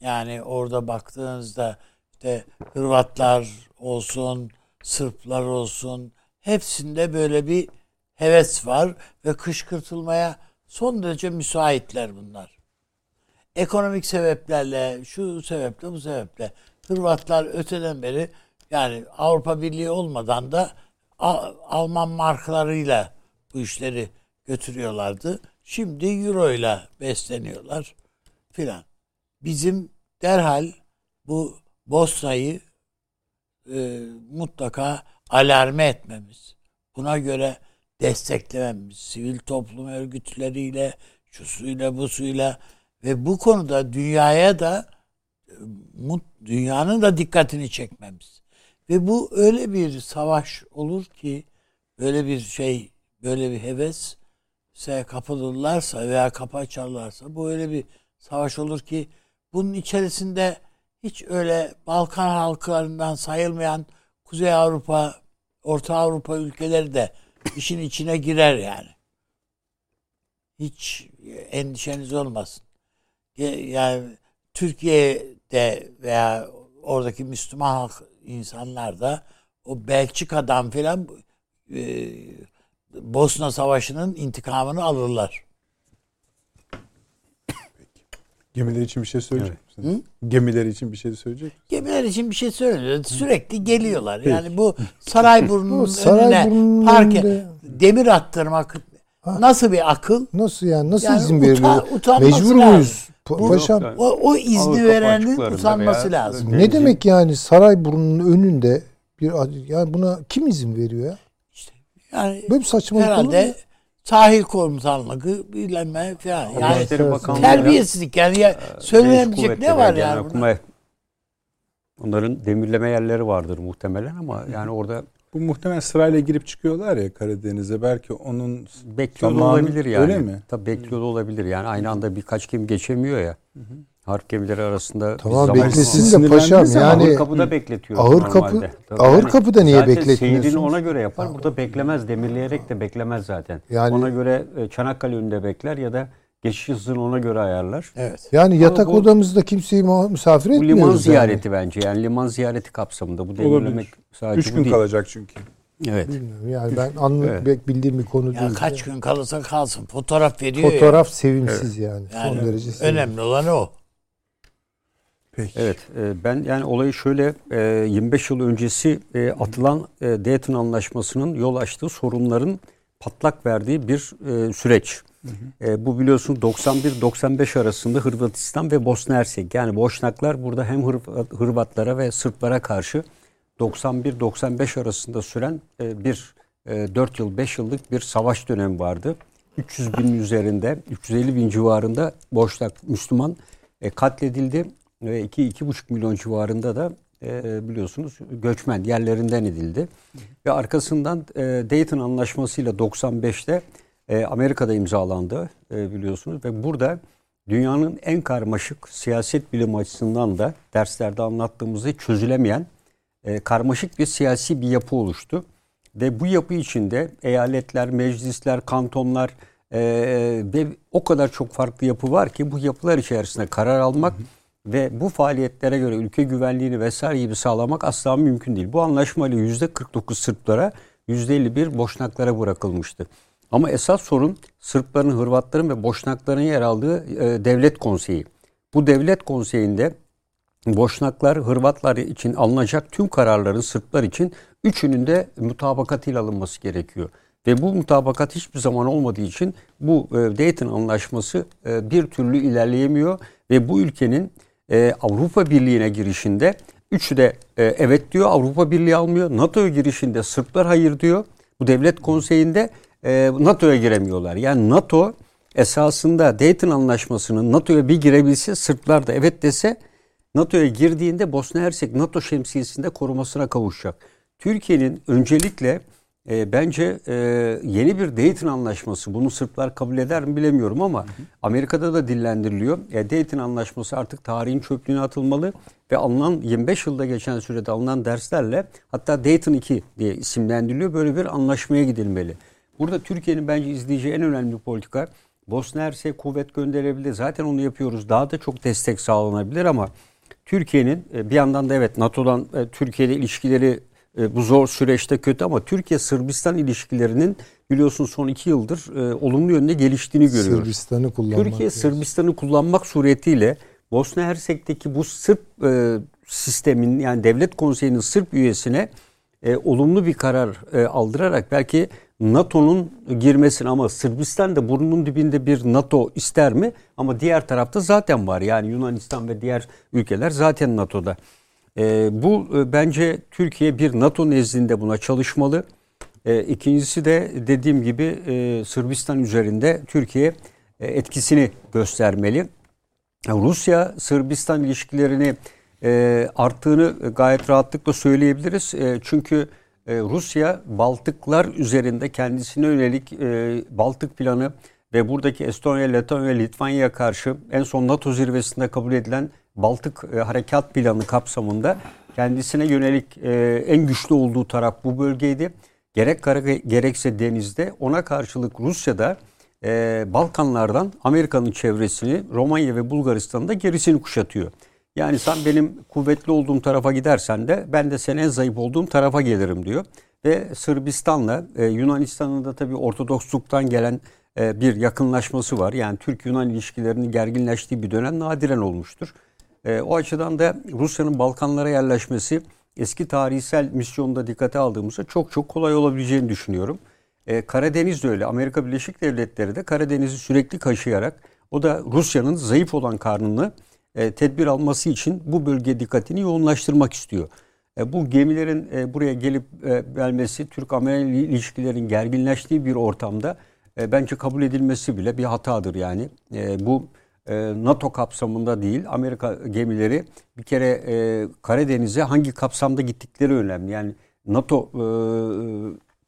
yani orada baktığınızda işte Hırvatlar olsun, Sırplar olsun hepsinde böyle bir heves var ve kışkırtılmaya son derece müsaitler bunlar. Ekonomik sebeplerle, şu sebeple, bu sebeple Hırvatlar öteden beri yani Avrupa Birliği olmadan da Alman markalarıyla bu işleri götürüyorlardı. Şimdi euro ile besleniyorlar filan. Bizim derhal bu Bosna'yı e, mutlaka alarme etmemiz. Buna göre desteklememiz. Sivil toplum örgütleriyle, şu suyla bu suyla ve bu konuda dünyaya da dünyanın da dikkatini çekmemiz. Ve bu öyle bir savaş olur ki böyle bir şey, böyle bir heves se kapılırlarsa veya kapı açarlarsa bu öyle bir savaş olur ki bunun içerisinde hiç öyle Balkan halklarından sayılmayan Kuzey Avrupa, Orta Avrupa ülkeleri de işin içine girer yani. Hiç endişeniz olmasın. Yani Türkiye'de veya oradaki Müslüman halk insanlar da o Belçika'dan filan e, Bosna Savaşı'nın intikamını alırlar. Gemiler için bir şey söyleyecek evet. misiniz? Hı? Gemiler için bir şey söyleyecek misiniz? Gemiler için bir şey söylemiyor. Sürekli geliyorlar. Peki. Yani bu Sarayburnu'nun önüne park demir attırmak ha. nasıl bir akıl? Nasıl yani? Nasıl yani izin veriliyor? Mecbur muyuz? Bu, Paşam, yani. o, o izni verenin utanması lazım. Ne demek yani Sarayburnu'nun önünde bir yani buna kim izin veriyor ya? Yani böyle bir saçmalık herhalde sahil komutanlığı bilinme falan. Yani terbiyesizlik yani ya, söylenebilecek ne var yani? Okuma, onların demirleme yerleri vardır muhtemelen ama yani orada bu muhtemelen sırayla girip çıkıyorlar ya Karadeniz'e. Belki onun bekliyor zamanı, olabilir yani. Öyle mi? Tabii bekliyor olabilir yani. Aynı anda birkaç gemi geçemiyor ya. Hı hı. Harp gemileri arasında tamam beklesin de paşam yani ağır kapıda bekletiyor ağır kapı Tabii ağır yani kapıda niye bekletmiyorsun? Seyrini ona göre yapar. Burada beklemez. Demirleyerek de beklemez zaten. Yani ona göre e, Çanakkale önünde bekler ya da geçiş hızını ona göre ayarlar. Evet. Yani yatak bu, odamızda kimseyi misafir etmiyoruz. Bu liman ziyareti yani. bence. Yani liman ziyareti kapsamında bu demirlemek sadece Üç gün değil. kalacak çünkü. Evet. Bilmiyorum. Yani ben anlık evet. bildiğim bir konu ya değil. Kaç gün kalırsa kalsın. Fotoğraf veriyor Fotoğraf ya. sevimsiz evet. yani. yani. Son derece sevimsiz. Önemli olan o. Peki. Evet e, ben yani olayı şöyle 25 e, yıl öncesi e, atılan Dayton Anlaşması'nın yol açtığı sorunların patlak verdiği bir süreç. Hı hı. Bu biliyorsun 91-95 arasında Hırvatistan ve Bosna Hersek yani Boşnaklar burada hem Hırvatlara ve Sırplara karşı 91-95 arasında süren bir 4 yıl 5 yıllık bir savaş dönemi vardı. 300 bin üzerinde 350 bin civarında Boşnak Müslüman katledildi ve 2-2,5 milyon civarında da e, biliyorsunuz göçmen yerlerinden edildi. Ve arkasından e, Dayton Anlaşması'yla 95'te e, Amerika'da imzalandı e, biliyorsunuz ve burada dünyanın en karmaşık siyaset bilimi açısından da derslerde anlattığımızda çözülemeyen e, karmaşık bir siyasi bir yapı oluştu. Ve bu yapı içinde eyaletler, meclisler, kantonlar e, ve o kadar çok farklı yapı var ki bu yapılar içerisinde karar almak hı hı ve bu faaliyetlere göre ülke güvenliğini vesaire gibi sağlamak asla mümkün değil. Bu anlaşmayla %49 Sırplara %51 Boşnaklara bırakılmıştı. Ama esas sorun Sırpların, Hırvatların ve Boşnakların yer aldığı e, devlet konseyi. Bu devlet konseyinde Boşnaklar, Hırvatlar için alınacak tüm kararların Sırplar için üçünün de mutabakatıyla alınması gerekiyor. Ve bu mutabakat hiçbir zaman olmadığı için bu e, Dayton Anlaşması e, bir türlü ilerleyemiyor ve bu ülkenin e, Avrupa Birliği'ne girişinde üçü de e, evet diyor Avrupa Birliği almıyor. NATO'ya girişinde Sırplar hayır diyor. Bu devlet konseyinde e, NATO'ya giremiyorlar. Yani NATO esasında Dayton Anlaşması'nın NATO'ya bir girebilse Sırplar da evet dese NATO'ya girdiğinde Bosna Hersek NATO şemsiyesinde korumasına kavuşacak. Türkiye'nin öncelikle e, bence e, yeni bir Dayton Anlaşması bunu Sırplar kabul eder mi bilemiyorum ama hı hı. Amerika'da da dillendiriliyor. E, Dayton Anlaşması artık tarihin çöplüğüne atılmalı ve alınan 25 yılda geçen sürede alınan derslerle hatta Dayton 2 diye isimlendiriliyor. Böyle bir anlaşmaya gidilmeli. Burada Türkiye'nin bence izleyeceği en önemli politika Bosna Hersek kuvvet gönderebilir. Zaten onu yapıyoruz. Daha da çok destek sağlanabilir ama Türkiye'nin e, bir yandan da evet NATO'dan e, Türkiye'de ilişkileri e, bu zor süreçte kötü ama Türkiye-Sırbistan ilişkilerinin biliyorsun son iki yıldır e, olumlu yönde geliştiğini görüyoruz. Sırbistan'ı kullanmak. Türkiye Sırbistan'ı kullanmak suretiyle Bosna Hersek'teki bu Sırp e, sistemin yani devlet konseyinin Sırp üyesine e, olumlu bir karar e, aldırarak belki NATO'nun girmesini ama Sırbistan da burnunun dibinde bir NATO ister mi? Ama diğer tarafta zaten var. Yani Yunanistan ve diğer ülkeler zaten NATO'da. E, bu e, bence Türkiye bir NATO nezdinde buna çalışmalı. E, ikincisi de dediğim gibi e, Sırbistan üzerinde Türkiye e, etkisini göstermeli. Rusya Sırbistan ilişkilerini e, arttığını gayet rahatlıkla söyleyebiliriz. E, çünkü e, Rusya Baltıklar üzerinde kendisine yönelik e, Baltık planı ve buradaki Estonya, Letonya, Litvanya'ya karşı en son NATO zirvesinde kabul edilen Baltık e, Harekat Planı kapsamında kendisine yönelik e, en güçlü olduğu taraf bu bölgeydi. Gerek kara gerekse denizde ona karşılık Rusya'da e, Balkanlardan Amerika'nın çevresini Romanya ve Bulgaristan'da gerisini kuşatıyor. Yani sen benim kuvvetli olduğum tarafa gidersen de ben de senin en zayıf olduğum tarafa gelirim diyor. Ve Sırbistan'la e, Yunanistan'ın da tabii Ortodoksluktan gelen e, bir yakınlaşması var. Yani Türk-Yunan ilişkilerinin gerginleştiği bir dönem nadiren olmuştur. E, o açıdan da Rusya'nın Balkanlara yerleşmesi eski tarihsel misyonda dikkate aldığımızda çok çok kolay olabileceğini düşünüyorum. E, Karadeniz de öyle. Amerika Birleşik Devletleri de Karadeniz'i sürekli kaşıyarak o da Rusya'nın zayıf olan karnını e, tedbir alması için bu bölge dikkatini yoğunlaştırmak istiyor. E, bu gemilerin e, buraya gelip e, gelmesi Türk-Amerikan ilişkilerin gerginleştiği bir ortamda e, bence kabul edilmesi bile bir hatadır yani. E, bu NATO kapsamında değil Amerika gemileri bir kere e, Karadeniz'e hangi kapsamda gittikleri önemli. Yani NATO e,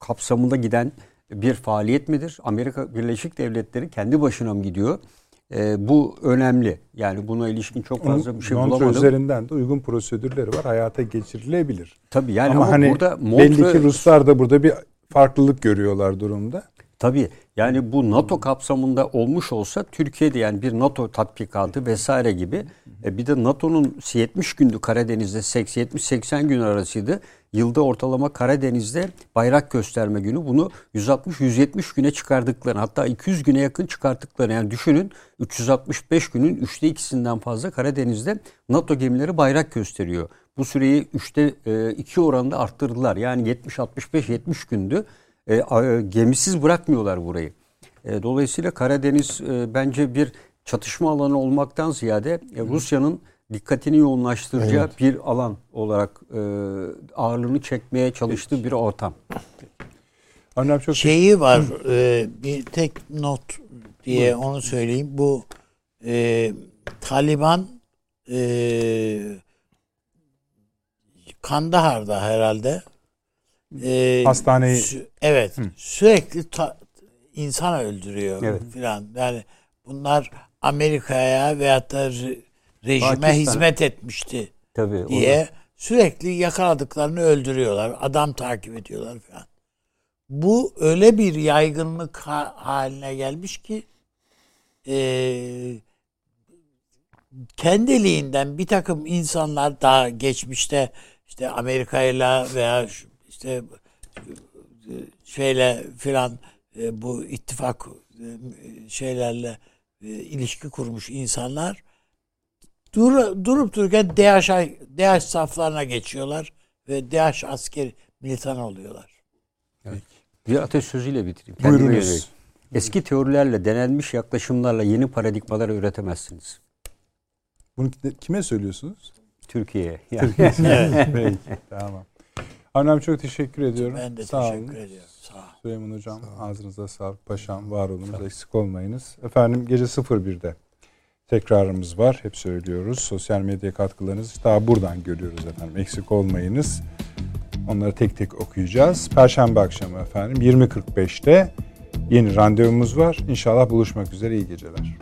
kapsamında giden bir faaliyet midir? Amerika Birleşik Devletleri kendi başına mı gidiyor? E, bu önemli. Yani buna ilişkin çok fazla bir şey Montre bulamadım. üzerinden de uygun prosedürleri var. Hayata geçirilebilir. Tabii yani ama, ama hani burada Montre... belli ki Ruslar da burada bir farklılık görüyorlar durumda. Tabii yani bu NATO kapsamında olmuş olsa Türkiye'de yani bir NATO tatbikatı vesaire gibi e, bir de NATO'nun 70 gündü Karadeniz'de 70-80 gün arasıydı. Yılda ortalama Karadeniz'de bayrak gösterme günü bunu 160-170 güne çıkardıklarını hatta 200 güne yakın çıkarttıklarını yani düşünün 365 günün üçte ikisinden fazla Karadeniz'de NATO gemileri bayrak gösteriyor. Bu süreyi üçte e, iki oranında arttırdılar yani 70-65-70 gündü e, gemisiz bırakmıyorlar burayı. E, dolayısıyla Karadeniz e, bence bir çatışma alanı olmaktan ziyade e, Rusya'nın dikkatini yoğunlaştıracağı evet. bir alan olarak e, ağırlığını çekmeye çalıştığı evet. bir ortam. Annem çok şeyi var e, bir tek not diye Buyurun. onu söyleyeyim. Bu e, Taliban e, Kandahar'da herhalde e, hastaneyi sü- evet Hı. sürekli ta- insan öldürüyor evet. filan. Yani bunlar Amerika'ya veyahut da re- rejime Pakistan. hizmet etmişti Tabii, diye olur. sürekli yakaladıklarını öldürüyorlar. Adam takip ediyorlar filan. Bu öyle bir yaygınlık ha- haline gelmiş ki e, kendiliğinden bir takım insanlar daha geçmişte işte Amerika'yla veya şu- işte e, şeyle filan e, bu ittifak e, şeylerle ilişki kurmuş insanlar dur, durup dururken DH, DH saflarına geçiyorlar ve DH asker militan oluyorlar. Bir atasözüyle bitireyim. Buyurunuz. Eski teorilerle, denenmiş yaklaşımlarla yeni paradigmalar üretemezsiniz. Bunu kime söylüyorsunuz? Türkiye'ye. Yani Peki, tamam. Abi çok teşekkür ediyorum. Ben de Sağ teşekkür olun. ediyorum. Sağ ol. Süleyman Hocam ağzınıza sağlık. Paşam var olunuz eksik olmayınız. Efendim gece 01'de tekrarımız var. Hep söylüyoruz. Sosyal medya katkılarınızı daha buradan görüyoruz efendim. Eksik olmayınız. Onları tek tek okuyacağız. Perşembe akşamı efendim 20.45'te yeni randevumuz var. İnşallah buluşmak üzere. İyi geceler.